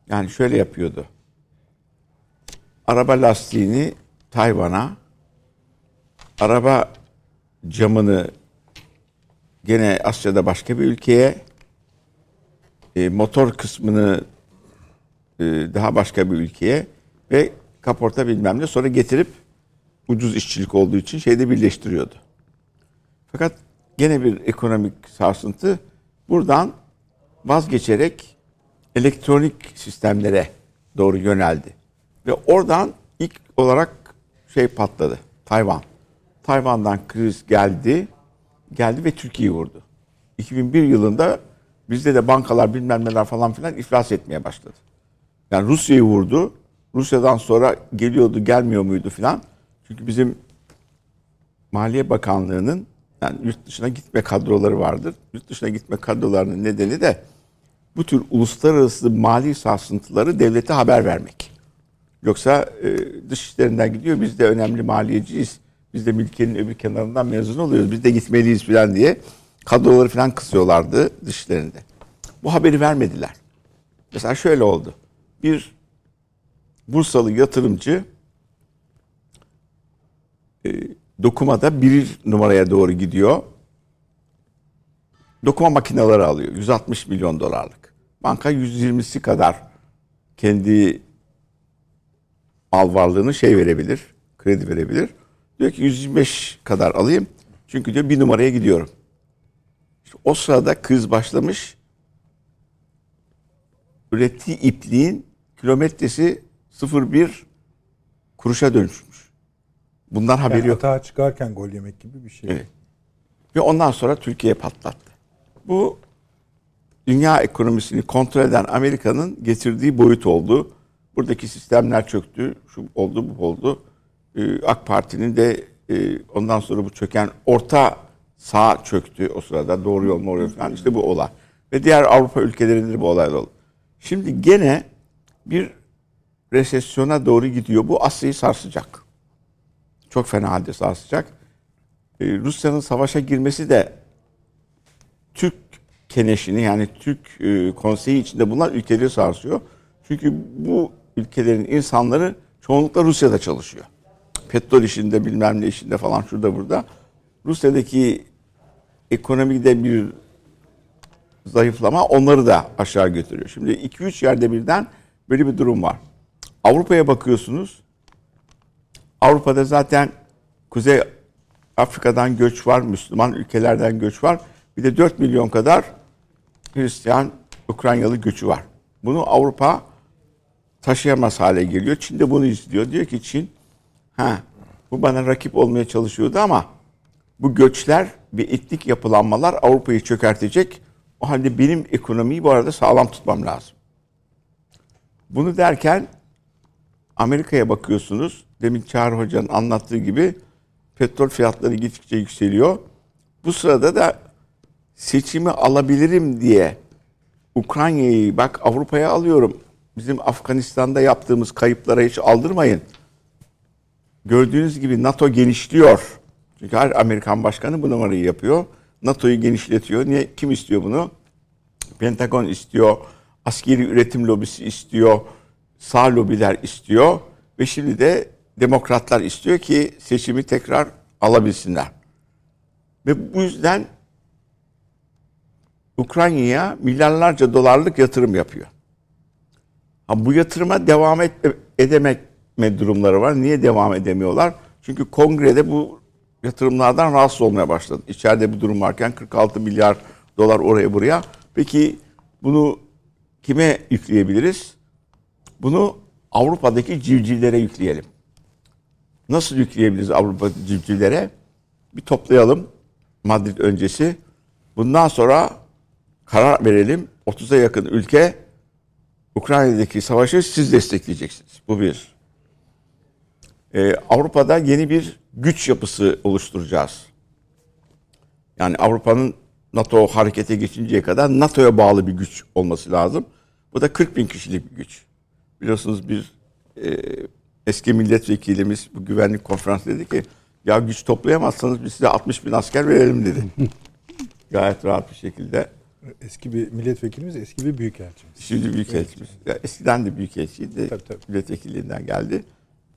Yani şöyle yapıyordu. Araba lastiğini Tayvan'a, araba camını gene Asya'da başka bir ülkeye, e, motor kısmını e, daha başka bir ülkeye ve kaporta bilmem ne sonra getirip ucuz işçilik olduğu için şeyde birleştiriyordu. Fakat gene bir ekonomik sarsıntı buradan vazgeçerek elektronik sistemlere doğru yöneldi. Ve oradan ilk olarak şey patladı. Tayvan. Tayvan'dan kriz geldi. Geldi ve Türkiye'yi vurdu. 2001 yılında bizde de bankalar bilmem neler falan filan iflas etmeye başladı. Yani Rusya'yı vurdu. Rusya'dan sonra geliyordu gelmiyor muydu filan. Çünkü bizim Maliye Bakanlığı'nın yani yurt dışına gitme kadroları vardır. Yurt dışına gitme kadrolarının nedeni de bu tür uluslararası mali sarsıntıları devlete haber vermek. Yoksa e, dış işlerinden gidiyor biz de önemli maliyeciyiz. Biz de ülkenin öbür kenarından mezun oluyoruz. Biz de gitmeliyiz falan diye kadroları falan kısıyorlardı dışlarında. Bu haberi vermediler. Mesela şöyle oldu. Bir Bursalı yatırımcı e, dokumada bir numaraya doğru gidiyor. Dokuma makineleri alıyor. 160 milyon dolarlık. Banka 120'si kadar kendi mal varlığını şey verebilir, kredi verebilir. Diyor ki 125 kadar alayım. Çünkü diyor bir numaraya gidiyorum. İşte o sırada kriz başlamış. Ürettiği ipliğin kilometresi 0,1 kuruşa dönüşmüş. Bundan haberi Yani yok. hata çıkarken gol yemek gibi bir şey. Evet. Ve ondan sonra Türkiye patlattı. Bu dünya ekonomisini kontrol eden Amerika'nın getirdiği boyut oldu. Buradaki sistemler çöktü. Şu oldu, bu oldu. Ee, AK Parti'nin de e, ondan sonra bu çöken orta sağ çöktü o sırada. Doğru yol mu falan. İşte bu olay. Ve diğer Avrupa ülkelerinde de bu olay oldu. Şimdi gene bir resesyona doğru gidiyor. Bu Asya'yı sarsacak. Çok fena halde sarsacak. Ee, Rusya'nın savaşa girmesi de Türk keneşini yani Türk e, konseyi içinde bulunan ülkeleri sarsıyor. Çünkü bu ülkelerin insanları çoğunlukla Rusya'da çalışıyor. Petrol işinde bilmem ne işinde falan şurada burada. Rusya'daki ekonomide bir zayıflama onları da aşağı götürüyor. Şimdi 2-3 yerde birden böyle bir durum var. Avrupa'ya bakıyorsunuz. Avrupa'da zaten Kuzey Afrika'dan göç var, Müslüman ülkelerden göç var. Bir de 4 milyon kadar Hristiyan Ukraynalı göçü var. Bunu Avrupa taşıyamaz hale geliyor. Çin de bunu istiyor. Diyor ki Çin, ha bu bana rakip olmaya çalışıyordu ama bu göçler ve etnik yapılanmalar Avrupa'yı çökertecek. O halde benim ekonomiyi bu arada sağlam tutmam lazım. Bunu derken Amerika'ya bakıyorsunuz. Demin Çağrı Hoca'nın anlattığı gibi petrol fiyatları gittikçe yükseliyor. Bu sırada da seçimi alabilirim diye Ukrayna'yı bak Avrupa'ya alıyorum. Bizim Afganistan'da yaptığımız kayıplara hiç aldırmayın. Gördüğünüz gibi NATO genişliyor. Çünkü her Amerikan başkanı bu numarayı yapıyor. NATO'yu genişletiyor. Niye? Kim istiyor bunu? Pentagon istiyor. Askeri üretim lobisi istiyor. Sağ lobiler istiyor. Ve şimdi de demokratlar istiyor ki seçimi tekrar alabilsinler. Ve bu yüzden Ukrayna'ya milyarlarca dolarlık yatırım yapıyor. Ha, bu yatırıma devam et, edemek durumları var. Niye devam edemiyorlar? Çünkü kongrede bu yatırımlardan rahatsız olmaya başladı. İçeride bir durum varken 46 milyar dolar oraya buraya. Peki bunu kime yükleyebiliriz? Bunu Avrupa'daki civcivlere yükleyelim. Nasıl yükleyebiliriz Avrupa civcivlere? Bir toplayalım Madrid öncesi. Bundan sonra karar verelim. 30'a yakın ülke Ukrayna'daki savaşı siz destekleyeceksiniz. Bu bir. Ee, Avrupa'da yeni bir güç yapısı oluşturacağız. Yani Avrupa'nın NATO harekete geçinceye kadar NATO'ya bağlı bir güç olması lazım. Bu da 40 bin kişilik bir güç. Biliyorsunuz bir e, eski milletvekilimiz bu güvenlik konferansı dedi ki ya güç toplayamazsanız biz size 60 bin asker verelim dedi. Gayet rahat bir şekilde. Eski bir milletvekilimiz, eski bir büyükelçimiz. Şimdi büyükelçimiz. Ya eskiden de büyükelçiydi. Tabii, tabii. Milletvekilliğinden geldi.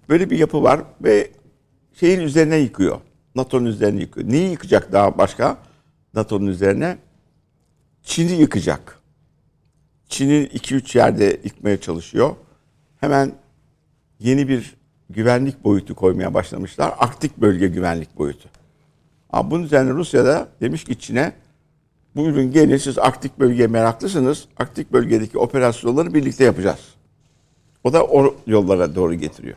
Böyle bir yapı var ve şeyin üzerine yıkıyor. NATO'nun üzerine yıkıyor. Neyi yıkacak daha başka? NATO'nun üzerine Çin'i yıkacak. Çin'i 2-3 yerde yıkmaya çalışıyor. Hemen yeni bir güvenlik boyutu koymaya başlamışlar. Arktik bölge güvenlik boyutu. Ama bunun üzerine Rusya da demiş ki Çin'e buyurun gelin siz Arktik bölgeye meraklısınız. Arktik bölgedeki operasyonları birlikte yapacağız. O da o yollara doğru getiriyor.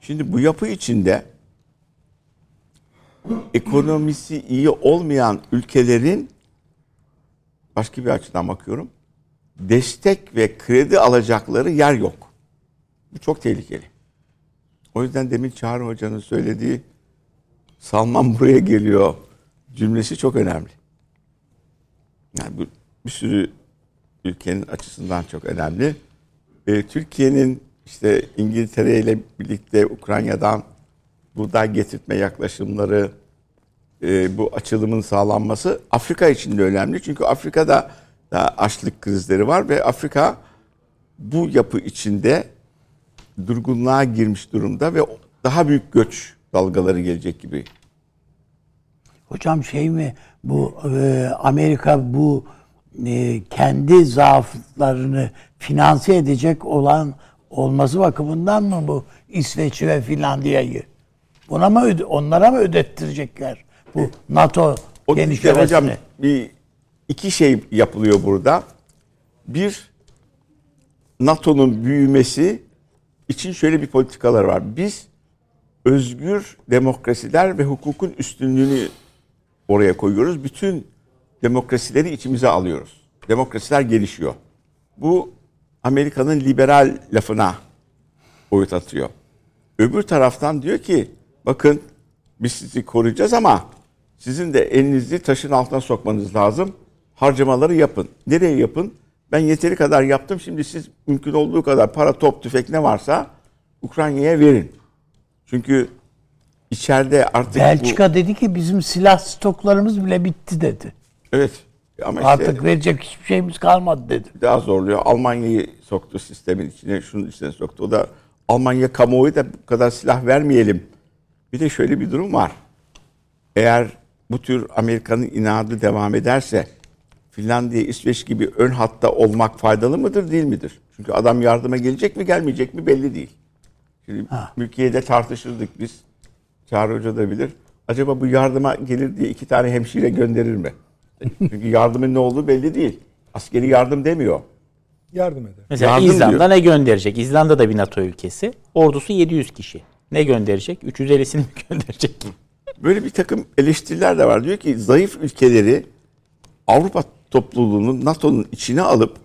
Şimdi bu yapı içinde ekonomisi iyi olmayan ülkelerin başka bir açıdan bakıyorum. Destek ve kredi alacakları yer yok. Bu çok tehlikeli. O yüzden demin Çağrı Hoca'nın söylediği Salman buraya geliyor cümlesi çok önemli. Yani bu bir sürü ülkenin açısından çok önemli. Ee, Türkiye'nin işte İngiltere ile birlikte Ukrayna'dan buğday getirtme yaklaşımları, e, bu açılımın sağlanması Afrika için de önemli. Çünkü Afrika'da da açlık krizleri var ve Afrika bu yapı içinde durgunluğa girmiş durumda ve daha büyük göç dalgaları gelecek gibi. Hocam şey mi bu e, Amerika bu e, kendi zaaflarını finanse edecek olan olması bakımından mı bu İsveç ve Finlandiya'yı? Buna mı onlara mı ödettirecekler bu NATO O genişlemesini? hocam bir iki şey yapılıyor burada. Bir NATO'nun büyümesi için şöyle bir politikalar var. Biz özgür demokrasiler ve hukukun üstünlüğünü oraya koyuyoruz. Bütün demokrasileri içimize alıyoruz. Demokrasiler gelişiyor. Bu Amerika'nın liberal lafına boyut atıyor. Öbür taraftan diyor ki bakın biz sizi koruyacağız ama sizin de elinizi taşın altına sokmanız lazım. Harcamaları yapın. Nereye yapın? Ben yeteri kadar yaptım. Şimdi siz mümkün olduğu kadar para, top, tüfek ne varsa Ukrayna'ya verin. Çünkü içeride artık bu- Belçika dedi ki bizim silah stoklarımız bile bitti dedi. evet ama işte Artık verecek hiçbir şeyimiz kalmadı dedi. daha zorluyor. Almanya'yı soktu sistemin içine, şunun içine soktu. O da Almanya kamuoyu da bu kadar silah vermeyelim. Bir de şöyle bir durum var. Eğer bu tür Amerika'nın inadı devam ederse Finlandiya, İsveç gibi ön hatta olmak faydalı mıdır değil midir? Çünkü adam yardıma gelecek mi gelmeyecek mi belli değil. Şimdi Türkiye'de tartışırdık biz. Çağrı Hoca da bilir. Acaba bu yardıma gelir diye iki tane hemşire gönderir mi? Çünkü yardımın ne olduğu belli değil. Askeri yardım demiyor. Yardım eder. Mesela Yardım İzlanda diyor. ne gönderecek? İzlanda da bir NATO ülkesi. Ordusu 700 kişi. Ne gönderecek? 350'sini mi gönderecek? Böyle bir takım eleştiriler de var. Diyor ki zayıf ülkeleri Avrupa topluluğunun NATO'nun içine alıp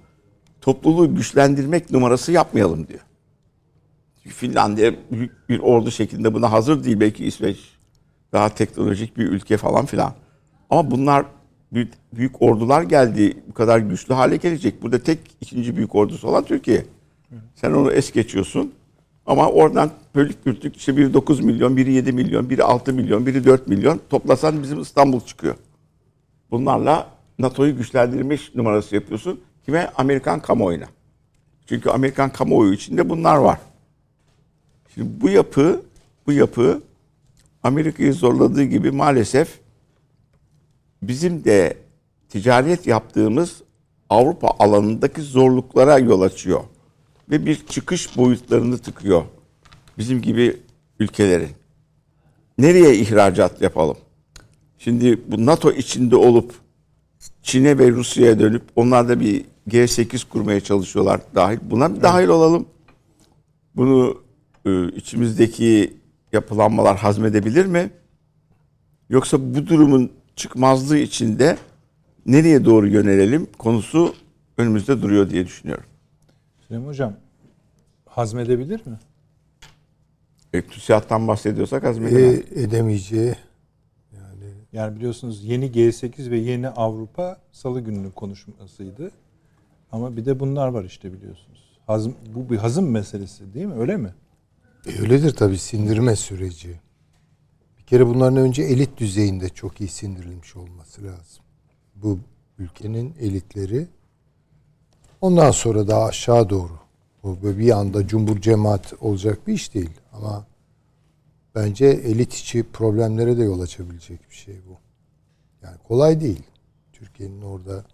topluluğu güçlendirmek numarası yapmayalım diyor. Çünkü Finlandiya büyük bir ordu şeklinde buna hazır değil. Belki İsveç daha teknolojik bir ülke falan filan. Ama bunlar büyük, büyük ordular geldi. Bu kadar güçlü hale gelecek. Burada tek ikinci büyük ordusu olan Türkiye. Sen onu es geçiyorsun. Ama oradan bölük pürtük işte biri 9 milyon, biri 7 milyon, biri 6 milyon, biri 4 milyon. Toplasan bizim İstanbul çıkıyor. Bunlarla NATO'yu güçlendirmiş numarası yapıyorsun. Kime? Amerikan kamuoyuna. Çünkü Amerikan kamuoyu içinde bunlar var. Şimdi bu yapı, bu yapı Amerika'yı zorladığı gibi maalesef bizim de ticaret yaptığımız Avrupa alanındaki zorluklara yol açıyor. Ve bir çıkış boyutlarını tıkıyor. Bizim gibi ülkelerin. Nereye ihracat yapalım? Şimdi bu NATO içinde olup Çin'e ve Rusya'ya dönüp onlar da bir G8 kurmaya çalışıyorlar dahil. Buna bir dahil olalım. Bunu e, içimizdeki yapılanmalar hazmedebilir mi? Yoksa bu durumun çıkmazlığı içinde nereye doğru yönelelim konusu önümüzde duruyor diye düşünüyorum. Süleyman Hocam hazmedebilir mi? E, TÜSİAD'dan bahsediyorsak hazmedemez. E, edemeyeceği Yani biliyorsunuz yeni G8 ve yeni Avrupa Salı gününün konuşmasıydı. Ama bir de bunlar var işte biliyorsunuz. Hazm, bu bir hazım meselesi değil mi? Öyle mi? E, öyledir tabii sindirme süreci. Kere bunların önce elit düzeyinde çok iyi sindirilmiş olması lazım. Bu ülkenin elitleri. Ondan sonra daha aşağı doğru. Bu böyle bir anda cumbur cemaat olacak bir iş değil. Ama bence elit içi problemlere de yol açabilecek bir şey bu. Yani kolay değil. Türkiye'nin orada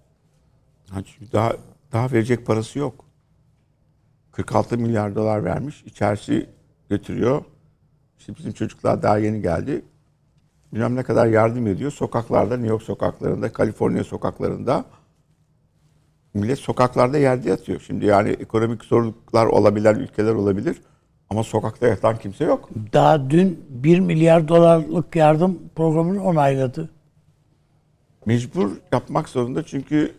Daha, daha verecek parası yok. 46 milyar dolar vermiş. İçerisi götürüyor. İşte bizim çocuklar daha yeni geldi. Bilmem ne kadar yardım ediyor. Sokaklarda, New York sokaklarında, Kaliforniya sokaklarında millet sokaklarda yerde yatıyor. Şimdi yani ekonomik zorluklar olabilen ülkeler olabilir. Ama sokakta yatan kimse yok. Daha dün 1 milyar dolarlık yardım programını onayladı. Mecbur yapmak zorunda çünkü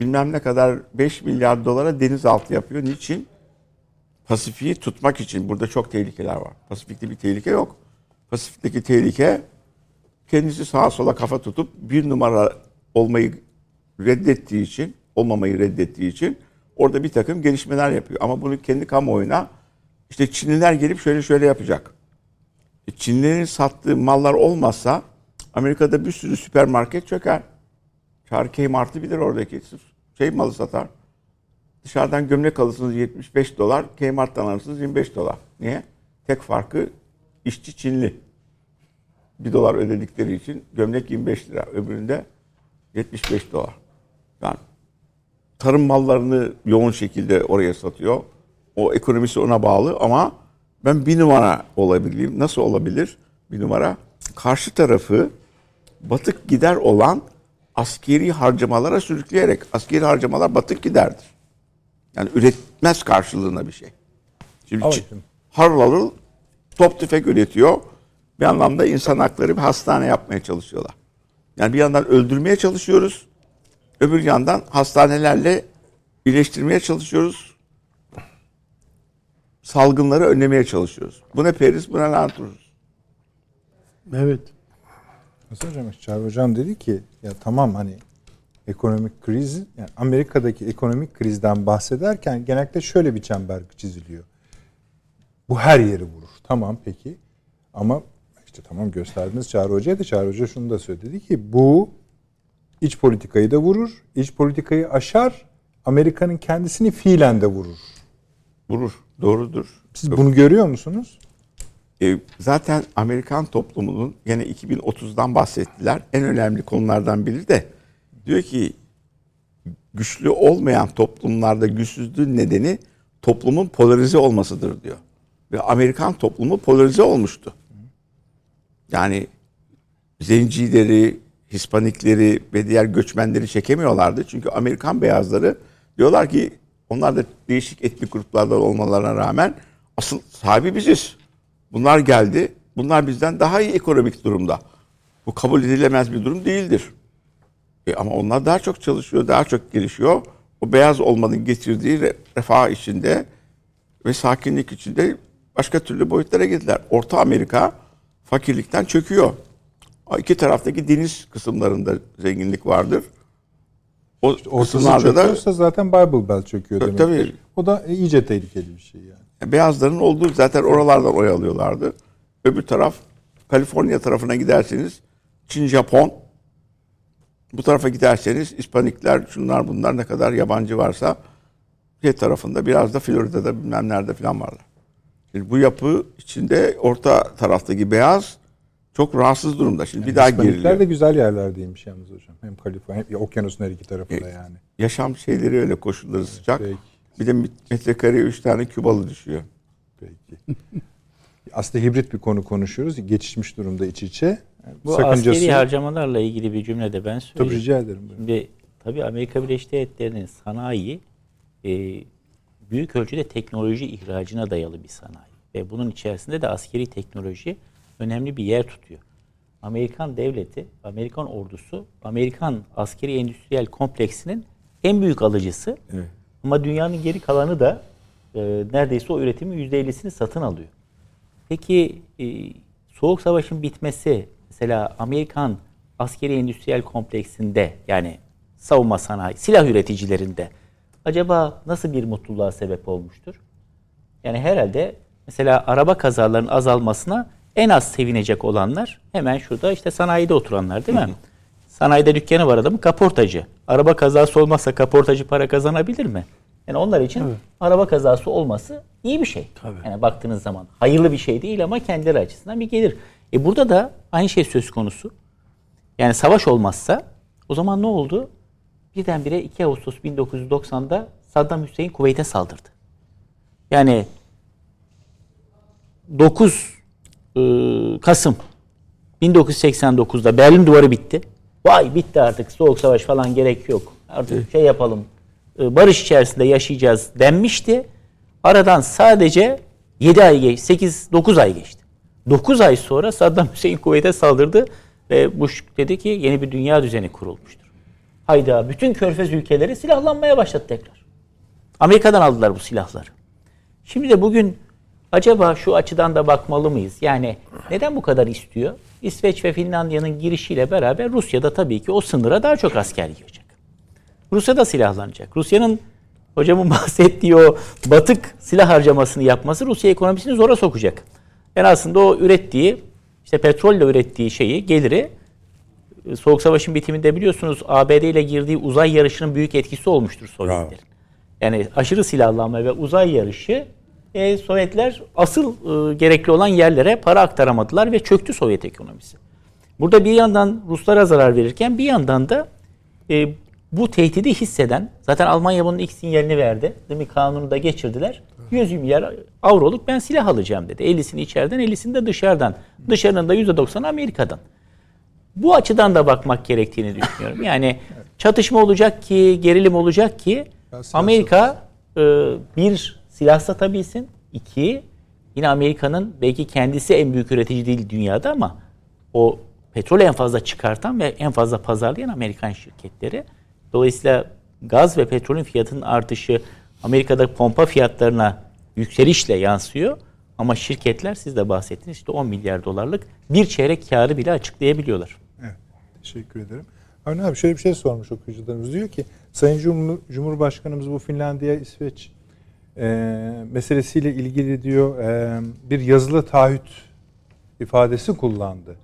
bilmem ne kadar 5 milyar dolara denizaltı yapıyor. Niçin? Pasifik'i tutmak için. Burada çok tehlikeler var. Pasifik'te bir tehlike yok. Pasifik'teki tehlike kendisi sağa sola kafa tutup bir numara olmayı reddettiği için, olmamayı reddettiği için orada bir takım gelişmeler yapıyor. Ama bunu kendi kamuoyuna işte Çinliler gelip şöyle şöyle yapacak. E, Çinlilerin sattığı mallar olmazsa Amerika'da bir sürü süpermarket çöker. Çağrı Kmart'ı bilir oradaki. Şey malı satar. Dışarıdan gömlek alırsınız 75 dolar. Kmart'tan alırsınız 25 dolar. Niye? Tek farkı işçi Çinli. 1 dolar ödedikleri için gömlek 25 lira. Öbüründe 75 dolar. Yani tarım mallarını yoğun şekilde oraya satıyor. O ekonomisi ona bağlı ama ben bir numara olabileyim. Nasıl olabilir bir numara? Karşı tarafı batık gider olan askeri harcamalara sürükleyerek askeri harcamalar batık giderdir. Yani üretmez karşılığında bir şey. Şimdi harıl harıl top tüfek üretiyor. Bir anlamda insan hakları bir hastane yapmaya çalışıyorlar. Yani bir yandan öldürmeye çalışıyoruz. Öbür yandan hastanelerle birleştirmeye çalışıyoruz. Salgınları önlemeye çalışıyoruz. Bu ne periz, bu ne lanet olsun. Evet. Nasıl hocam? Çağrı hocam dedi ki ya tamam hani ekonomik kriz yani Amerika'daki ekonomik krizden bahsederken genellikle şöyle bir çember çiziliyor. Bu her yeri vurur. Tamam peki. Ama işte tamam gösterdiniz Çağrı Hoca'ya da Çağrı Hoca şunu da söyledi. Ki bu iç politikayı da vurur. iç politikayı aşar. Amerika'nın kendisini fiilen de vurur. Vurur. Doğrudur. Siz bunu görüyor musunuz? E, zaten Amerikan toplumunun yine 2030'dan bahsettiler. En önemli konulardan biri de diyor ki güçlü olmayan toplumlarda güçsüzlüğün nedeni toplumun polarize olmasıdır diyor. Ve Amerikan toplumu polarize olmuştu. Yani zencileri, Hispanikleri ve diğer göçmenleri çekemiyorlardı. Çünkü Amerikan beyazları diyorlar ki onlar da değişik etnik gruplardan olmalarına rağmen asıl sahibi biziz. Bunlar geldi. Bunlar bizden daha iyi ekonomik durumda. Bu kabul edilemez bir durum değildir. E ama onlar daha çok çalışıyor, daha çok gelişiyor. O beyaz olmanın getirdiği re- refah içinde ve sakinlik içinde başka türlü boyutlara girdiler. Orta Amerika fakirlikten çöküyor. İki taraftaki deniz kısımlarında zenginlik vardır. O Ortası kısımlarda da zaten Bible Belt çöküyor demek. tabii. O da iyice tehlikeli bir şey yani. beyazların olduğu zaten oralardan oy alıyorlardı. Öbür taraf Kaliforniya tarafına giderseniz Çin, Japon. Bu tarafa giderseniz İspanikler, şunlar bunlar ne kadar yabancı varsa şey tarafında biraz da Florida'da bilmem nerede falan varlar. Şimdi bu yapı içinde orta taraftaki beyaz çok rahatsız durumda. Şimdi bir daha Hispanikler geriliyor. de güzel yerlerdeymiş yalnız hocam. Hem Kaliforniya hem okyanusun her iki tarafında E, yani. Yaşam şeyleri öyle koşulları sıcak. Peki. Bir de metrekareye üç tane Kübalı düşüyor. Peki. Aslında hibrit bir konu konuşuyoruz. Geçişmiş durumda iç içe. Bu Sakıncası askeri harcamalarla ilgili bir cümle de ben Tabii söyleyeyim. rica ederim. buyurun. Şimdi tabii Amerika Birleşik Devletleri'nin sanayi e, büyük ölçüde teknoloji ihracına dayalı bir sanayi. Ve bunun içerisinde de askeri teknoloji önemli bir yer tutuyor. Amerikan devleti, Amerikan ordusu, Amerikan askeri endüstriyel kompleksinin en büyük alıcısı. Evet. Ama dünyanın geri kalanı da e, neredeyse o üretimin %50'sini satın alıyor. Peki e, Soğuk Savaş'ın bitmesi mesela Amerikan askeri endüstriyel kompleksinde yani savunma sanayi, silah üreticilerinde acaba nasıl bir mutluluğa sebep olmuştur? Yani herhalde mesela araba kazalarının azalmasına en az sevinecek olanlar hemen şurada işte sanayide oturanlar değil mi? Sanayide dükkanı var adamın kaportacı. Araba kazası olmazsa kaportacı para kazanabilir mi? Yani onlar için araba kazası olması iyi bir şey. Tabii. Yani baktığınız zaman hayırlı bir şey değil ama kendileri açısından bir gelir. E burada da aynı şey söz konusu. Yani savaş olmazsa o zaman ne oldu? Birdenbire 2 Ağustos 1990'da Saddam Hüseyin Kuveyt'e saldırdı. Yani 9 e, Kasım 1989'da Berlin Duvarı bitti. Vay bitti artık soğuk savaş falan gerek yok. Artık şey yapalım. e, Barış içerisinde yaşayacağız denmişti. Aradan sadece 7 ay geçti, 8 9 ay geçti. 9 ay sonra Saddam Hüseyin Kuveyt'e saldırdı ve Bush dedi ki yeni bir dünya düzeni kurulmuştur. Hayda bütün körfez ülkeleri silahlanmaya başladı tekrar. Amerika'dan aldılar bu silahları. Şimdi de bugün acaba şu açıdan da bakmalı mıyız? Yani neden bu kadar istiyor? İsveç ve Finlandiya'nın girişiyle beraber Rusya'da tabii ki o sınıra daha çok asker yiyecek. Rusya da silahlanacak. Rusya'nın hocamın bahsettiği o batık silah harcamasını yapması Rusya ekonomisini zora sokacak. Yani aslında o ürettiği işte petrolle ürettiği şeyi geliri Soğuk Savaş'ın bitiminde biliyorsunuz ABD ile girdiği uzay yarışının büyük etkisi olmuştur Sovyetlerin. Yani aşırı silahlanma ve uzay yarışı e, Sovyetler asıl e, gerekli olan yerlere para aktaramadılar ve çöktü Sovyet ekonomisi. Burada bir yandan Ruslara zarar verirken bir yandan da e, bu tehdidi hisseden, zaten Almanya bunun ilk sinyalini verdi. Değil mi? Kanunu da geçirdiler. 100 milyar avroluk ben silah alacağım dedi. 50'sini içeriden, 50'sini de dışarıdan. Dışarının da %90'ı Amerika'dan. Bu açıdan da bakmak gerektiğini düşünüyorum. Yani çatışma olacak ki, gerilim olacak ki Amerika e, bir silah satabilsin. İki, yine Amerika'nın belki kendisi en büyük üretici değil dünyada ama o petrol en fazla çıkartan ve en fazla pazarlayan Amerikan şirketleri. Dolayısıyla gaz ve petrolün fiyatının artışı Amerika'da pompa fiyatlarına yükselişle yansıyor. Ama şirketler siz de bahsettiniz işte 10 milyar dolarlık bir çeyrek karı bile açıklayabiliyorlar. Evet, teşekkür ederim. Avni abi şöyle bir şey sormuş okuyucularımız. Diyor ki Sayın Cumhur, Cumhurbaşkanımız bu Finlandiya, İsveç e, meselesiyle ilgili diyor e, bir yazılı taahhüt ifadesi kullandı.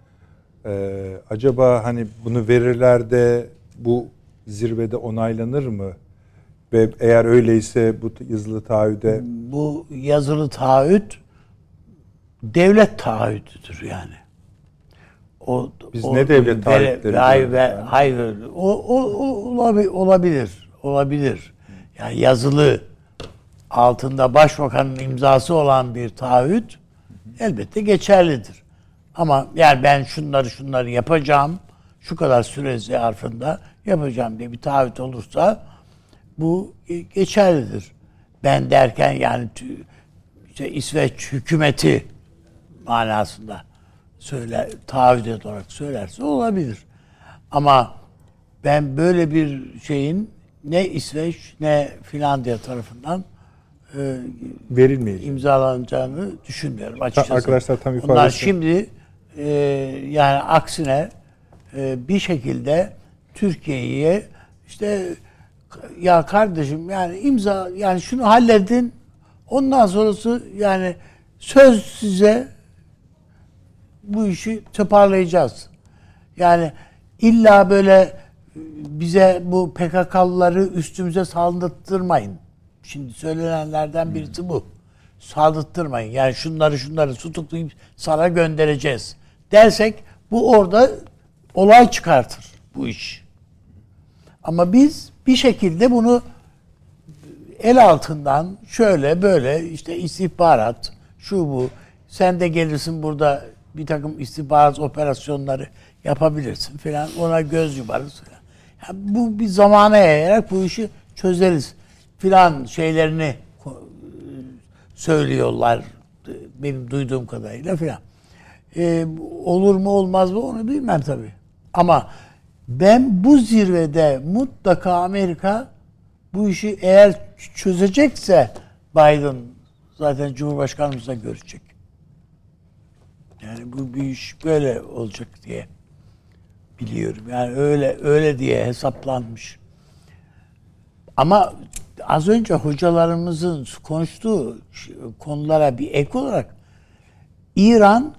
E, acaba hani bunu verirler de bu zirvede onaylanır mı? Ve eğer öyleyse bu yazılı taahhüde... Bu yazılı taahhüt devlet taahhütüdür yani. O, Biz o, ne devlet taahhütleri? Hayır, yani. hayır. O, o, o olabilir. Olabilir. Yani yazılı altında başbakanın imzası olan bir taahhüt elbette geçerlidir. Ama yani ben şunları şunları yapacağım, şu kadar süre zarfında yapacağım diye bir taahhüt olursa bu geçerlidir. Ben derken yani işte İsveç hükümeti manasında söyle taahhüt olarak söylerse olabilir. Ama ben böyle bir şeyin ne İsveç ne Finlandiya tarafından e, verilmeyecek imzalanacağını düşünmüyorum açıkçası. Arkadaşlar tam ifade Onlar şimdi e, yani aksine e, bir şekilde Türkiye'ye işte ya kardeşim yani imza yani şunu halledin ondan sonrası yani söz size bu işi toparlayacağız. Yani illa böyle bize bu PKK'lıları üstümüze saldırtırmayın. Şimdi söylenenlerden birisi bu. Saldırtırmayın. Yani şunları şunları tutuklayıp sana göndereceğiz. Dersek bu orada olay çıkartır bu iş. Ama biz bir şekilde bunu el altından şöyle böyle işte istihbarat şu bu sen de gelirsin burada bir takım istihbarat operasyonları yapabilirsin falan ona göz yumarız falan. Yani bu bir zamana yayarak bu işi çözeriz filan şeylerini söylüyorlar benim duyduğum kadarıyla filan. Ee, olur mu olmaz mı onu bilmem tabii. Ama ben bu zirvede mutlaka Amerika bu işi eğer çözecekse Biden zaten Cumhurbaşkanımızla görüşecek. Yani bu bir iş böyle olacak diye biliyorum. Yani öyle öyle diye hesaplanmış. Ama az önce hocalarımızın konuştuğu konulara bir ek olarak İran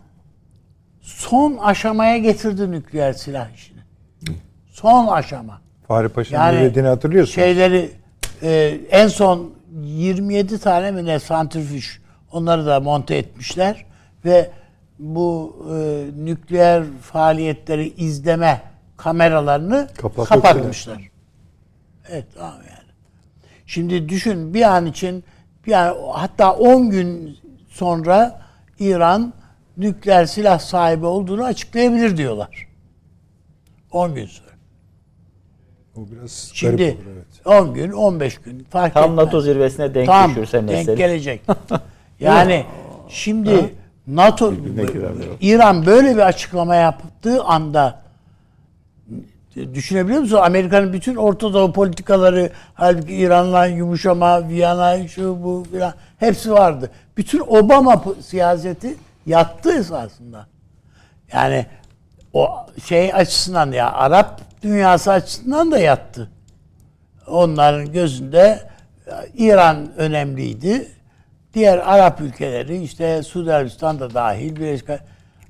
son aşamaya getirdi nükleer silah işini. Son aşama. Fahri Paşa'nın yani dediğini hatırlıyorsun. Şeyleri e, en son 27 tane mi ne santrifüj onları da monte etmişler ve bu e, nükleer faaliyetleri izleme kameralarını kapatmışlar. Evet tamam yani. Şimdi düşün bir an için bir an, hatta 10 gün sonra İran nükleer silah sahibi olduğunu açıklayabilir diyorlar. 10 gün sonra. O biraz Şimdi garip olur evet. 10 gün, 15 gün fark Tam etmez. NATO zirvesine denk Tam düşürse denk mesele. gelecek. yani şimdi NATO girerler o. İran böyle bir açıklama yaptığı anda düşünebiliyor musun? Amerika'nın bütün Orta Doğu politikaları halbuki İran'la yumuşama, Viyana, şu bu filan hepsi vardı. Bütün Obama siyaseti yattı esasında. Yani o şey açısından ya Arap dünyası açısından da yattı. Onların gözünde İran önemliydi. Diğer Arap ülkeleri işte Suudi Arabistan da dahil Birleşik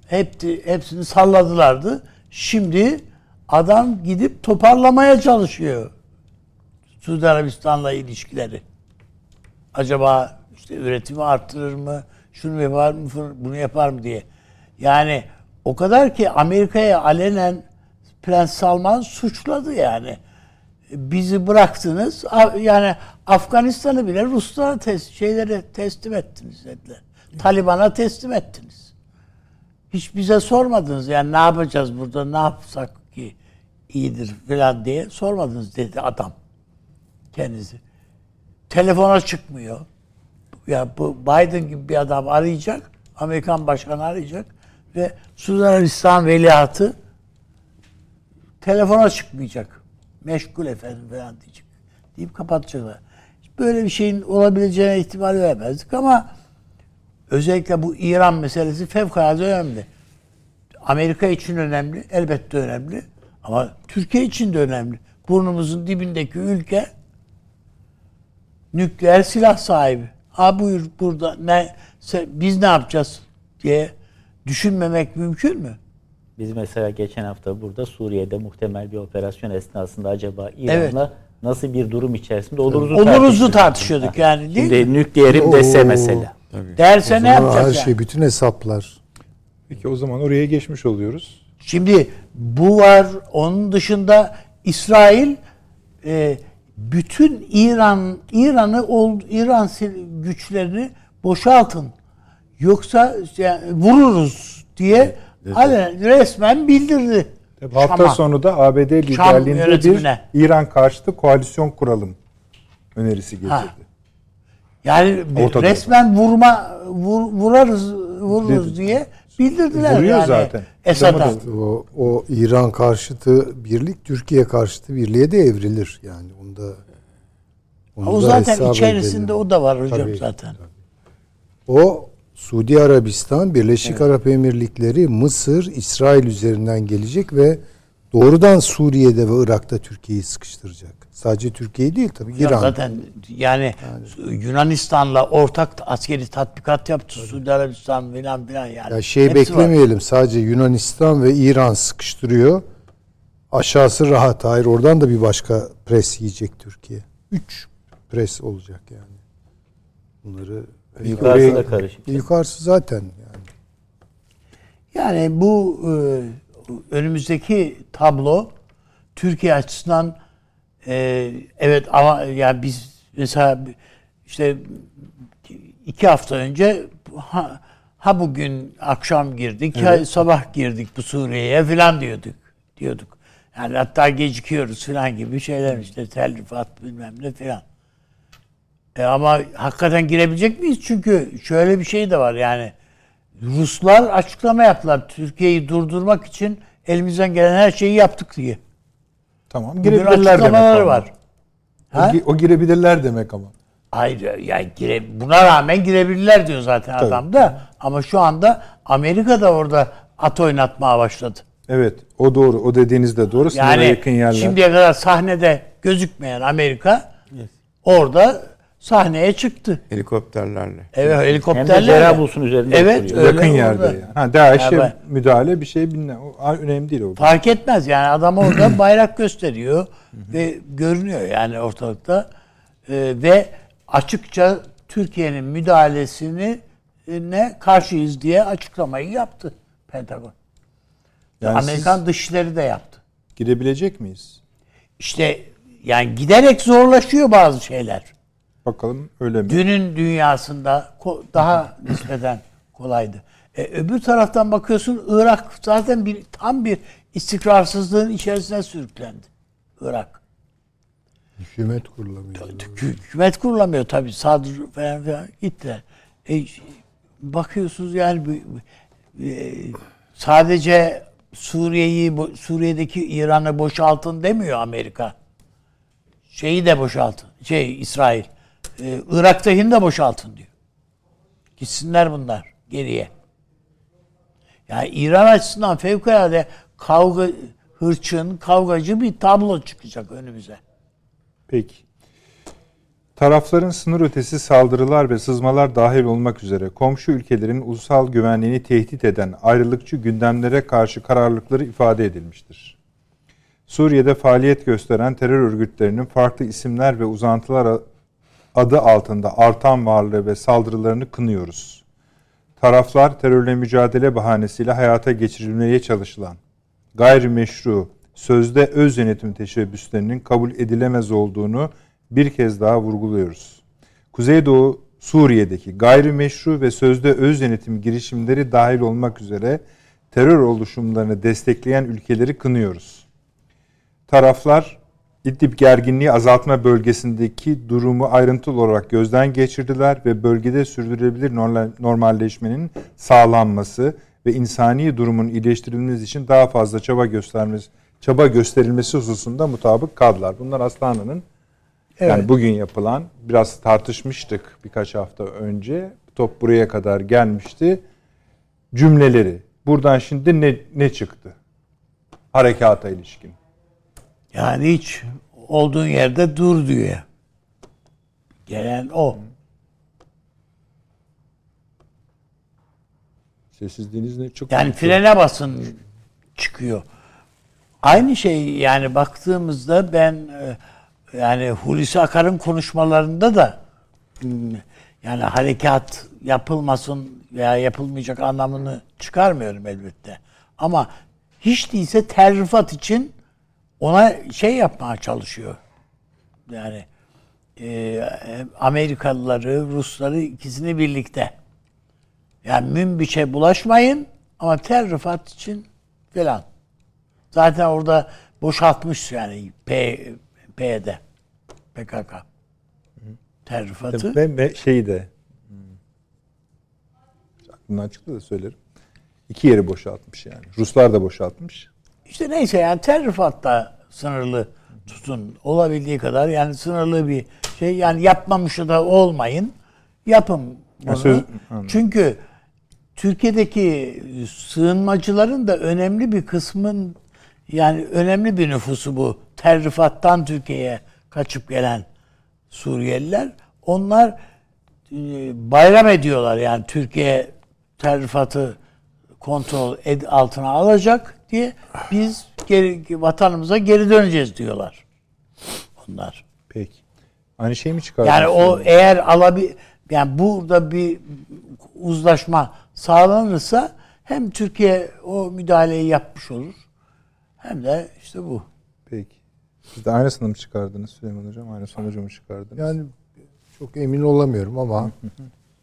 hepti, hepsini salladılardı. Şimdi adam gidip toparlamaya çalışıyor Suudi Arabistan'la ilişkileri. Acaba işte üretimi arttırır mı? Şunu yapar mı? Bunu yapar mı diye. Yani o kadar ki Amerika'ya alenen Prens Salman suçladı yani. Bizi bıraktınız. Yani Afganistan'ı bile Ruslara tes şeylere teslim ettiniz dediler. Taliban'a teslim ettiniz. Hiç bize sormadınız yani ne yapacağız burada ne yapsak ki iyidir falan diye sormadınız dedi adam kendisi. Telefona çıkmıyor. Ya bu Biden gibi bir adam arayacak, Amerikan başkanı arayacak ve Suudi Arabistan veliahtı telefona çıkmayacak. Meşgul efendim falan diyecek. Deyip kapatacaklar. Böyle bir şeyin olabileceğine ihtimal vermezdik ama özellikle bu İran meselesi fevkalade önemli. Amerika için önemli, elbette önemli. Ama Türkiye için de önemli. Burnumuzun dibindeki ülke nükleer silah sahibi. Ha buyur burada ne se- biz ne yapacağız diye düşünmemek mümkün mü? Biz mesela geçen hafta burada Suriye'de muhtemel bir operasyon esnasında acaba İran'la nasıl bir durum içerisinde oluruz Oluruzu tartışıyorduk yani değil mi? Şimdi nükleerim dese mesela. Derse ne yapacağız her yani? şey bütün hesaplar. Peki o zaman oraya geçmiş oluyoruz. Şimdi bu var. Onun dışında İsrail e, bütün İran İran'ı İran sil- güçlerini boşaltın. Yoksa yani vururuz diye alenen resmen bildirdi. Tabii hafta Şam'a. sonu da ABD liderliğinde bir. İran karşıtı koalisyon kuralım önerisi Ha. getirdi. Yani bir- Orta Doğu'da. resmen vurma vur, vurarız vururuz Dedi. diye bildirdiler Vuruyor yani. zaten. Esad'a. O, o İran karşıtı birlik Türkiye karşıtı birliğe de evrilir. Yani onda onu O zaten içerisinde edelim. o da var hocam Tabii, zaten. O Suudi Arabistan, Birleşik Arap Emirlikleri, Mısır, İsrail üzerinden gelecek ve doğrudan Suriye'de ve Irak'ta Türkiye'yi sıkıştıracak. Sadece Türkiye değil tabii Ya İran. Zaten yani, Yunanistan'la ortak askeri tatbikat yaptı. Suudi Arabistan filan filan yani. Ya şey Hepsi var. beklemeyelim. Sadece Yunanistan ve İran sıkıştırıyor. Aşağısı rahat. Hayır oradan da bir başka pres yiyecek Türkiye. Üç pres olacak yani. Bunları Yukarısı da karışık. Yukarısı zaten yani. Yani bu e, önümüzdeki tablo Türkiye açısından e, evet ama yani biz mesela işte iki hafta önce ha, ha bugün akşam girdik, ha sabah girdik bu Suriye'ye falan diyorduk. diyorduk. Yani hatta gecikiyoruz falan gibi şeyler işte telrifat bilmem ne falan. E ama hakikaten girebilecek miyiz? Çünkü şöyle bir şey de var yani Ruslar açıklama yaptılar. Türkiye'yi durdurmak için elimizden gelen her şeyi yaptık diye. Tamam Bugün girebilirler demek ama. var. O, Ha? gi- o girebilirler demek ama. Hayır yani gire, buna rağmen girebilirler diyor zaten Tabii. adam da. Ama şu anda Amerika da orada at oynatmaya başladı. Evet o doğru. O dediğiniz de doğru. Sınıra Yani yakın yerler. şimdiye kadar sahnede gözükmeyen Amerika orada sahneye çıktı. Helikopterlerle. Evet Hem de helikopterlerle. Cerablus'un üzerinde Evet öyle yakın orada. yerde yani. Ha, DAEŞ'e Ya müdahale bir şey bilmem. O önemli değil o. Fark etmez yani adam orada bayrak gösteriyor ve görünüyor yani ortalıkta Ee, ve açıkça Türkiye'nin müdahalesini e, ne karşıyız diye açıklamayı yaptı Pentagon. Yani Amerikan dışişleri de yaptı. Girebilecek miyiz? İşte yani giderek zorlaşıyor bazı şeyler. Bakalım öyle mi? Dünün dünyasında daha nispeten kolaydı. E, öbür taraftan bakıyorsun Irak zaten bir tam bir istikrarsızlığın içerisine sürüklendi. Irak. Hükümet kurulamıyor. Hü- Hükümet kurulamıyor tabii. Sadr falan falan gittiler. E, bakıyorsunuz yani e, sadece Suriye'yi Suriye'deki İran'ı boşaltın demiyor Amerika. Şeyi de boşaltın. Şey İsrail. E, Irak'takini de boşaltın diyor. Gitsinler bunlar geriye. Yani İran açısından fevkalade kavga hırçın, kavgacı bir tablo çıkacak önümüze. Peki. Tarafların sınır ötesi saldırılar ve sızmalar dahil olmak üzere komşu ülkelerin ulusal güvenliğini tehdit eden ayrılıkçı gündemlere karşı kararlılıkları ifade edilmiştir. Suriye'de faaliyet gösteren terör örgütlerinin farklı isimler ve uzantılar adı altında artan varlığı ve saldırılarını kınıyoruz. Taraflar terörle mücadele bahanesiyle hayata geçirilmeye çalışılan gayrimeşru, sözde öz yönetim teşebbüslerinin kabul edilemez olduğunu bir kez daha vurguluyoruz. Kuzeydoğu Suriye'deki gayrimeşru ve sözde öz yönetim girişimleri dahil olmak üzere terör oluşumlarını destekleyen ülkeleri kınıyoruz. Taraflar İdlib gerginliği azaltma bölgesindeki durumu ayrıntılı olarak gözden geçirdiler ve bölgede sürdürülebilir normalleşmenin sağlanması ve insani durumun iyileştirilmesi için daha fazla çaba göstermesi çaba gösterilmesi hususunda mutabık kaldılar. Bunlar Aslanı'nın Evet. yani bugün yapılan biraz tartışmıştık birkaç hafta önce. Top buraya kadar gelmişti. Cümleleri. Buradan şimdi ne ne çıktı? Harekata ilişkin. Yani hiç olduğun yerde dur diyor. Gelen o. Sessizliğiniz ne çok Yani frene basın çıkıyor. Aynı şey yani baktığımızda ben e, yani Hulusi Akar'ın konuşmalarında da hmm, yani harekat yapılmasın veya yapılmayacak anlamını çıkarmıyorum elbette. Ama hiç değilse terrifat için ona şey yapmaya çalışıyor. Yani e, Amerikalıları, Rusları ikisini birlikte. Yani Münbiç'e bulaşmayın ama terrifat için falan. Zaten orada boşaltmış yani P, P'de PKK. Terrifatı. Ve, ve şeyi de aklımdan çıktı da söylerim. İki yeri boşaltmış yani. Ruslar da boşaltmış. İşte neyse yani terrifatta sınırlı tutun. Olabildiği kadar yani sınırlı bir şey. Yani yapmamışı da olmayın. Yapın bunu. Söz-. Çünkü Türkiye'deki sığınmacıların da önemli bir kısmın yani önemli bir nüfusu bu. Terrifattan Türkiye'ye kaçıp gelen Suriyeliler. Onlar e, bayram ediyorlar yani Türkiye terrifatı kontrol ed- altına alacak diye biz geri, vatanımıza geri döneceğiz diyorlar. Onlar. Peki. Aynı şey mi çıkardınız? Yani o eğer alabi yani burada bir uzlaşma sağlanırsa hem Türkiye o müdahaleyi yapmış olur hem de işte bu. Peki. Siz de aynısını mı çıkardınız Süleyman Hocam? Aynı sonucu mu çıkardınız? Yani çok emin olamıyorum ama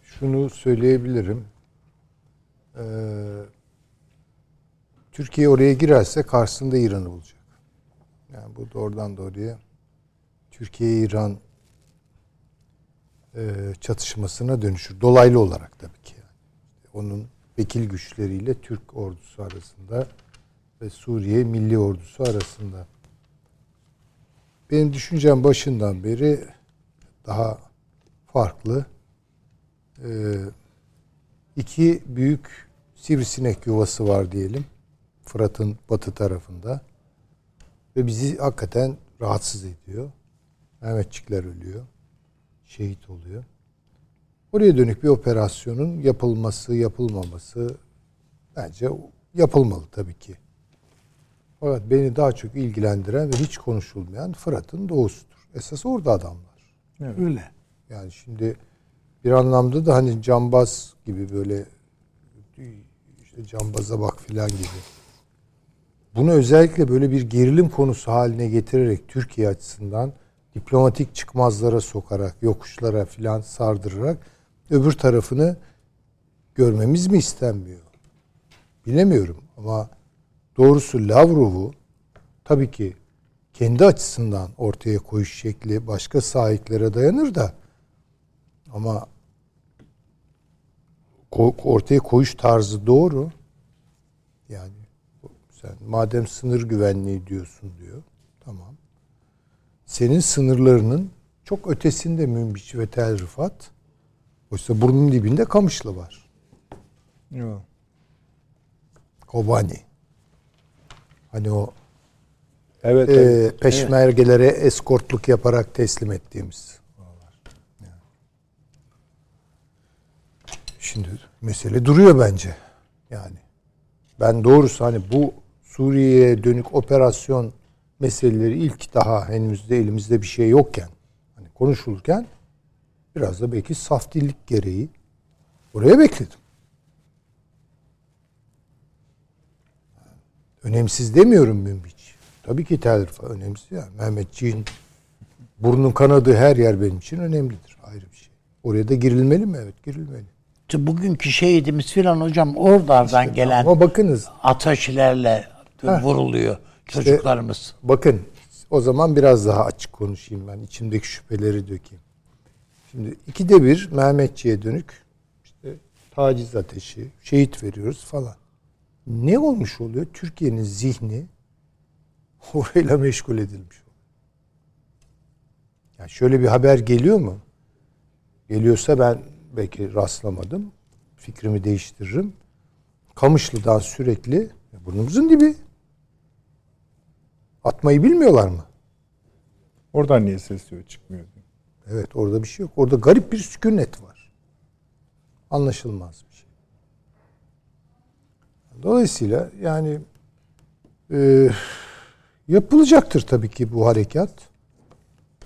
şunu söyleyebilirim. Ee, Türkiye oraya girerse karşısında İran'ı bulacak. Yani bu doğrudan doğruya Türkiye-İran e, çatışmasına dönüşür. Dolaylı olarak tabii ki. Yani. Onun vekil güçleriyle Türk ordusu arasında ve Suriye Milli Ordusu arasında. Benim düşüncem başından beri daha farklı. Ee, iki büyük sivrisinek yuvası var diyelim. Fırat'ın batı tarafında. Ve bizi hakikaten rahatsız ediyor. Mehmetçikler ölüyor. Şehit oluyor. Oraya dönük bir operasyonun yapılması, yapılmaması bence yapılmalı tabii ki. Fakat beni daha çok ilgilendiren ve hiç konuşulmayan Fırat'ın doğusudur. Esas orada adamlar. Öyle. Yani şimdi bir anlamda da hani cambaz gibi böyle işte cambaza bak filan gibi. Bunu özellikle böyle bir gerilim konusu haline getirerek Türkiye açısından diplomatik çıkmazlara sokarak, yokuşlara filan sardırarak öbür tarafını görmemiz mi istenmiyor? Bilemiyorum ama doğrusu Lavrov'u tabii ki kendi açısından ortaya koyuş şekli başka sahiklere dayanır da ama ortaya koyuş tarzı doğru. Yani sen madem sınır güvenliği diyorsun diyor. Tamam. Senin sınırlarının çok ötesinde Münbiç ve Tel Rifat. Oysa burnun dibinde Kamışlı var. Yok. Kobani. Hani o Evet. e, evet. peşmergelere eskortluk yaparak teslim ettiğimiz. Yani. Şimdi mesele duruyor bence. Yani ben doğrusu hani bu Suriye'ye dönük operasyon meseleleri ilk daha henüz de elimizde bir şey yokken hani konuşulurken biraz da belki saf dillik gereği oraya bekledim. Önemsiz demiyorum Münbiç. Tabii ki Tel önemsiz. Yani Mehmetçiğin burnun kanadığı her yer benim için önemlidir. Ayrı bir şey. Oraya da girilmeli mi? Evet girilmeli. İşte bugünkü şehidimiz filan hocam oralardan gelen Ama bakınız ateşlerle vuruluyor çocuklarımız. Bakın o zaman biraz daha açık konuşayım ben. içimdeki şüpheleri dökeyim. Şimdi ikide bir Mehmetçiğe dönük işte taciz ateşi, şehit veriyoruz falan. Ne olmuş oluyor? Türkiye'nin zihni orayla meşgul edilmiş oluyor. Yani şöyle bir haber geliyor mu? Geliyorsa ben belki rastlamadım. Fikrimi değiştiririm. Kamışlı'dan sürekli burnumuzun dibi. Atmayı bilmiyorlar mı? Oradan niye ses diyor çıkmıyor. Evet orada bir şey yok. Orada garip bir sükunet var. Anlaşılmaz bir şey. Dolayısıyla yani e, yapılacaktır tabii ki bu harekat.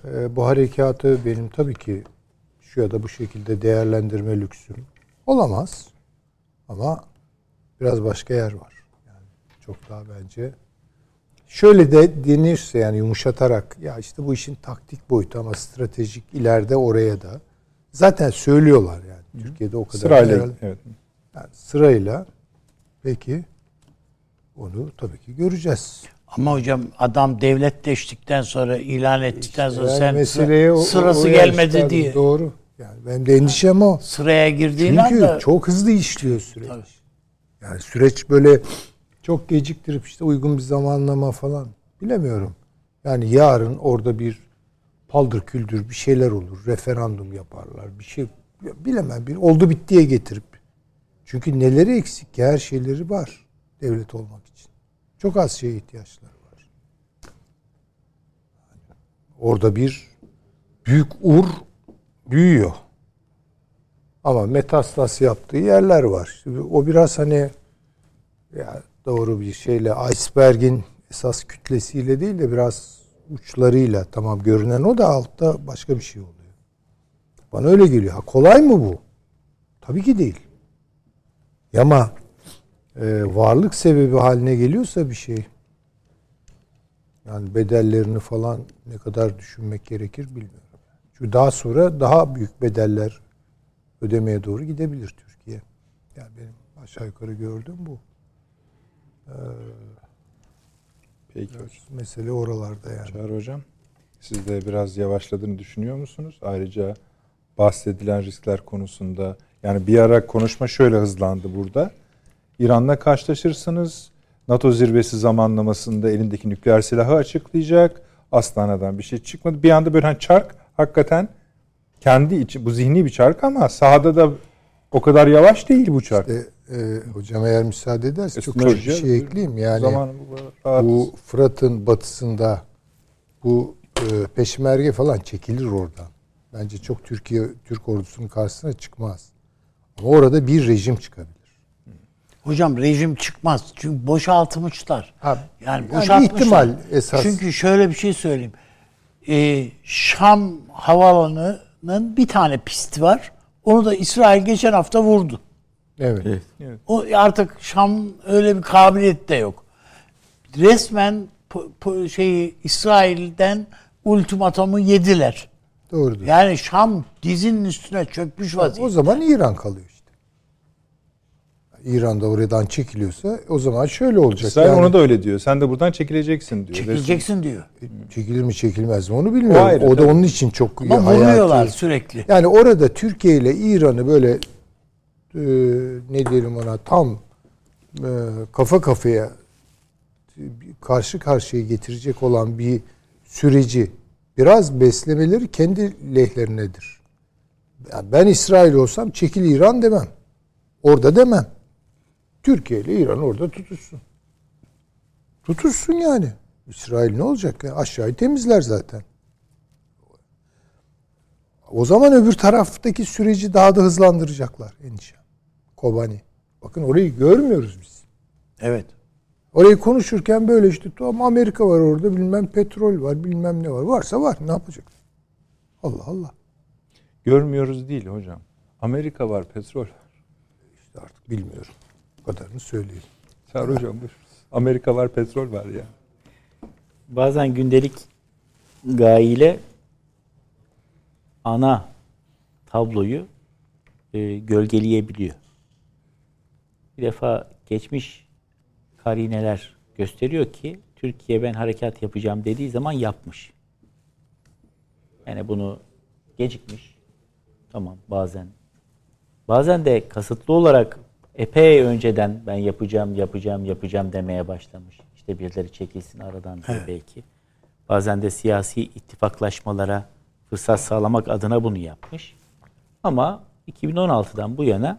E, bu harekatı benim tabii ki şu ya da bu şekilde değerlendirme lüksüm olamaz. Ama biraz başka yer var. Yani çok daha bence Şöyle de denirse yani yumuşatarak ya işte bu işin taktik boyutu ama stratejik ileride oraya da zaten söylüyorlar yani Türkiye'de o kadar Sırayla herhalde- evet. yani sırayla peki onu tabii ki göreceğiz. Ama hocam adam devletleştikten sonra ilan ettikten sonra Yani sen meseleye o- sırası gelmedi çıkardın. diye Doğru. Yani benim de endişem o. sıraya girdiğin Çünkü anda çok hızlı işliyor süreç. Tabii. Yani süreç böyle çok geciktirip işte uygun bir zamanlama falan bilemiyorum. Yani yarın orada bir paldır küldür bir şeyler olur. Referandum yaparlar. Bir şey bilemem. Bir oldu bittiye getirip. Çünkü neleri eksik ki her şeyleri var devlet olmak için. Çok az şeye ihtiyaçları var. Orada bir büyük ur büyüyor. Ama metastas yaptığı yerler var. O biraz hani ya doğru bir şeyle iceberg'in esas kütlesiyle değil de biraz uçlarıyla tamam görünen o da altta başka bir şey oluyor. Bana öyle geliyor. Ha, kolay mı bu? Tabii ki değil. Ama e, varlık sebebi haline geliyorsa bir şey yani bedellerini falan ne kadar düşünmek gerekir bilmiyorum. Çünkü daha sonra daha büyük bedeller ödemeye doğru gidebilir Türkiye. Yani benim aşağı yukarı gördüğüm bu. Peki hocam. Mesele oralarda yani. Çağrı hocam. Siz de biraz yavaşladığını düşünüyor musunuz? Ayrıca bahsedilen riskler konusunda yani bir ara konuşma şöyle hızlandı burada. İran'la karşılaşırsınız. NATO zirvesi zamanlamasında elindeki nükleer silahı açıklayacak. Astana'dan bir şey çıkmadı. Bir anda böyle hani çark hakikaten kendi içi bu zihni bir çark ama sahada da o kadar yavaş değil bu çark. E, e, hocam eğer müsaade ederse çok küçük bir şey ekleyeyim. Yani bu Fırat'ın batısında bu e, peşmerge falan çekilir oradan. Bence çok Türkiye Türk ordusunun karşısına çıkmaz. Ama orada bir rejim çıkabilir. hocam rejim çıkmaz. Çünkü boşaltmışlar. Ha, yani yani boşaltmışlar. ihtimal esas. Çünkü şöyle bir şey söyleyeyim. Ee, Şam havaalanının bir tane pisti var. Onu da İsrail geçen hafta vurdu. Evet. Evet. O artık Şam öyle bir kabiliyet de yok. Resmen po- po- şeyi İsrail'den ultimatomu yediler. Doğrudur. Yani Şam dizinin üstüne çökmüş vaziyette. O zaman İran kalıyor işte. İran'da oradan çekiliyorsa o zaman şöyle olacak. İsrail yani, onu da öyle diyor. Sen de buradan çekileceksin diyor. Çekileceksin diyor. çekilir mi çekilmez mi onu bilmiyorum. O O, ayrı, da tabii. onun için çok Ama hayati. vuruyorlar sürekli. Yani orada Türkiye ile İran'ı böyle e, ne diyelim ona tam e, kafa kafaya karşı karşıya getirecek olan bir süreci biraz beslemeleri kendi lehlerinedir. Yani ben İsrail olsam çekil İran demem. Orada demem. Türkiye ile İran orada tutuşsun. Tutuşsun yani. İsrail ne olacak? ya? Aşağıyı temizler zaten. O zaman öbür taraftaki süreci daha da hızlandıracaklar endişe. Kobani. Bakın orayı görmüyoruz biz. Evet. Orayı konuşurken böyle işte tamam Amerika var orada bilmem petrol var bilmem ne var. Varsa var ne yapacak? Allah Allah. Görmüyoruz değil hocam. Amerika var, petrol var. İşte artık bilmiyorum. O kadarını söyleyeyim. Çağrı hocam buyurunuz. Amerika var, petrol var ya. bazen gündelik gaile ana tabloyu e, gölgeleyebiliyor. Bir defa geçmiş karineler gösteriyor ki Türkiye ben harekat yapacağım dediği zaman yapmış. Yani bunu gecikmiş. Tamam bazen. Bazen de kasıtlı olarak epey önceden ben yapacağım, yapacağım, yapacağım demeye başlamış. İşte birileri çekilsin aradan diye belki. Bazen de siyasi ittifaklaşmalara fırsat sağlamak adına bunu yapmış. Ama 2016'dan bu yana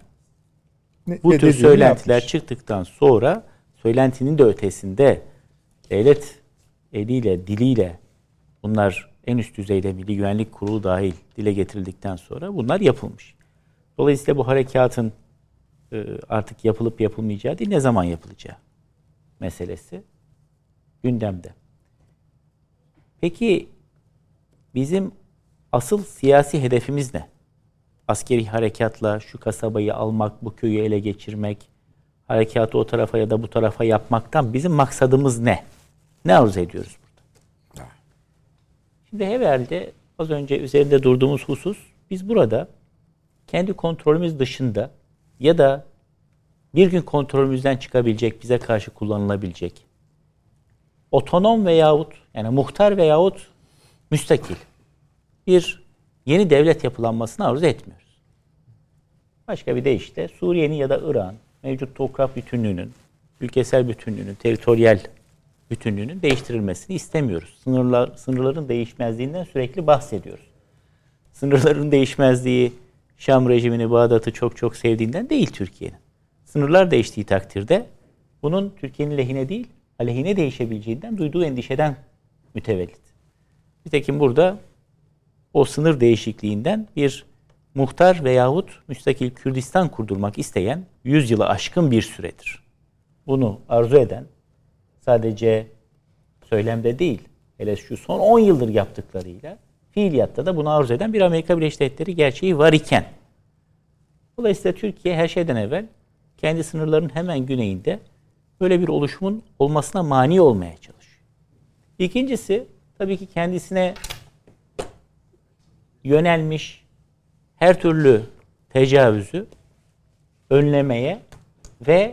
Ne- bu ne tür söylentiler yapmış. çıktıktan sonra söylentinin de ötesinde devlet eliyle, diliyle bunlar en üst düzeyde Milli Güvenlik Kurulu dahil dile getirildikten sonra bunlar yapılmış. Dolayısıyla bu harekatın e, artık yapılıp yapılmayacağı değil, ne zaman yapılacağı meselesi gündemde. Peki bizim asıl siyasi hedefimiz ne? Askeri harekatla şu kasabayı almak, bu köyü ele geçirmek, harekatı o tarafa ya da bu tarafa yapmaktan bizim maksadımız ne? Ne arzu ediyoruz burada? Şimdi evvelde az önce üzerinde durduğumuz husus biz burada kendi kontrolümüz dışında ya da bir gün kontrolümüzden çıkabilecek, bize karşı kullanılabilecek otonom veyahut yani muhtar veyahut müstakil bir yeni devlet yapılanmasını arzu etmiyoruz. Başka bir deyişle Suriye'nin ya da Irak'ın mevcut toprak bütünlüğünün, ülkesel bütünlüğünün, teritoryal bütünlüğünün değiştirilmesini istemiyoruz. Sınırlar, sınırların değişmezliğinden sürekli bahsediyoruz. Sınırların değişmezliği Şam rejimini, Bağdat'ı çok çok sevdiğinden değil Türkiye'nin. Sınırlar değiştiği takdirde bunun Türkiye'nin lehine değil, aleyhine değişebileceğinden duyduğu endişeden mütevellit. Nitekim burada o sınır değişikliğinden bir muhtar veyahut müstakil Kürdistan kurdurmak isteyen 100 yılı aşkın bir süredir. Bunu arzu eden sadece söylemde değil, hele şu son 10 yıldır yaptıklarıyla fiiliyatta da bunu arzu eden bir Amerika Birleşik Devletleri gerçeği var iken Dolayısıyla Türkiye her şeyden evvel kendi sınırlarının hemen güneyinde böyle bir oluşumun olmasına mani olmaya çalışıyor. İkincisi tabii ki kendisine yönelmiş her türlü tecavüzü önlemeye ve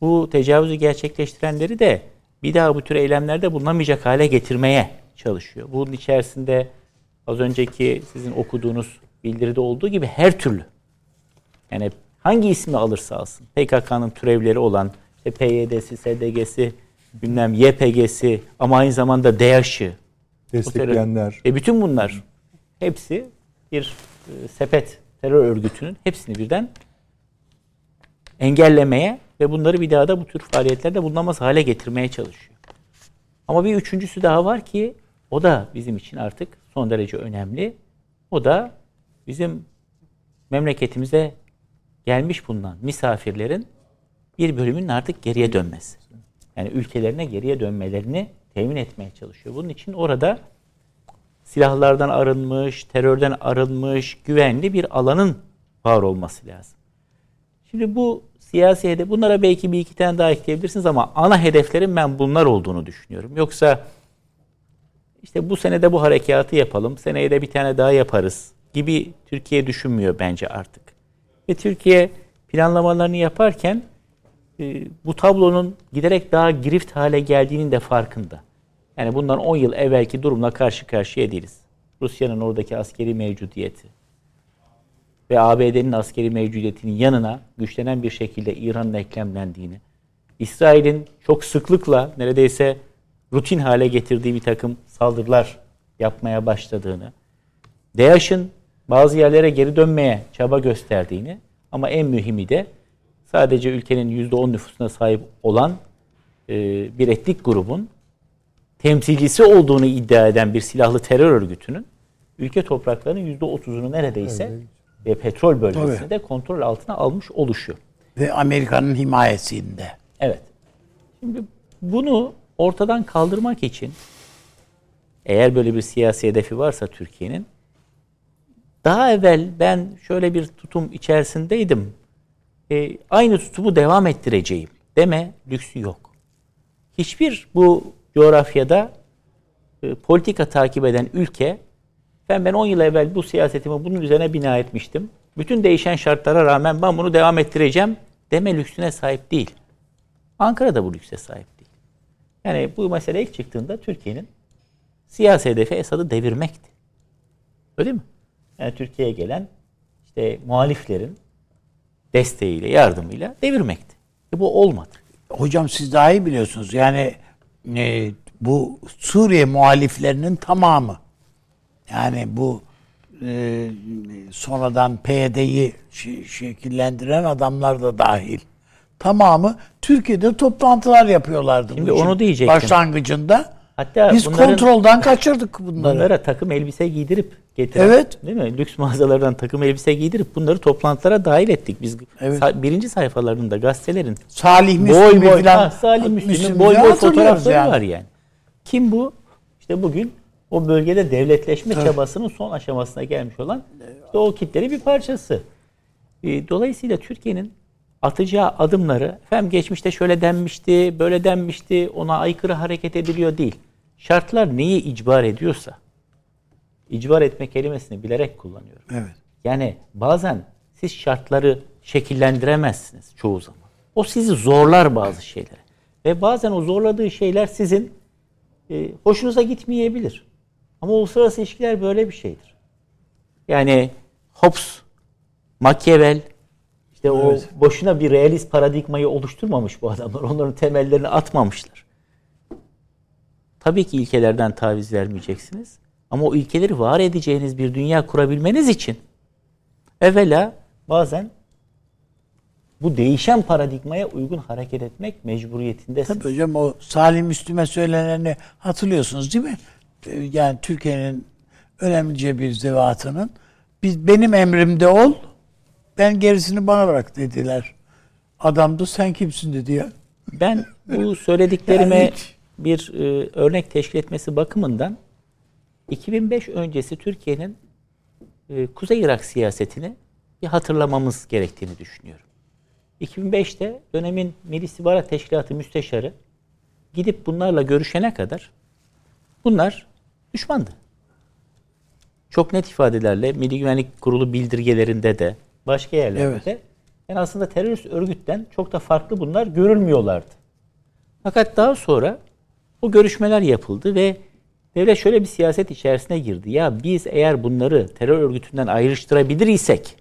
bu tecavüzü gerçekleştirenleri de bir daha bu tür eylemlerde bulunamayacak hale getirmeye çalışıyor. Bunun içerisinde az önceki sizin okuduğunuz bildiride olduğu gibi her türlü yani hangi ismi alırsa alsın PKK'nın türevleri olan işte PYD'si, SDG'si, bilmem YPG'si ama aynı zamanda DAEŞ'ı Destekleyenler. e bütün bunlar hepsi bir e, sepet terör örgütünün hepsini birden engellemeye ve bunları bir daha da bu tür faaliyetlerde bulunamaz hale getirmeye çalışıyor. Ama bir üçüncüsü daha var ki o da bizim için artık son derece önemli. O da bizim memleketimize gelmiş bulunan misafirlerin bir bölümünün artık geriye dönmesi. Yani ülkelerine geriye dönmelerini temin etmeye çalışıyor. Bunun için orada silahlardan arınmış, terörden arınmış, güvenli bir alanın var olması lazım. Şimdi bu siyasi hedef, bunlara belki bir iki tane daha ekleyebilirsiniz ama ana hedeflerin ben bunlar olduğunu düşünüyorum. Yoksa işte bu senede bu harekatı yapalım, seneye de bir tane daha yaparız gibi Türkiye düşünmüyor bence artık. Ve Türkiye planlamalarını yaparken e, bu tablonun giderek daha girift hale geldiğinin de farkında. Yani bundan 10 yıl evvelki durumla karşı karşıya değiliz. Rusya'nın oradaki askeri mevcudiyeti ve ABD'nin askeri mevcudiyetinin yanına güçlenen bir şekilde İran'ın eklemlendiğini, İsrail'in çok sıklıkla neredeyse rutin hale getirdiği bir takım saldırılar yapmaya başladığını, DAEŞ'in bazı yerlere geri dönmeye çaba gösterdiğini ama en mühimi de sadece ülkenin %10 nüfusuna sahip olan e, bir etnik grubun temsilcisi olduğunu iddia eden bir silahlı terör örgütünün ülke topraklarının %30'unu neredeyse ve petrol bölgesinde Tabii. de kontrol altına almış oluşu. Ve Amerika'nın himayesinde. Evet. Şimdi bunu ortadan kaldırmak için eğer böyle bir siyasi hedefi varsa Türkiye'nin daha evvel ben şöyle bir tutum içerisindeydim. E, aynı tutumu devam ettireceğim deme lüksü yok. Hiçbir bu coğrafyada e, politika takip eden ülke ben ben 10 yıl evvel bu siyasetimi bunun üzerine bina etmiştim. Bütün değişen şartlara rağmen ben bunu devam ettireceğim deme lüksüne sahip değil. Ankara da bu lükse sahip değil. Yani bu mesele ilk çıktığında Türkiye'nin siyasi hedefi Esad'ı devirmekti. Öyle mi? Yani Türkiye'ye gelen işte muhaliflerin desteğiyle, yardımıyla devirmekti. E bu olmadı. Hocam siz daha iyi biliyorsunuz. Yani e, bu Suriye muhaliflerinin tamamı yani bu e, sonradan PYD'yi şekillendiren adamlar da dahil. Tamamı Türkiye'de toplantılar yapıyorlardı. Şimdi onu diyecektim. Başlangıcında Hatta biz bunların- kontrolden kaçırdık bunları. Bunlara takım elbise giydirip getiren, Evet. değil mi? Lüks mağazalardan takım elbise giydirip bunları toplantılara dahil ettik. Biz Evet. sa- birinci sayfalarında gazetelerin Salih boy Müslüm'ü boy, falan ha, Salih Müslim'in Müslüm'ü boy boy fotoğrafları yani. var yani. Kim bu? İşte bugün o bölgede devletleşme çabasının son aşamasına gelmiş olan işte o kitlerin bir parçası. E, Dolayısıyla Türkiye'nin atacağı adımları efendim geçmişte şöyle denmişti, böyle denmişti, ona aykırı hareket ediliyor değil. Şartlar neyi icbar ediyorsa, icbar etme kelimesini bilerek kullanıyorum. Evet. Yani bazen siz şartları şekillendiremezsiniz çoğu zaman. O sizi zorlar bazı şeylere. Ve bazen o zorladığı şeyler sizin e, hoşunuza gitmeyebilir. Ama uluslararası ilişkiler böyle bir şeydir. Yani Hobbes, Machiavelli, işte o boşuna bir realist paradigmayı oluşturmamış bu adamlar. Onların temellerini atmamışlar. Tabii ki ilkelerden taviz vermeyeceksiniz. Ama o ilkeleri var edeceğiniz bir dünya kurabilmeniz için evvela bazen bu değişen paradigmaya uygun hareket etmek mecburiyetindesiniz. Tabii hocam o Salih Müslüm'e söyleneni hatırlıyorsunuz değil mi? Ee, Yani Türkiye'nin önemlice bir zevatının biz benim emrimde ol ben gerisini bana bırak dediler. Adam da sen kimsin dedi ya. Ben bu söylediklerime Yani hiç- bir e, örnek teşkil etmesi bakımından 2005 öncesi Türkiye'nin e, Kuzey Irak siyasetini bir hatırlamamız gerektiğini düşünüyorum. 2005'te dönemin Milli İstihbarat Teşkilatı Müsteşarı gidip bunlarla görüşene kadar bunlar düşmandı. Çok net ifadelerle Milli Güvenlik Kurulu bildirgelerinde de başka yerlerde Evet. de yani aslında terörist örgütten çok da farklı bunlar görülmüyorlardı. Fakat daha sonra bu görüşmeler yapıldı ve devlet şöyle bir siyaset içerisine girdi. Ya biz eğer bunları terör örgütünden ayrıştırabilir isek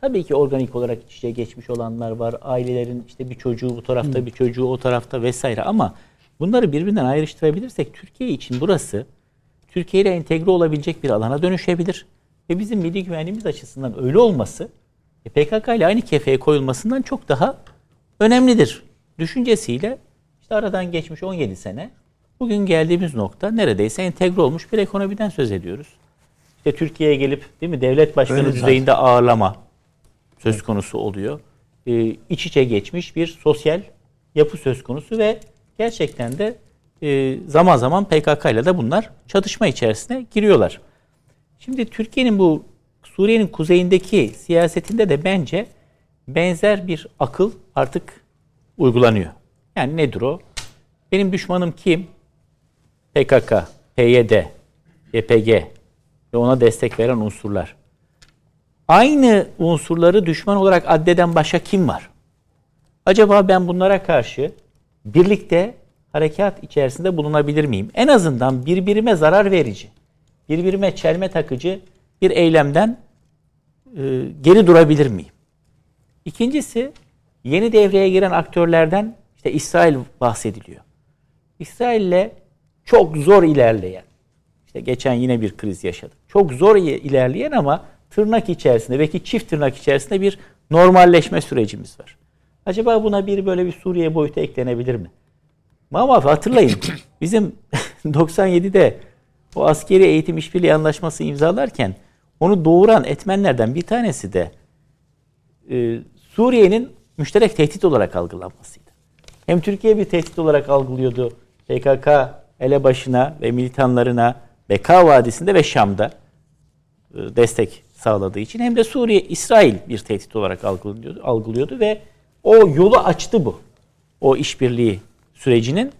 tabii ki organik olarak iç içe geçmiş olanlar var. Ailelerin işte bir çocuğu bu tarafta bir çocuğu o tarafta vesaire ama bunları birbirinden ayrıştırabilirsek Türkiye için burası Türkiye ile entegre olabilecek bir alana dönüşebilir. Ve bizim milli güvenliğimiz açısından öyle olması e, PKK ile aynı kefeye koyulmasından çok daha önemlidir. Düşüncesiyle işte aradan geçmiş 17 sene bugün geldiğimiz nokta neredeyse entegre olmuş bir ekonomiden söz ediyoruz. İşte Türkiye'ye gelip değil mi devlet başkanı Öyle düzeyinde ağırlama söz konusu oluyor. Ee, iç içe geçmiş bir sosyal yapı söz konusu ve gerçekten de e, zaman zaman PKK ile de bunlar çatışma içerisine giriyorlar. Şimdi Türkiye'nin bu Suriye'nin kuzeyindeki siyasetinde de bence benzer bir akıl artık uygulanıyor. Yani nedir o? Benim düşmanım kim? PKK, PYD, YPG ve ona destek veren unsurlar. aynı unsurları düşman olarak addeden başka kim var? Acaba ben bunlara karşı birlikte harekat içerisinde bulunabilir miyim? En azından birbirime zarar verici, birbirime çelme takıcı bir eylemden e, geri durabilir miyim? İkincisi yeni devreye giren aktörlerden işte İsrail bahsediliyor. İsrail'le çok zor ilerleyen, işte geçen yine bir kriz yaşadık. Çok zor ilerleyen ama tırnak içerisinde, belki çift tırnak içerisinde bir normalleşme sürecimiz var. Acaba buna bir böyle bir Suriye boyutu eklenebilir mi? Ama hatırlayın bizim 97'de o askeri eğitim işbirliği anlaşması imzalarken onu doğuran etmenlerden bir tanesi de e, Suriye'nin müşterek tehdit olarak algılanmasıydı. Hem Türkiye bir tehdit olarak algılıyordu PKK elebaşına ve militanlarına Beka Vadisi'nde ve Şam'da e, destek sağladığı için hem de Suriye, İsrail bir tehdit olarak algılıyordu, algılıyordu ve o yolu açtı bu. O işbirliği sürecinin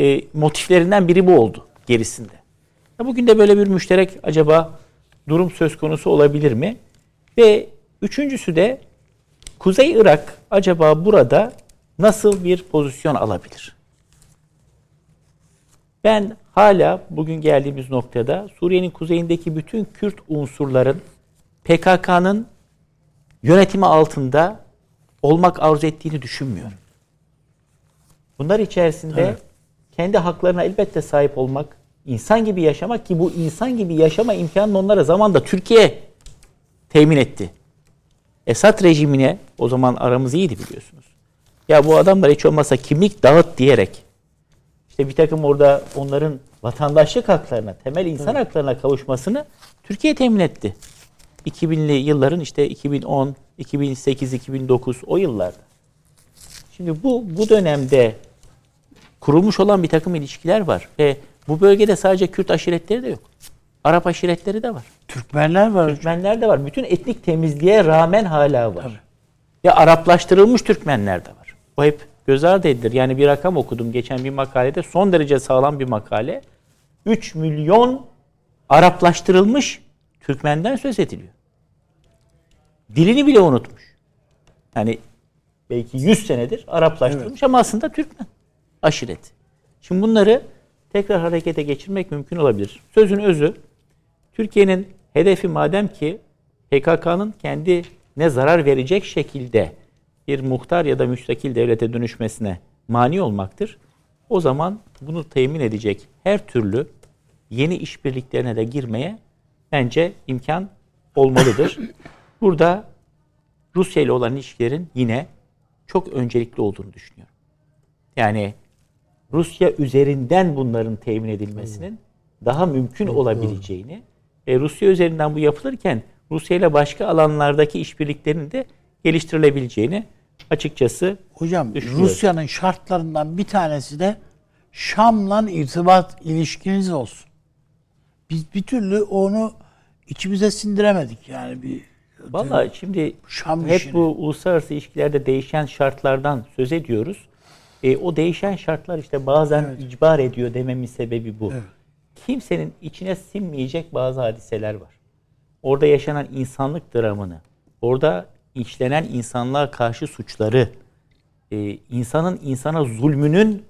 e, motiflerinden biri bu oldu gerisinde. Bugün de böyle bir müşterek acaba durum söz konusu olabilir mi? Ve üçüncüsü de Kuzey Irak acaba burada nasıl bir pozisyon alabilir? Ben hala bugün geldiğimiz noktada Suriye'nin kuzeyindeki bütün Kürt unsurların PKK'nın yönetimi altında olmak arzu ettiğini düşünmüyorum. Bunlar içerisinde evet. kendi haklarına elbette sahip olmak, insan gibi yaşamak ki bu insan gibi yaşama imkanını onlara zamanda Türkiye temin etti. Esad rejimine o zaman aramız iyiydi biliyorsunuz. Ya bu adamlar hiç olmazsa kimlik dağıt diyerek işte bir takım orada onların vatandaşlık haklarına, temel insan evet. haklarına kavuşmasını Türkiye temin etti. 2000'li yılların işte 2010, 2008, 2009 o yıllarda. Şimdi bu bu dönemde kurulmuş olan bir takım ilişkiler var ve bu bölgede sadece Kürt aşiretleri de yok. Arap aşiretleri de var. Türkmenler var. Türkmenler de var. Bütün etnik temizliğe rağmen hala var. Tabii. Ya Araplaştırılmış Türkmenler de var. Bu hep göz ardı edilir. Yani bir rakam okudum geçen bir makalede. Son derece sağlam bir makale. 3 milyon Araplaştırılmış Türkmenden söz ediliyor. Dilini bile unutmuş. Yani belki 100 senedir Araplaştırılmış evet. ama aslında Türkmen aşireti. Şimdi bunları tekrar harekete geçirmek mümkün olabilir. Sözün özü Türkiye'nin hedefi madem ki PKK'nın kendi ne zarar verecek şekilde bir muhtar ya da müstakil devlete dönüşmesine mani olmaktır. O zaman bunu temin edecek her türlü yeni işbirliklerine de girmeye bence imkan olmalıdır. Burada Rusya ile olan ilişkilerin yine çok öncelikli olduğunu düşünüyorum. Yani Rusya üzerinden bunların temin edilmesinin daha mümkün olabileceğini ve Rusya üzerinden bu yapılırken Rusya ile başka alanlardaki işbirliklerinin de geliştirilebileceğini açıkçası Hocam Rusya'nın şartlarından bir tanesi de Şam'la irtibat ilişkiniz olsun. Biz bir türlü onu içimize sindiremedik yani bir Valla şimdi Şam hep işini. bu uluslararası ilişkilerde değişen şartlardan söz ediyoruz. E, o değişen şartlar işte bazen evet. icbar ediyor dememin sebebi bu. Evet. Kimsenin içine sinmeyecek bazı hadiseler var. Orada yaşanan insanlık dramını, orada işlenen insanlığa karşı suçları, e, insanın insana zulmünün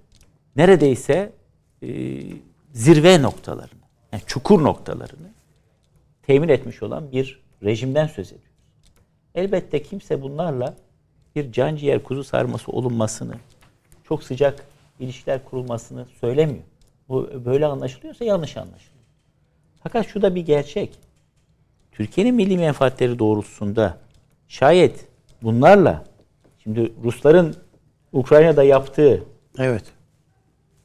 neredeyse e, zirve noktalarını, yani çukur noktalarını temin etmiş olan bir rejimden söz ediyoruz. Elbette kimse bunlarla bir can ciğer kuzu sarması olunmasını, çok sıcak ilişkiler kurulmasını söylemiyor. Bu böyle anlaşılıyorsa yanlış anlaşılıyor. Fakat şu da bir gerçek. Türkiye'nin milli menfaatleri doğrultusunda şayet bunlarla şimdi Rusların Ukrayna'da yaptığı evet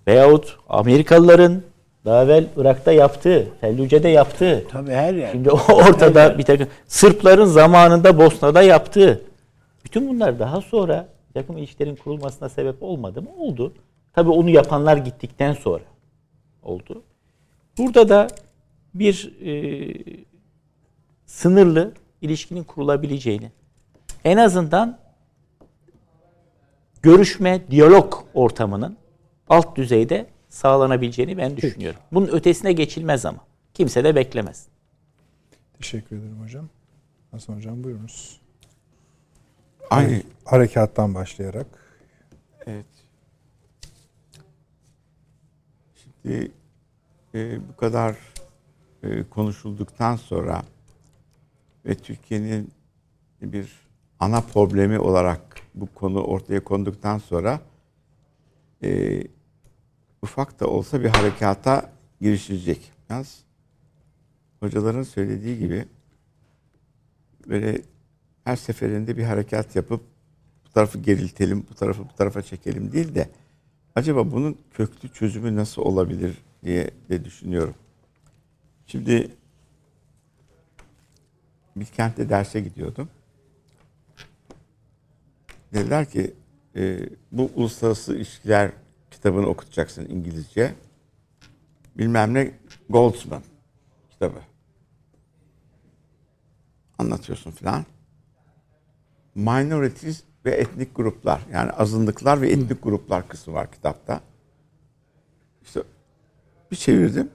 veyahut Amerikalıların daha evvel Irak'ta yaptığı, Fellüce'de yaptığı. Tabii her yer. Şimdi ortada yer. bir takım Sırpların zamanında Bosna'da yaptığı. Bütün bunlar daha sonra bir takım ilişkilerin kurulmasına sebep olmadı mı? Oldu. Tabii onu yapanlar gittikten sonra oldu. Burada da bir e, sınırlı ilişkinin kurulabileceğini, en azından görüşme, diyalog ortamının alt düzeyde sağlanabileceğini ben düşünüyorum. Bunun ötesine geçilmez ama. Kimse de beklemez. Teşekkür ederim hocam. Hasan Hocam buyurunuz. Aynı Harekattan başlayarak. Evet. Şimdi e, bu kadar e, konuşulduktan sonra ve Türkiye'nin bir ana problemi olarak bu konu ortaya konduktan sonra e, ufak da olsa bir harekata girişilecek. Yalnız hocaların söylediği gibi böyle her seferinde bir harekat yapıp bu tarafı geriltelim, bu tarafı bu tarafa çekelim değil de acaba bunun köklü çözümü nasıl olabilir diye de düşünüyorum. Şimdi Bilkent'te derse gidiyordum. Dediler ki e, bu uluslararası ilişkiler kitabını okutacaksın İngilizce. Bilmem ne Goldsman kitabı. Anlatıyorsun filan minorities ve etnik gruplar yani azınlıklar ve etnik gruplar kısmı var kitapta. İşte bir çevirdim.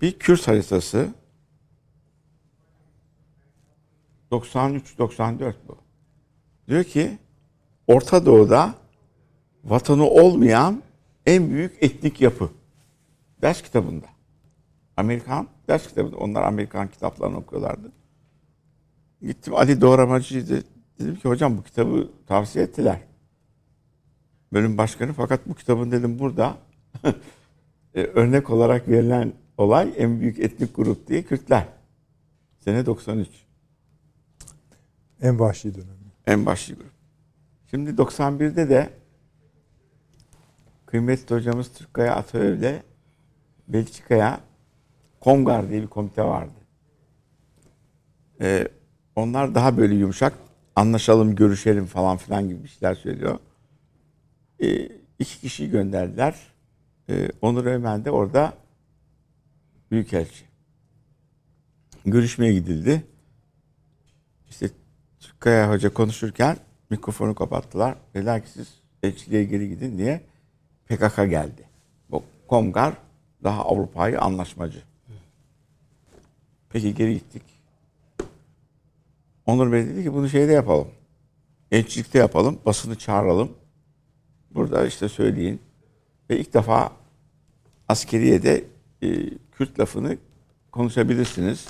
Bir Kürt haritası 93-94 bu. Diyor ki Orta Doğu'da vatanı olmayan en büyük etnik yapı. Ders kitabında. Amerikan ders kitabında. Onlar Amerikan kitaplarını okuyorlardı. Gittim Ali Doğramacı'ydı. Dedim ki hocam bu kitabı tavsiye ettiler. Bölüm başkanı fakat bu kitabın dedim burada e, örnek olarak verilen olay en büyük etnik grup diye Kürtler. Sene 93. En vahşi dönemi. En başlı grup. Şimdi 91'de de kıymetli hocamız Türkkaya Ataöv'le Belçika'ya Kongar diye bir komite vardı. Ee, onlar daha böyle yumuşak anlaşalım, görüşelim falan filan gibi bir şeyler söylüyor. Ee, iki kişiyi gönderdiler. Ee, Onur Ömen de orada büyükelçi. Görüşmeye gidildi. İşte Türkkaya Hoca konuşurken mikrofonu kapattılar. Dediler ki siz elçiliğe geri gidin diye PKK geldi. Bu Kongar daha Avrupa'yı anlaşmacı. Peki geri gittik. Onur Bey dedi ki bunu şeyde yapalım. Elçilikte yapalım. Basını çağıralım. Burada işte söyleyin. Ve ilk defa askeriyede e, Kürt lafını konuşabilirsiniz.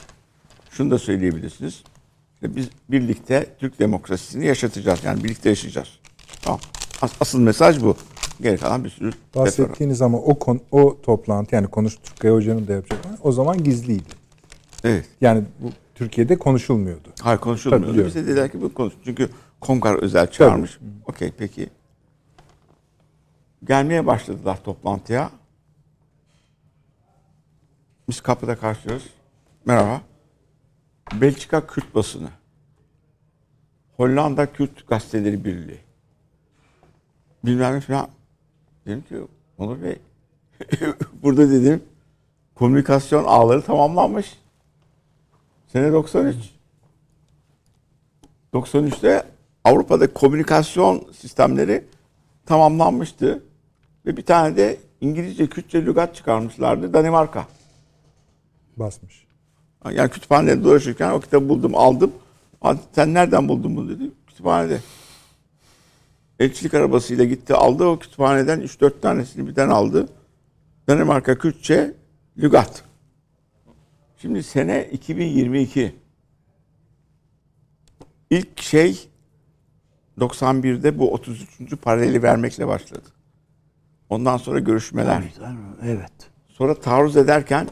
Şunu da söyleyebilirsiniz. İşte biz birlikte Türk demokrasisini yaşatacağız. Yani birlikte yaşayacağız. Tamam. As- asıl mesaj bu. Geri kalan bir sürü. Bahsettiğiniz ama o kon, o toplantı yani konuş Türkiye Hoca'nın da yapacak o zaman gizliydi. Evet. Yani bu Türkiye'de konuşulmuyordu. Hayır konuşulmuyordu. biliyorum. Bize dediler ki bu konuş. Çünkü Kongar özel çağırmış. Okey peki. Gelmeye başladılar toplantıya. Biz kapıda karşılıyoruz. Merhaba. Belçika Kürt basını. Hollanda Kürt Gazeteleri Birliği. Bilmem ne falan. Dedim ki Onur Bey burada dedim komünikasyon ağları tamamlanmış. Sene 93. 93'te Avrupa'da komünikasyon sistemleri tamamlanmıştı. Ve bir tane de İngilizce Kürtçe lügat çıkarmışlardı Danimarka. Basmış. Yani kütüphanede dolaşırken o kitabı buldum aldım. "Aa, Sen nereden buldun bunu dedi. Kütüphanede. Elçilik arabasıyla gitti aldı o kütüphaneden 3-4 tanesini birden aldı. Danimarka Kürtçe lügat. Şimdi sene 2022. İlk şey 91'de bu 33. paraleli vermekle başladı. Ondan sonra görüşmeler. Evet. Sonra taarruz ederken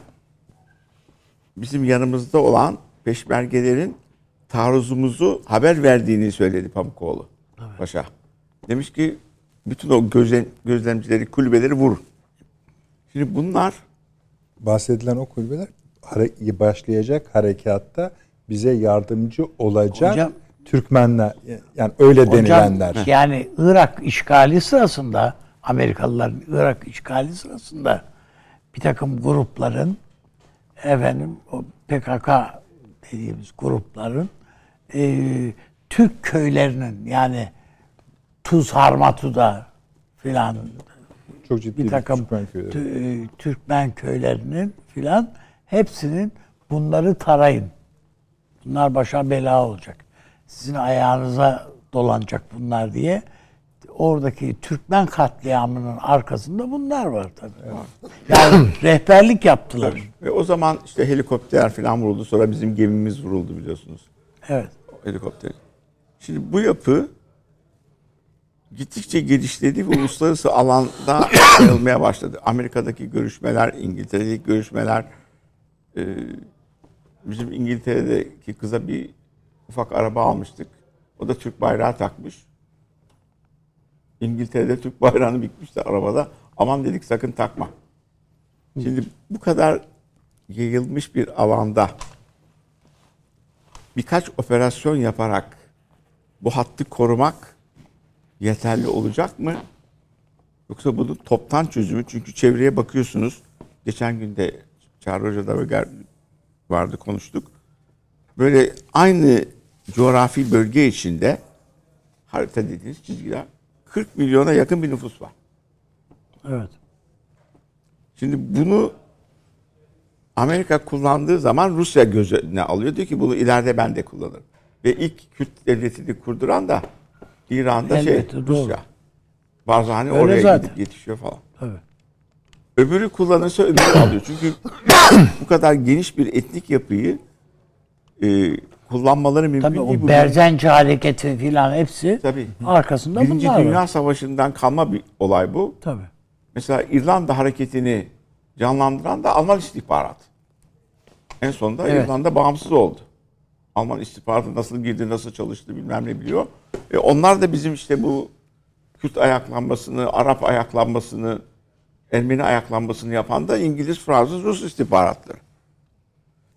bizim yanımızda olan peşmergelerin taarruzumuzu haber verdiğini söyledi Pamukoğlu Paşa. Demiş ki bütün o gözlem, gözlemcileri, kulübeleri vur. Şimdi bunlar Bahsedilen o kulübeler hare- başlayacak harekatta bize yardımcı olacak Hocam- Türkmenler yani öyle Hocam, denilenler. yani Irak işgali sırasında Amerikalıların Irak işgali sırasında bir takım grupların efendim o PKK dediğimiz grupların e, Türk köylerinin yani Tuz Harmatu'da filan Çok ciddi bir takım Türkmen köyleri. E, Türkmen köylerinin filan hepsinin bunları tarayın Bunlar başa bela olacak. Sizin ayağınıza dolanacak bunlar diye oradaki Türkmen katliamının arkasında bunlar var tabii. Yani rehberlik yaptılar. Ve o zaman işte helikopter falan vuruldu. Sonra bizim gemimiz vuruldu biliyorsunuz. Evet. Helikopter. Şimdi bu yapı gittikçe genişledi ve uluslararası alanda yayılmaya başladı. Amerika'daki görüşmeler, İngiltere'deki görüşmeler, e, bizim İngiltere'deki kıza bir ufak araba almıştık. O da Türk bayrağı takmış. İngiltere'de Türk bayrağını bikmişti arabada. Aman dedik sakın takma. Şimdi bu kadar yayılmış bir alanda birkaç operasyon yaparak bu hattı korumak yeterli olacak mı? Yoksa bunun toptan çözümü çünkü çevreye bakıyorsunuz. Geçen gün de Çağrı Hoca'da vardı konuştuk. Böyle aynı coğrafi bölge içinde harita dediğiniz çizgiler 40 milyona yakın bir nüfus var. Evet. Şimdi bunu Amerika kullandığı zaman Rusya göz önüne alıyor. Diyor ki bunu ileride ben de kullanırım. Ve ilk Kürt devletini kurduran da İran'da Elbette, şey doğru. Rusya. Barzani Öyle oraya zaten. gidip yetişiyor falan. Tabii. Öbürü kullanırsa öbürü alıyor. Çünkü bu kadar geniş bir etnik yapıyı e, kullanmaları mümkün Tabii değil. o Berzenci hareketi filan hepsi Tabii. arkasında Birinci bunlar Dünya var. Savaşı'ndan kalma bir olay bu. Tabii. Mesela İrlanda hareketini canlandıran da Alman istihbaratı. En sonunda Evet. İrlanda bağımsız oldu. Alman istihbaratı nasıl girdi, nasıl çalıştı bilmem ne biliyor. Ve onlar da bizim işte bu Kürt ayaklanmasını, Arap ayaklanmasını, Ermeni ayaklanmasını yapan da İngiliz, Fransız, Rus istihbaratları.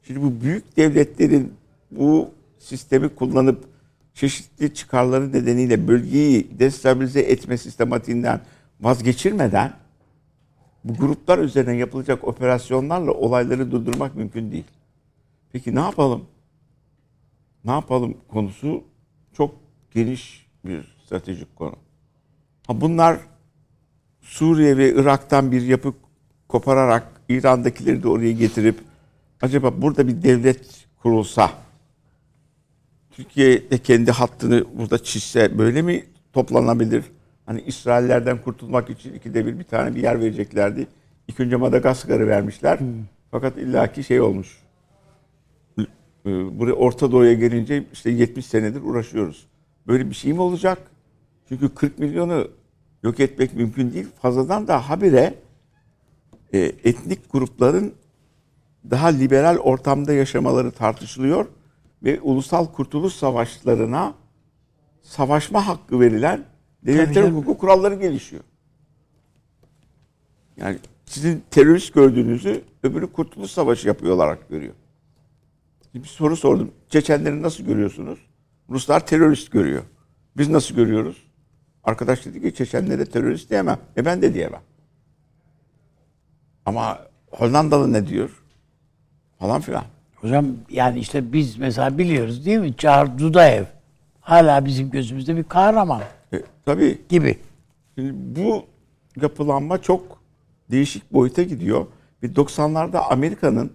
Şimdi bu büyük devletlerin bu sistemi kullanıp çeşitli çıkarları nedeniyle bölgeyi destabilize etme sistematiğinden vazgeçirmeden bu gruplar üzerine yapılacak operasyonlarla olayları durdurmak mümkün değil. Peki ne yapalım? Ne yapalım konusu çok geniş bir stratejik konu. Ha bunlar Suriye ve Irak'tan bir yapı kopararak İran'dakileri de oraya getirip acaba burada bir devlet kurulsa Türkiye de kendi hattını burada çizse böyle mi toplanabilir? Hani İsraillerden kurtulmak için ikide bir bir tane bir yer vereceklerdi. İlk önce Madagaskar'ı vermişler. Fakat illaki şey olmuş. Ee, Buraya Orta Doğu'ya gelince işte 70 senedir uğraşıyoruz. Böyle bir şey mi olacak? Çünkü 40 milyonu yok etmek mümkün değil. Fazladan da habire e, etnik grupların daha liberal ortamda yaşamaları tartışılıyor ve ulusal kurtuluş savaşlarına savaşma hakkı verilen devletlerin canım. hukuk kuralları gelişiyor. Yani sizin terörist gördüğünüzü öbürü kurtuluş savaşı yapıyor olarak görüyor. Şimdi bir soru sordum. Çeçenleri nasıl görüyorsunuz? Ruslar terörist görüyor. Biz nasıl görüyoruz? Arkadaş dedi ki Çeçenlere terörist diyemem. E ben de diyemem. Ama Hollandalı ne diyor? Falan filan. Hocam yani işte biz mesela biliyoruz değil mi? Çağrı Dudaev hala bizim gözümüzde bir kahraman E, tabii gibi. Şimdi bu yapılanma çok değişik boyuta gidiyor. Ve 90'larda Amerika'nın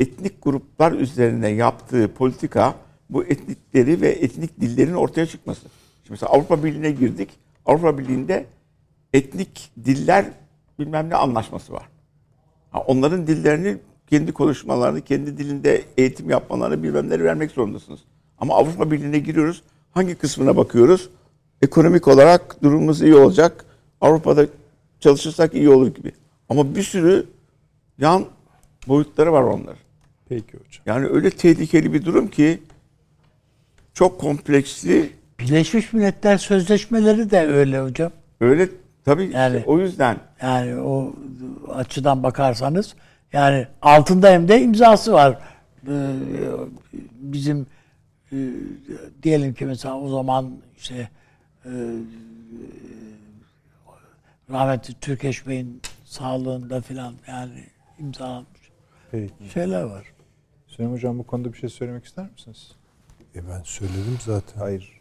etnik gruplar üzerine yaptığı politika bu etnikleri ve etnik dillerin ortaya çıkması. Şimdi mesela Avrupa Birliği'ne girdik. Avrupa Birliği'nde etnik diller bilmem ne anlaşması var. Ha, onların dillerini kendi konuşmalarını, kendi dilinde eğitim yapmalarını bilmem neleri vermek zorundasınız. Ama Avrupa Birliği'ne giriyoruz. Hangi kısmına bakıyoruz? Ekonomik olarak durumumuz iyi olacak. Avrupa'da çalışırsak iyi olur gibi. Ama bir sürü yan boyutları var onlar. Peki hocam. Yani öyle tehlikeli bir durum ki çok kompleksli. Birleşmiş Milletler Sözleşmeleri de öyle hocam. Öyle tabii işte Yani- o yüzden Yani o açıdan bakarsanız yani altında hem de imzası var. Ee, Bizim e, diyelim ki mesela o zaman işte e, rahmetli Türkeş Bey'in sağlığında filan yani imzalanmış Peki. şeyler var. Süleyman Hocam bu konuda bir şey söylemek ister misiniz? E ben söyledim zaten. Hayır.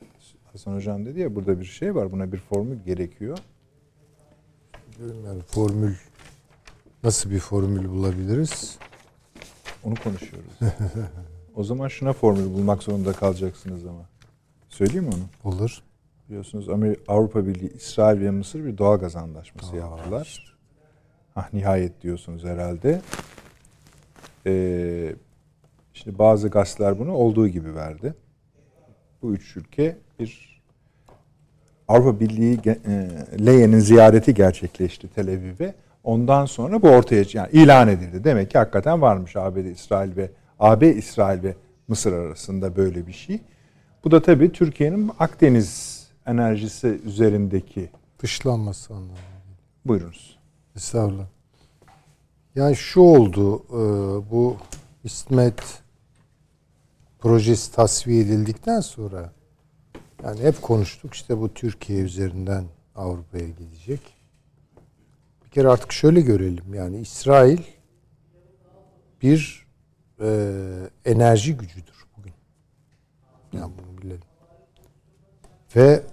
Hasan Hocam dedi ya burada bir şey var. Buna bir formül gerekiyor. Yani formül nasıl bir formül bulabiliriz? Onu konuşuyoruz. O zaman şuna formül bulmak zorunda kalacaksınız ama. Söyleyeyim mi onu? Olur. Biliyorsunuz Amerika, Avrupa Birliği, İsrail ve Mısır bir doğal gaz anlaşması yaptılar. Ah nihayet diyorsunuz herhalde. Ee, şimdi bazı gazeteler bunu olduğu gibi verdi. Bu üç ülke bir Avrupa Birliği e, Leyen'in ziyareti gerçekleşti Tel Aviv'e. Ondan sonra bu ortaya yani ilan edildi. Demek ki hakikaten varmış ABD, İsrail ve AB, İsrail ve Mısır arasında böyle bir şey. Bu da tabii Türkiye'nin Akdeniz enerjisi üzerindeki Dışlanması anlamında. buyurunuz. Estağfurullah. Yani şu oldu, e, bu İsmet projesi tasfiye edildikten sonra yani hep konuştuk işte bu Türkiye üzerinden Avrupa'ya gidecek. Bir kere artık şöyle görelim yani İsrail bir e, enerji gücüdür bugün. Yani bunu bilelim. Ve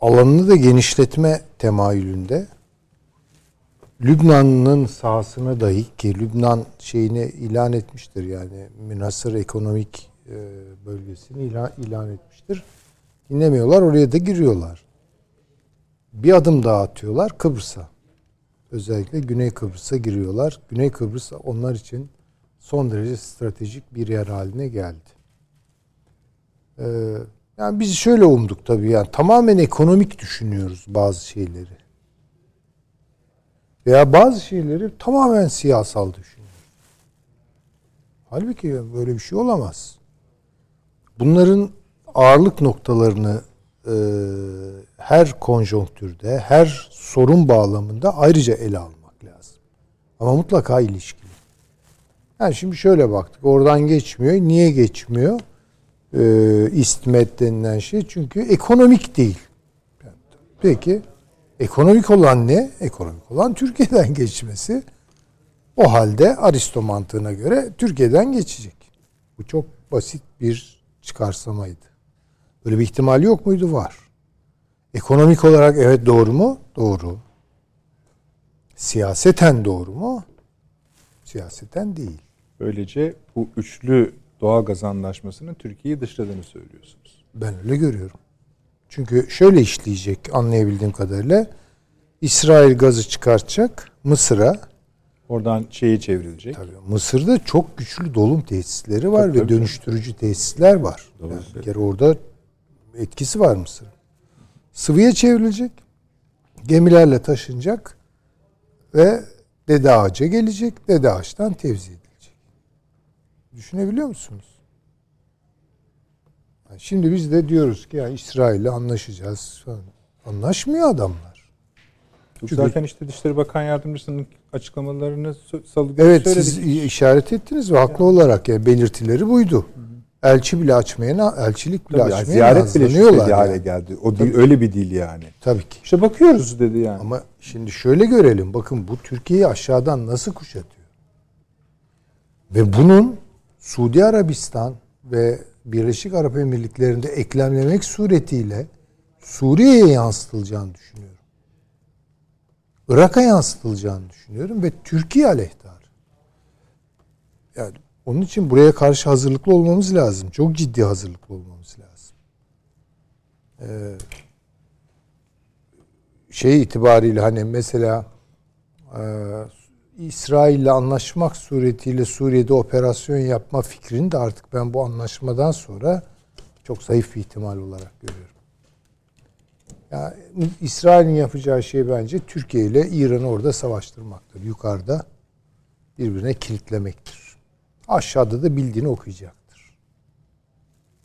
alanını da genişletme temayülünde. Lübnan'ın sahasını dahi ki Lübnan şeyini ilan etmiştir yani münasır ekonomik e, bölgesini ilan, ilan etmiştir. Dinlemiyorlar oraya da giriyorlar. Bir adım daha atıyorlar Kıbrıs'a. Özellikle Güney Kıbrıs'a giriyorlar. Güney Kıbrıs onlar için son derece stratejik bir yer haline geldi. Ee, yani biz şöyle umduk tabii yani tamamen ekonomik düşünüyoruz bazı şeyleri. Veya bazı şeyleri tamamen siyasal düşünüyoruz. Halbuki böyle bir şey olamaz. Bunların ağırlık noktalarını e, her konjonktürde, her sorun bağlamında ayrıca ele almak lazım. Ama mutlaka ilişkili. Yani şimdi şöyle baktık. Oradan geçmiyor. Niye geçmiyor? Ee, İstmet denilen şey. Çünkü ekonomik değil. Peki ekonomik olan ne? Ekonomik olan Türkiye'den geçmesi. O halde Aristo mantığına göre Türkiye'den geçecek. Bu çok basit bir çıkarsamaydı. Böyle bir ihtimal yok muydu? Var. Ekonomik olarak evet doğru mu? Doğru. Siyaseten doğru mu? Siyaseten değil. Böylece bu üçlü doğal gaz anlaşmasının Türkiye'yi dışladığını söylüyorsunuz. Ben öyle görüyorum. Çünkü şöyle işleyecek anlayabildiğim kadarıyla. İsrail gazı çıkartacak Mısır'a. Oradan şeyi çevrilecek. Tabii Mısır'da çok güçlü dolum tesisleri var Tabii, ve tabii. dönüştürücü tesisler var. Yani bir kere orada etkisi var Mısır. Sıvıya çevrilecek. Gemilerle taşınacak ve Dede Ağaç'a gelecek. Dede Ağaç'tan tevzi edilecek. Düşünebiliyor musunuz? Yani Şimdi biz de diyoruz ki ya İsrail'le anlaşacağız. Anlaşmıyor adamlar. Çünkü zaten işte Dışişleri Bakan Yardımcısının açıklamalarını salı Evet söyledik. siz işaret ettiniz ve haklı olarak yani belirtileri buydu. Elçi bile açmaya, elçilik bile Tabii yani açmaya ziyaret bile şüpheli hale yani. geldi. O değil, öyle bir dil yani. Tabii ki. İşte bakıyoruz dedi yani. Ama şimdi şöyle görelim. Bakın bu Türkiye'yi aşağıdan nasıl kuşatıyor? Ve bunun Suudi Arabistan ve Birleşik Arap Emirlikleri'nde eklemlemek suretiyle Suriye'ye yansıtılacağını düşünüyorum. Irak'a yansıtılacağını düşünüyorum ve Türkiye aleyhtar. Yani onun için buraya karşı hazırlıklı olmamız lazım. Çok ciddi hazırlıklı olmamız lazım. Ee, şey itibariyle hani mesela e, İsrail'le anlaşmak suretiyle Suriye'de operasyon yapma fikrini de artık ben bu anlaşmadan sonra çok zayıf bir ihtimal olarak görüyorum. Yani İsrail'in yapacağı şey bence Türkiye ile İran'ı orada savaştırmaktır. Yukarıda birbirine kilitlemektir. Aşağıda da bildiğini okuyacaktır.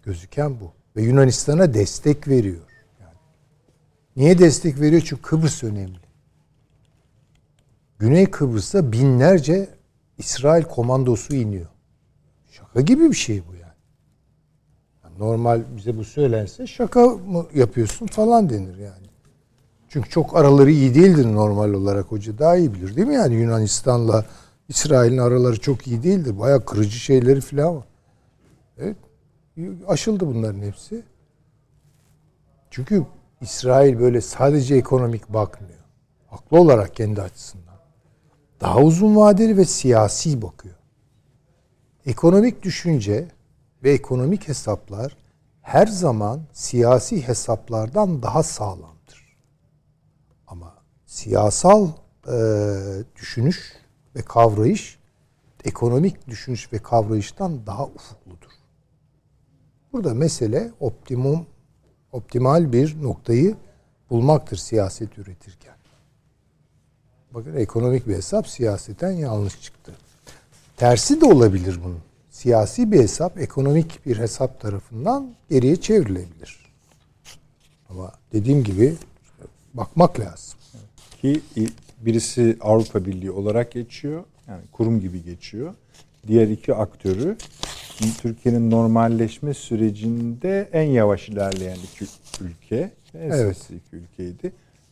Gözüken bu. Ve Yunanistan'a destek veriyor. Yani niye destek veriyor? Çünkü Kıbrıs önemli. Güney Kıbrıs'ta binlerce İsrail komandosu iniyor. Şaka gibi bir şey bu yani. Yani normal bize bu söylense şaka mı yapıyorsun falan denir yani. Çünkü çok araları iyi değildir normal olarak hoca daha iyi bilir değil mi yani Yunanistan'la İsrail'in araları çok iyi değildir. Bayağı kırıcı şeyleri falan var. Evet. Aşıldı bunların hepsi. Çünkü İsrail böyle sadece ekonomik bakmıyor. Haklı olarak kendi açısından. Daha uzun vadeli ve siyasi bakıyor. Ekonomik düşünce ve ekonomik hesaplar her zaman siyasi hesaplardan daha sağlamdır. Ama siyasal e, düşünüş ve kavrayış ekonomik düşünüş ve kavrayıştan daha ufukludur. Burada mesele optimum optimal bir noktayı bulmaktır siyaset üretirken. Bakın ekonomik bir hesap siyaseten yanlış çıktı. Tersi de olabilir bunun. Siyasi bir hesap ekonomik bir hesap tarafından geriye çevrilebilir. Ama dediğim gibi bakmak lazım. Ki birisi Avrupa Birliği olarak geçiyor. Yani kurum gibi geçiyor. Diğer iki aktörü Türkiye'nin normalleşme sürecinde en yavaş ilerleyen iki ülke. En evet. iki ülkeydi.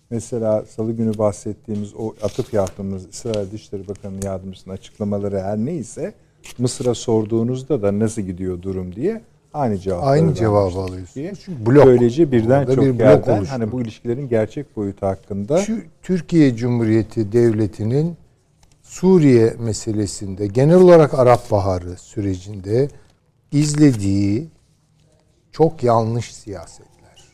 Mesela salı günü bahsettiğimiz o atıp yaptığımız İsrail Dışişleri Bakanı Yardımcısının açıklamaları her neyse Mısır'a sorduğunuzda da nasıl gidiyor durum diye aynı cevap aynı cevabı alıyorsunuz. Çünkü blok. Böylece birden çok bir yerden blok hani bu ilişkilerin gerçek boyutu hakkında Şu Türkiye Cumhuriyeti Devleti'nin Suriye meselesinde genel olarak Arap Baharı sürecinde izlediği çok yanlış siyasetler.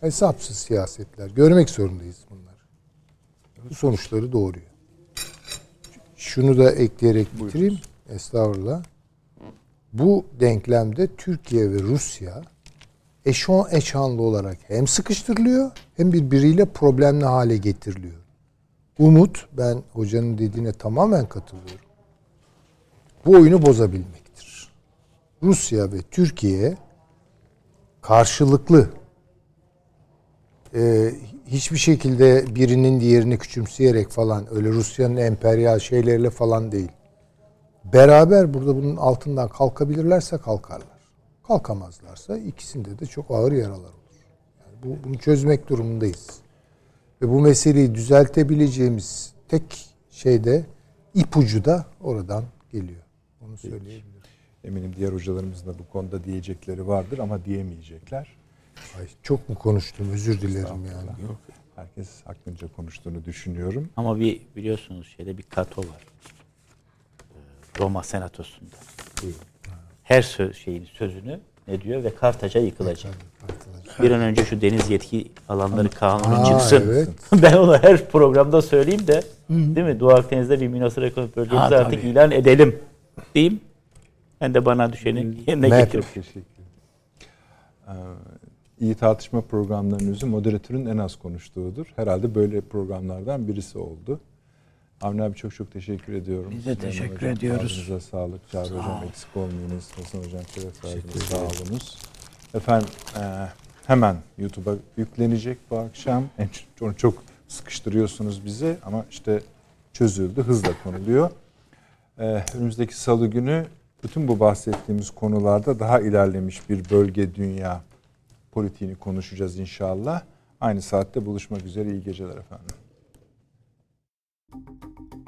Hesapsız siyasetler. Görmek zorundayız bunları. Bu sonuçları doğuruyor. Şunu da ekleyerek bitireyim. Estağfurullah. Bu denklemde Türkiye ve Rusya eşon eşanlı olarak hem sıkıştırılıyor hem birbiriyle problemli hale getiriliyor. Umut, ben hocanın dediğine tamamen katılıyorum. Bu oyunu bozabilmektir. Rusya ve Türkiye karşılıklı e, hiçbir şekilde birinin diğerini küçümseyerek falan öyle Rusya'nın emperyal şeyleriyle falan değil. Beraber burada bunun altından kalkabilirlerse kalkarlar. Kalkamazlarsa ikisinde de çok ağır yaralar olur. Yani bu, bunu çözmek durumundayız. Ve bu meseleyi düzeltebileceğimiz tek şeyde ipucu da oradan geliyor. Onu söyleyebilirim. Eminim diğer hocalarımızın da bu konuda diyecekleri vardır ama diyemeyecekler. Ay, çok mu konuştum özür dilerim yani. Yok. Herkes aklınca konuştuğunu düşünüyorum. Ama bir biliyorsunuz şeyde bir kato var. Roma senatosunda. Her söz, şeyin sözünü ne diyor ve Kartaca yıkılacak. Bir an önce şu deniz yetki alanları kanunu çıksın. Evet. ben onu her programda söyleyeyim de Hı. değil mi? Doğu Akdeniz'de bir münasır ekonomik bölgemizi artık tabii. ilan edelim diyeyim. Ben de bana düşeni yerine getiririm. Ee, iyi tartışma programlarının yüzü moderatörün en az konuştuğudur. Herhalde böyle programlardan birisi oldu. Avni abi çok çok teşekkür ediyorum. Biz de teşekkür hocam, ediyoruz. Ağzınıza sağlık. Çağrı Hocam eksik olmayınız. Hasan Hocam şeref verdiniz. Sağ olunuz. Efendim e, hemen YouTube'a yüklenecek bu akşam. Çok, çok sıkıştırıyorsunuz bizi ama işte çözüldü. Hızla konuluyor. E, önümüzdeki salı günü bütün bu bahsettiğimiz konularda daha ilerlemiş bir bölge dünya politiğini konuşacağız inşallah. Aynı saatte buluşmak üzere. İyi geceler efendim. Thank you.